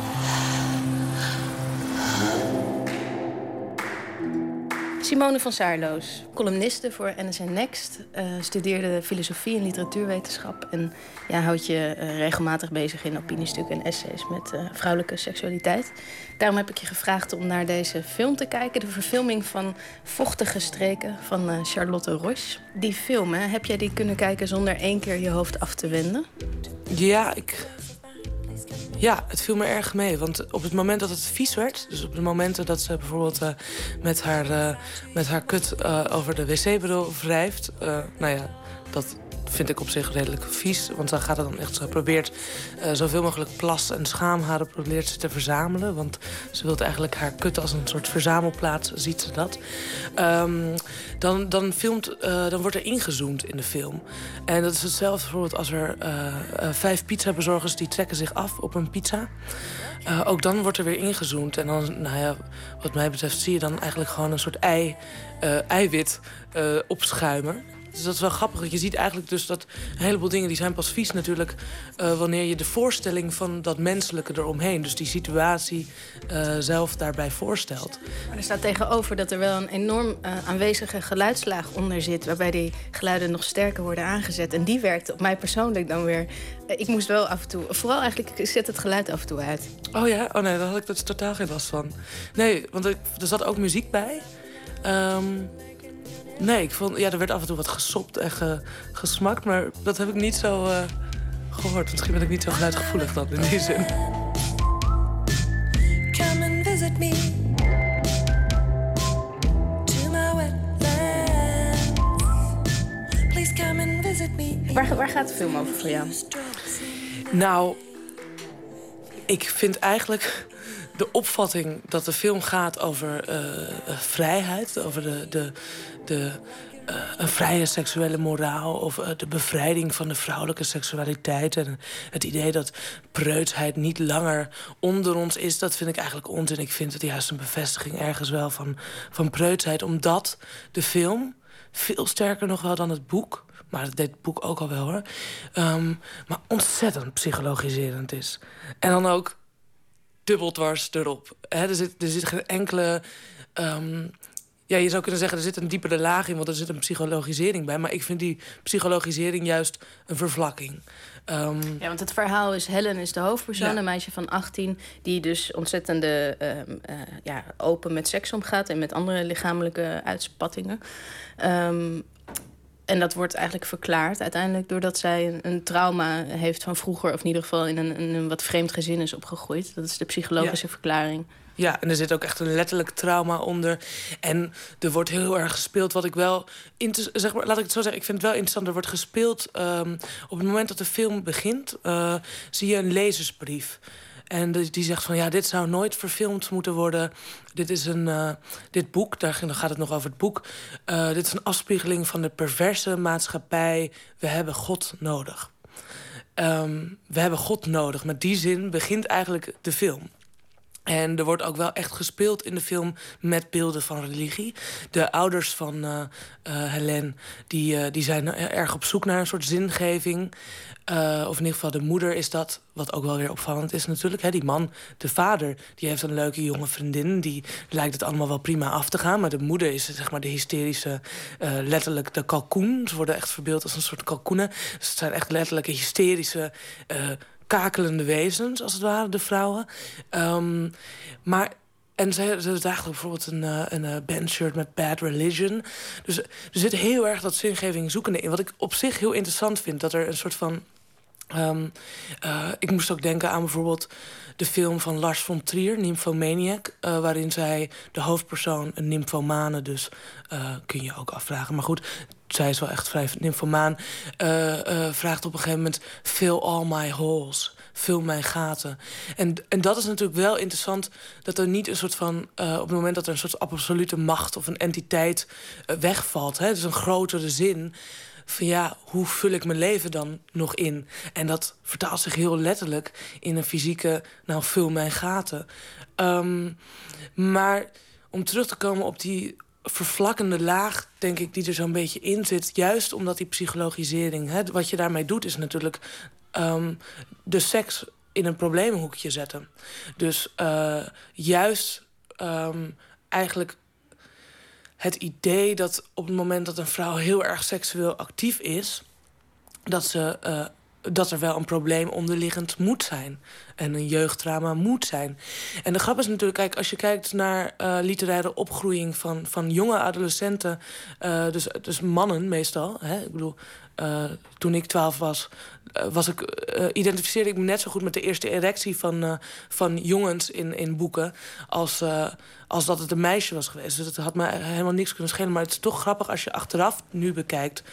Simone van Saarloos, columniste voor NSN Next. eh, studeerde filosofie en literatuurwetenschap. En ja, houdt je eh, regelmatig bezig in opiniestukken en essays met eh, vrouwelijke seksualiteit. Daarom heb ik je gevraagd om naar deze film te kijken. De verfilming van Vochtige Streken van Charlotte Roche. Die film, hè, heb jij die kunnen kijken zonder één keer je hoofd af te wenden? Ja, ik... Ja, het viel me erg mee. Want op het moment dat het vies werd... dus op de momenten dat ze bijvoorbeeld eh, met, haar, eh, met haar kut eh, over de wc-bril wrijft... nou ja, dat vind ik op zich redelijk vies. Want dan gaat het dan echt... Ze probeert eh, zoveel mogelijk plas en schaamharen probeert ze te verzamelen. Want ze wil eigenlijk haar kut als een soort verzamelplaats, ziet ze dat. Ehm, dan, dan, filmt, eh, dan wordt er ingezoomd in de film. En dat is hetzelfde bijvoorbeeld als er eh, vijf pizzabezorgers... die trekken zich af op een pizza. Ook dan wordt er weer ingezoomd. En dan, nou ja, wat mij betreft zie je dan eigenlijk gewoon een soort ei, eiwit opschuimen. Dus dat is wel grappig. Je ziet eigenlijk dus dat een heleboel dingen die zijn pas vies natuurlijk... eh, wanneer je de voorstelling van dat menselijke eromheen... dus die situatie eh, zelf daarbij voorstelt. Maar er staat tegenover dat er wel een enorm eh, aanwezige geluidslaag onder zit... waarbij die geluiden nog sterker worden aangezet. En die werkt op mij persoonlijk dan weer... ik moest wel af en toe... Vooral eigenlijk, ik zet het geluid af en toe uit. Oh ja? Oh nee, daar had ik dus totaal geen last van. Nee, want er, er zat ook muziek bij. Ehm, nee, ik vond... Ja, er werd af en toe wat gesopt en ge- gesmakt... maar dat heb ik niet zo eh, gehoord. Misschien ben ik niet zo geluidgevoelig dan in die zin. Come and visit me. Waar, waar gaat de film over voor jou? Nou, ik vind eigenlijk de opvatting dat de film gaat over eh, vrijheid, over de, de, de, eh, een vrije seksuele moraal of eh, de bevrijding van de vrouwelijke seksualiteit en het idee dat preutsheid niet langer onder ons is, dat vind ik eigenlijk onzin. Ik vind het juist een bevestiging ergens wel van, van preutsheid, omdat de film veel sterker nog wel dan het boek. Maar dat deed het boek ook al wel hoor. Ehm, maar ontzettend psychologiserend is. En dan ook dubbel dwars erop. Er, zit, er zit geen enkele. ehm, ja, je zou kunnen zeggen, er zit een diepere laag in, want er zit een psychologisering bij. Maar ik vind die psychologisering juist een vervlakking. Ehm, Ja, want het verhaal is... Helen is de hoofdpersoon, Ja. een meisje van 18... die dus ontzettende ehm, eh, ja, open met seks omgaat... en met andere lichamelijke uitspattingen. En dat wordt eigenlijk verklaard uiteindelijk... doordat zij een, een trauma heeft van vroeger... of in ieder geval in een, in een wat vreemd gezin is opgegroeid. Dat is de psychologische Ja. verklaring. Ja, en er zit ook echt een letterlijk trauma onder. En er wordt heel erg gespeeld, wat ik wel... Zeg maar, laat ik het zo zeggen, ik vind het wel interessant. Er wordt gespeeld, ehm, op het moment dat de film begint... eh, zie je een lezersbrief. En die zegt van, ja, dit zou nooit verfilmd moeten worden. Dit is een, eh, dit boek, daar gaat het nog over het boek. Eh, dit is een afspiegeling van de perverse maatschappij. We hebben God nodig. Ehm, we hebben God nodig. Met die zin begint eigenlijk de film. En er wordt ook wel echt gespeeld in de film met beelden van religie. De ouders van Helen die, eh, die zijn erg op zoek naar een soort zingeving. Of in ieder geval de moeder is dat, wat ook wel weer opvallend is natuurlijk. Hè. Die man, de vader, die heeft een leuke jonge vriendin. Die lijkt het allemaal wel prima af te gaan. Maar de moeder is zeg maar de hysterische, letterlijk de kalkoen. Ze worden echt verbeeld als een soort kalkoenen. Dus het zijn echt letterlijke hysterische... kakelende wezens, als het ware, de vrouwen. Ehm, maar en ze, ze draagt bijvoorbeeld een, eh, een eh, bandshirt met Bad Religion. Dus er zit heel erg dat zingeving zoekende in. Wat ik op zich heel interessant vind. Dat er een soort van... ehm, eh, ik moest ook denken aan bijvoorbeeld de film van Lars von Trier, Nymphomaniac. eh, waarin zij de hoofdpersoon, een nymphomane dus, eh, kun je ook afvragen. Maar goed, zij is wel echt vrij nymphomaan. eh, vraagt op een gegeven moment, fill all my holes. Vul mijn gaten. En, en dat is natuurlijk wel interessant. Dat er niet een soort van. op het moment dat er een soort absolute macht of een entiteit wegvalt. Hè, dus een grotere zin. Van ja, hoe vul ik mijn leven dan nog in? En dat vertaalt zich heel letterlijk in een fysieke. Nou, vul mijn gaten. Ehm, maar om terug te komen op die vervlakkende laag, denk ik, die er zo'n beetje in zit. Juist omdat die psychologisering. Hè, wat je daarmee doet, is natuurlijk ehm, de seks in een probleemhoekje zetten. Dus eh, juist ehm, eigenlijk het idee dat op het moment dat een vrouw heel erg seksueel actief is, dat, ze, eh, dat er wel een probleem onderliggend moet zijn. En een jeugdtrauma moet zijn. En de grap is natuurlijk, kijk, als je kijkt naar eh, literaire opgroeiing van, van jonge adolescenten, eh, dus, dus mannen meestal. Hè? Ik bedoel, eh, toen ik twaalf was, was ik, identificeerde ik me net zo goed met de eerste erectie van, van jongens in, in boeken. Als, als dat het een meisje was geweest. Dus dat had me helemaal niks kunnen schelen. Maar het is toch grappig als je achteraf nu bekijkt.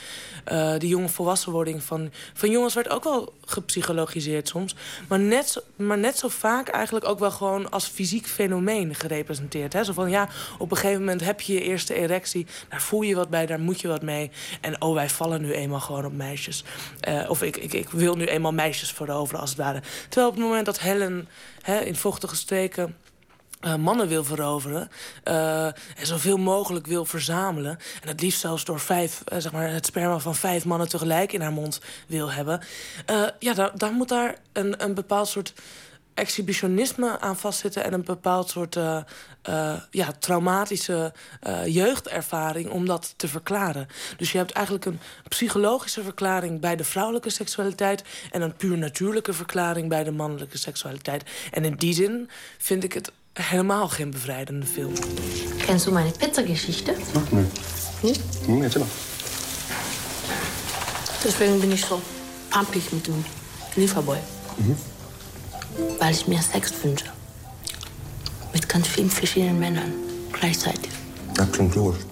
die jonge volwassenwording van, van jongens werd ook wel gepsychologiseerd soms. Maar net, maar net zo vaak eigenlijk ook wel gewoon als fysiek fenomeen gerepresenteerd. Hè? Zo van ja, op een gegeven moment heb je je eerste erectie. Daar voel je wat bij, daar moet je wat mee. En oh, wij vallen nu eenmaal gewoon op meisjes. Eh, of ik, ik, ik wil nu eenmaal meisjes veroveren als het ware. Terwijl op het moment dat Helen hè, in vochtige streken eh, mannen wil veroveren. eh, en zoveel mogelijk wil verzamelen. En het liefst zelfs door vijf, eh, zeg maar, het sperma van vijf mannen tegelijk in haar mond wil hebben. Ja, daar moet daar een, een bepaald soort exhibitionisme aan vastzitten en een bepaald soort ja, traumatische jeugdervaring om dat te verklaren. Dus je hebt eigenlijk een psychologische verklaring bij de vrouwelijke seksualiteit en een puur natuurlijke verklaring bij de mannelijke seksualiteit. En in die zin vind ik het helemaal geen bevrijdende film. Kennst du meine Pizzageschichte? Nee. Niet? Hm, erzähl mal. Deswegen bin ich so pampig mit dem Lieferboy. Mhm. Weil ich mir Sex wünsche. Mit ganz vielen verschiedenen Männern gleichzeitig. Dat klinkt logisch.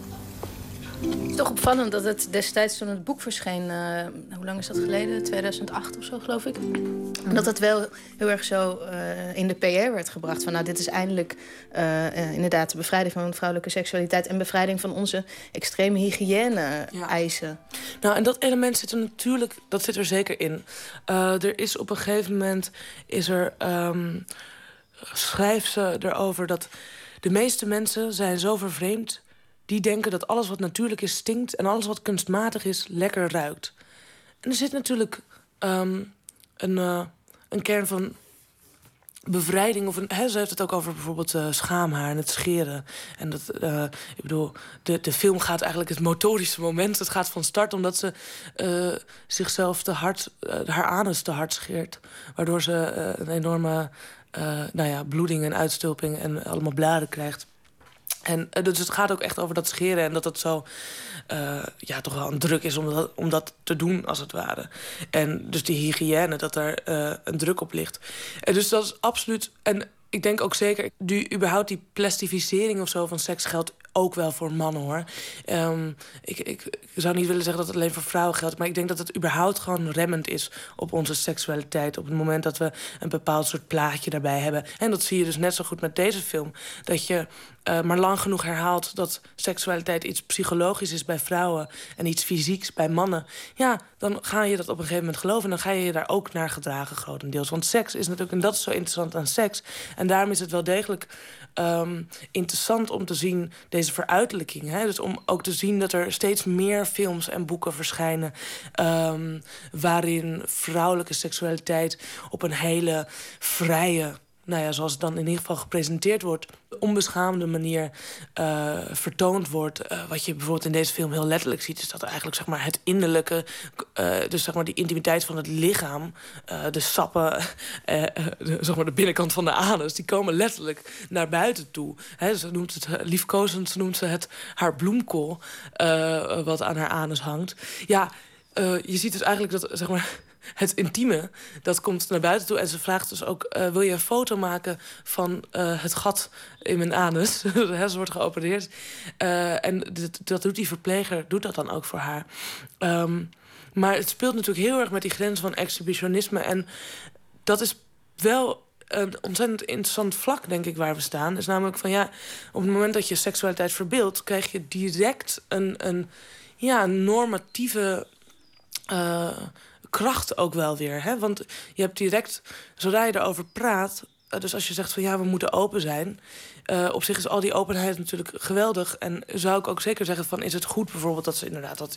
Toch opvallend dat het destijds toen het boek verscheen, eh, hoe lang is dat geleden? 2008 of zo, geloof ik. Dat het wel heel erg zo eh, in de PR werd gebracht. Van nou, dit is eindelijk eh, inderdaad de bevrijding van vrouwelijke seksualiteit en bevrijding van onze extreme hygiëne-eisen. Nou, en dat element zit er natuurlijk, dat zit er zeker in. Er is op een gegeven moment, is er, ehm schrijft ze erover dat de meeste mensen zijn zo vervreemd, die denken dat alles wat natuurlijk is stinkt en alles wat kunstmatig is lekker ruikt. En er zit natuurlijk ehm, een, eh, een kern van bevrijding. Of een, ze heeft het ook over bijvoorbeeld eh, schaamhaar en het scheren. En dat, eh, ik bedoel, de, de film gaat eigenlijk het motorische moment. Het gaat van start omdat ze zichzelf te hard, haar anus te hard scheert. Waardoor ze een enorme nou ja, bloeding en uitstulping en allemaal bladen krijgt. En eh, dus het gaat ook echt over dat scheren en dat het zo eh, ja, toch wel een druk is om dat, om dat te doen, als het ware. En dus die hygiëne, dat er eh, een druk op ligt. En dus dat is absoluut. En ik denk ook zeker, die, überhaupt die plastificering of zo van seks geldt ook wel voor mannen hoor. Ehm, ik, ik, zou niet willen zeggen dat het alleen voor vrouwen geldt, maar ik denk dat het überhaupt gewoon remmend is op onze seksualiteit. Op het moment dat we een bepaald soort plaatje daarbij hebben. En dat zie je dus net zo goed met deze film. Dat je eh, maar lang genoeg herhaalt dat seksualiteit iets psychologisch is bij vrouwen en iets fysieks bij mannen. Ja, dan ga je dat op een gegeven moment geloven en dan ga je je daar ook naar gedragen, grotendeels. Want seks is natuurlijk, en dat is zo interessant aan seks. En daarom is het wel degelijk ehm, interessant om te zien, deze veruitelijking. Hè? Dus om ook te zien dat er steeds meer films en boeken verschijnen. ehm, waarin vrouwelijke seksualiteit op een hele vrije nou ja, zoals het dan in ieder geval gepresenteerd wordt, onbeschaamde manier eh, vertoond wordt. Eh, wat je bijvoorbeeld in deze film heel letterlijk ziet, is dat eigenlijk zeg maar, het innerlijke, eh, dus zeg maar die intimiteit van het lichaam, de sappen, de, zeg maar de binnenkant van de anus, die komen letterlijk naar buiten toe. Ze noemt het liefkozend, ze noemt ze het haar bloemkool, wat aan haar anus hangt. Ja, je ziet dus eigenlijk dat zeg maar het intieme, dat komt naar buiten toe. En ze vraagt dus ook, uh, wil je een foto maken van uh, het gat in mijn anus? ze wordt geopereerd. Uh, en dat, doet die verpleger, doet dat dan ook voor haar. Um, maar het speelt natuurlijk heel erg met die grens van exhibitionisme. En dat is wel een ontzettend interessant vlak, denk ik, waar we staan. Is namelijk van ja, op het moment dat je seksualiteit verbeeldt, krijg je direct een, een ja, normatieve kracht ook wel weer. Hè? Want je hebt direct, zodra je erover praat... Eh, dus als je zegt van ja, we moeten open zijn... Uh, op zich is al die openheid natuurlijk geweldig. En zou ik ook zeker zeggen van... is het goed bijvoorbeeld dat ze inderdaad dat...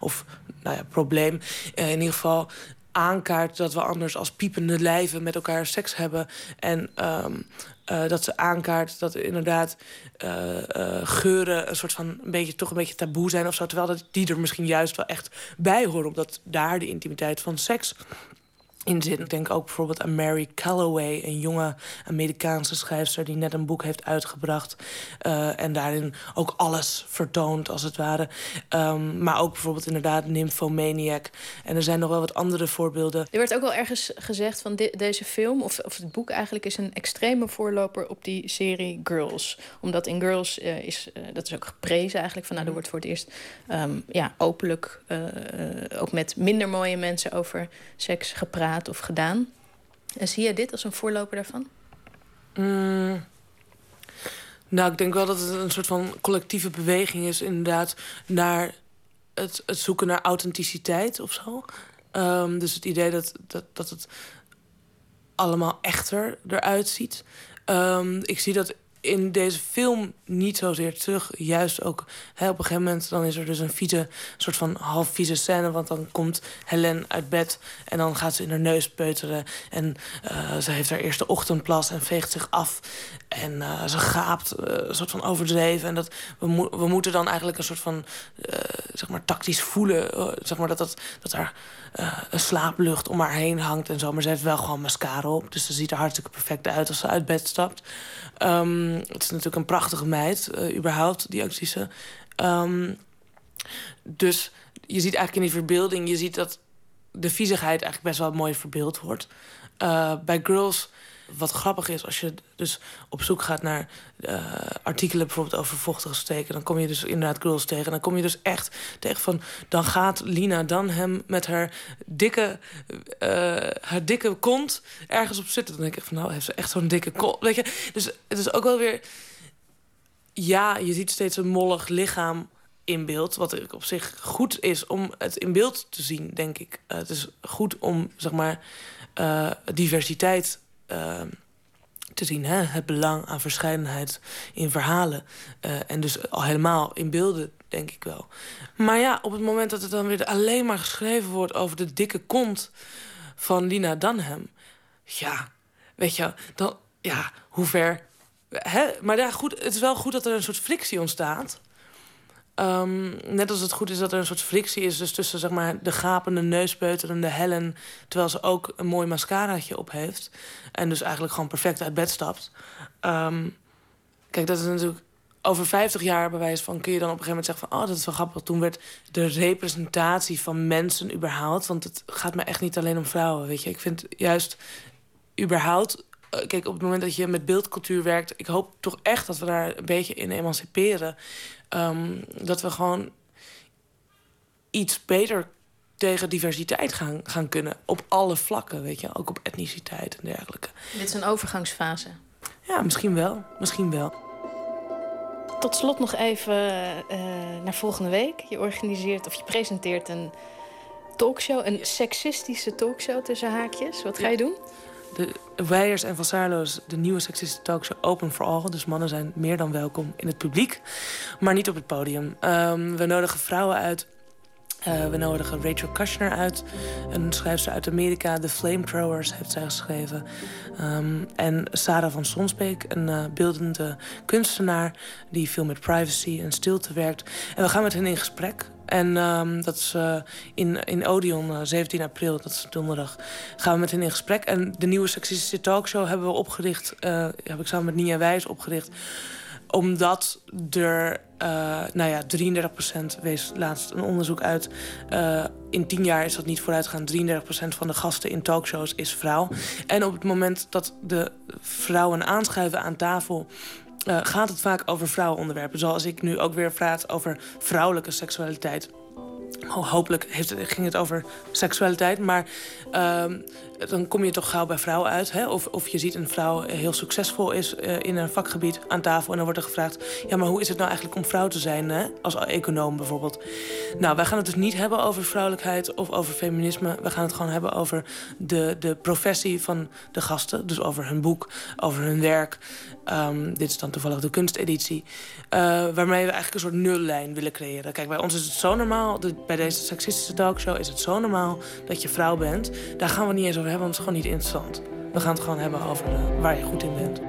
of nou ja, probleem uh, in ieder geval aankaart dat we anders als piepende lijven met elkaar seks hebben. En um, uh, dat ze aankaart dat inderdaad uh, uh, geuren een soort van een beetje, toch een beetje taboe zijn of zo. Terwijl dat die er misschien juist wel echt bij horen, omdat daar de intimiteit van seks in zit. Ik denk ook bijvoorbeeld aan Mary Calloway, een jonge Amerikaanse schrijfster die net een boek heeft uitgebracht. Uh, en daarin ook alles vertoont, als het ware. Um, maar ook bijvoorbeeld inderdaad Nymphomaniac. En er zijn nog wel wat andere voorbeelden. Er werd ook wel ergens gezegd van de, deze film, of, of het boek eigenlijk, is een extreme voorloper op die serie Girls. Omdat in Girls uh, is, uh, dat is ook geprezen eigenlijk, van nou, er wordt voor het eerst um, ja, openlijk, ook met minder mooie mensen over seks gepraat of gedaan. En zie je dit als een voorloper daarvan? Mm. Nou, ik denk wel dat het een soort van collectieve beweging is, inderdaad, naar het, het zoeken naar authenticiteit of zo. Um, dus het idee dat, dat, dat het allemaal echter eruit ziet. Um, ik zie dat in deze film niet zozeer terug. Juist ook hè, op een gegeven moment dan is er dus een vieze, soort van half vieze scène. Want dan komt Helen uit bed en dan gaat ze in haar neus peuteren. En uh, ze heeft haar eerste ochtendplas en veegt zich af. En uh, ze gaapt, uh, een soort van overdreven. En dat, we, mo we moeten dan eigenlijk een soort van, zeg maar, tactisch voelen. zeg maar dat, dat, dat er een slaaplucht om haar heen hangt en zo. Maar ze heeft wel gewoon mascara op. Dus ze ziet er hartstikke perfect uit als ze uit bed stapt. Um, het is natuurlijk een prachtige meid, uh, überhaupt, die actrice. Um, dus je ziet eigenlijk in die verbeelding... je ziet dat de viezigheid eigenlijk best wel mooi verbeeld wordt. Uh, bij Girls wat grappig is, als je dus op zoek gaat naar uh, artikelen bijvoorbeeld over vochtige steken, dan kom je dus inderdaad girls tegen. Dan kom je dus echt tegen van, dan gaat Lina dan hem met haar dikke, uh, haar dikke kont ergens op zitten. Dan denk ik van, nou heeft ze echt zo'n dikke kont. Weet je? Dus het is ook wel weer, ja, je ziet steeds een mollig lichaam in beeld. Wat op zich goed is om het in beeld te zien, denk ik. Uh, het is goed om, zeg maar, uh, diversiteit uh, te zien. Hè? Het belang aan verscheidenheid in verhalen. Uh, en dus al helemaal in beelden, denk ik wel. Maar ja, op het moment dat het dan weer alleen maar geschreven wordt... over de dikke kont van Lina Dunham... ja, weet je, dan... ja, hoe ver... Hè? Maar ja, goed, het is wel goed dat er een soort frictie ontstaat... Um, net als het goed is dat er een soort frictie is dus tussen zeg maar, de gapende neuspeuterende Helen... terwijl ze ook een mooi mascaraatje op heeft. En dus eigenlijk gewoon perfect uit bed stapt. Um, kijk, dat is natuurlijk over 50 jaar bewijs van... kun je dan op een gegeven moment zeggen van... oh, dat is wel grappig. Toen werd de representatie van mensen überhaupt... want het gaat me echt niet alleen om vrouwen, weet je. Ik vind juist überhaupt kijk, op het moment dat je met beeldcultuur werkt... ik hoop toch echt dat we daar een beetje in emanciperen. Um, dat we gewoon iets beter tegen diversiteit gaan, gaan kunnen. Op alle vlakken, weet je. Ook op etniciteit en dergelijke. Dit is een overgangsfase. Ja, misschien wel. Misschien wel. Tot slot nog even uh, naar volgende week. Je organiseert of je presenteert een talkshow. Een seksistische talkshow tussen haakjes. Wat ga je doen? de Weijers en Van Saarloos, de nieuwe seksistische talkshow Open for All. Dus mannen zijn meer dan welkom in het publiek, maar niet op het podium. Um, we nodigen vrouwen uit Eh, we nodigen Rachel Kushner uit, een schrijfster uit Amerika. The Flamethrowers heeft zij geschreven. Ehm, en Sarah van Sonsbeek, een eh, beeldende kunstenaar... die veel met privacy en stilte werkt. En we gaan met hen in gesprek. En ehm, dat is eh, in, in Odeon, eh, 17 april, dat is donderdag, gaan we met hen in gesprek. En de nieuwe Sexistische Talkshow hebben we opgericht, eh, heb ik samen met Nia Wijs opgericht. Omdat er, eh, nou ja, 33% wees laatst een onderzoek uit. eh, in 10 jaar is dat niet vooruitgaan. 33% van de gasten in talkshows is vrouw. En op het moment dat de vrouwen aanschuiven aan tafel eh, gaat het vaak over vrouwenonderwerpen. Zoals ik nu ook weer praat over vrouwelijke seksualiteit. Ho- Hopelijk heeft ging het over seksualiteit, maar ehm, dan kom je toch gauw bij vrouwen uit. Hè? Of, of je ziet een vrouw heel succesvol is eh, in een vakgebied aan tafel... en dan wordt er gevraagd, ja, maar hoe is het nou eigenlijk om vrouw te zijn? Hè? Als econoom bijvoorbeeld. Nou, wij gaan het dus niet hebben over vrouwelijkheid of over feminisme. We gaan het gewoon hebben over de, de professie van de gasten. Dus over hun boek, over hun werk. Ehm, dit is dan toevallig de kunsteditie. eh, waarmee we eigenlijk een soort nullijn willen creëren. Kijk, bij ons is het zo normaal, bij deze seksistische talkshow is het zo normaal dat je vrouw bent. Daar gaan we niet eens over hebben, want het gewoon niet interessant. We gaan het gewoon hebben over eh, waar je goed in bent.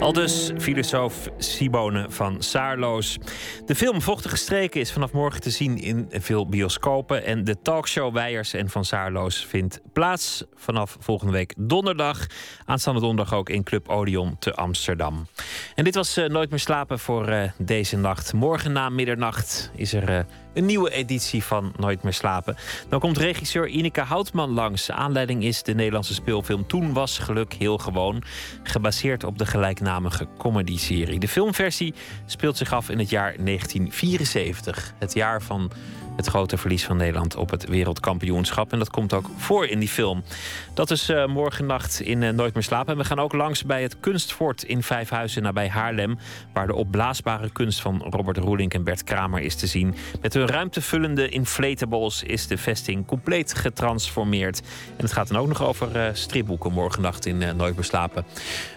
Al dus filosoof Simone van Saarloos. De film Vochtige Streken is vanaf morgen te zien in veel bioscopen. En de talkshow Weijers en van Saarloos vindt plaats vanaf volgende week donderdag. Aanstaande donderdag ook in Club Odeon te Amsterdam. En dit was eh, Nooit meer slapen voor eh, deze nacht. Morgen na middernacht is er een nieuwe editie van Nooit meer slapen. Dan komt regisseur Ineke Houtman langs. Aanleiding is de Nederlandse speelfilm Toen was geluk heel gewoon. Gebaseerd op de gelijknamige comedy-serie. De filmversie speelt zich af in het jaar 1974. Het jaar van het grote verlies van Nederland op het wereldkampioenschap. En dat komt ook voor in die film. Dat is eh morgennacht in eh, Nooit meer slapen. En we gaan ook langs bij het Kunstfort in Vijfhuizen nabij Haarlem. Waar de opblaasbare kunst van Robert Roelink en Bert Kramer is te zien. Met hun ruimtevullende inflatables is de vesting compleet getransformeerd. En het gaat dan ook nog over eh, stripboeken morgennacht in Nooit meer slapen.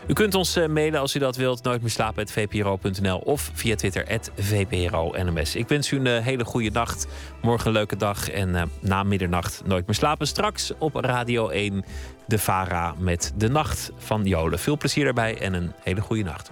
U kunt ons eh, mailen als u dat wilt. Nooit meer slapen vpro.nl of via Twitter @vpro_nms. Ik wens u een eh, hele goede nacht. Morgen een leuke dag. En eh, na middernacht Nooit meer slapen. Straks op Radio 1 de Vara met De Nacht van Jolen. Veel plezier daarbij en een hele goede nacht.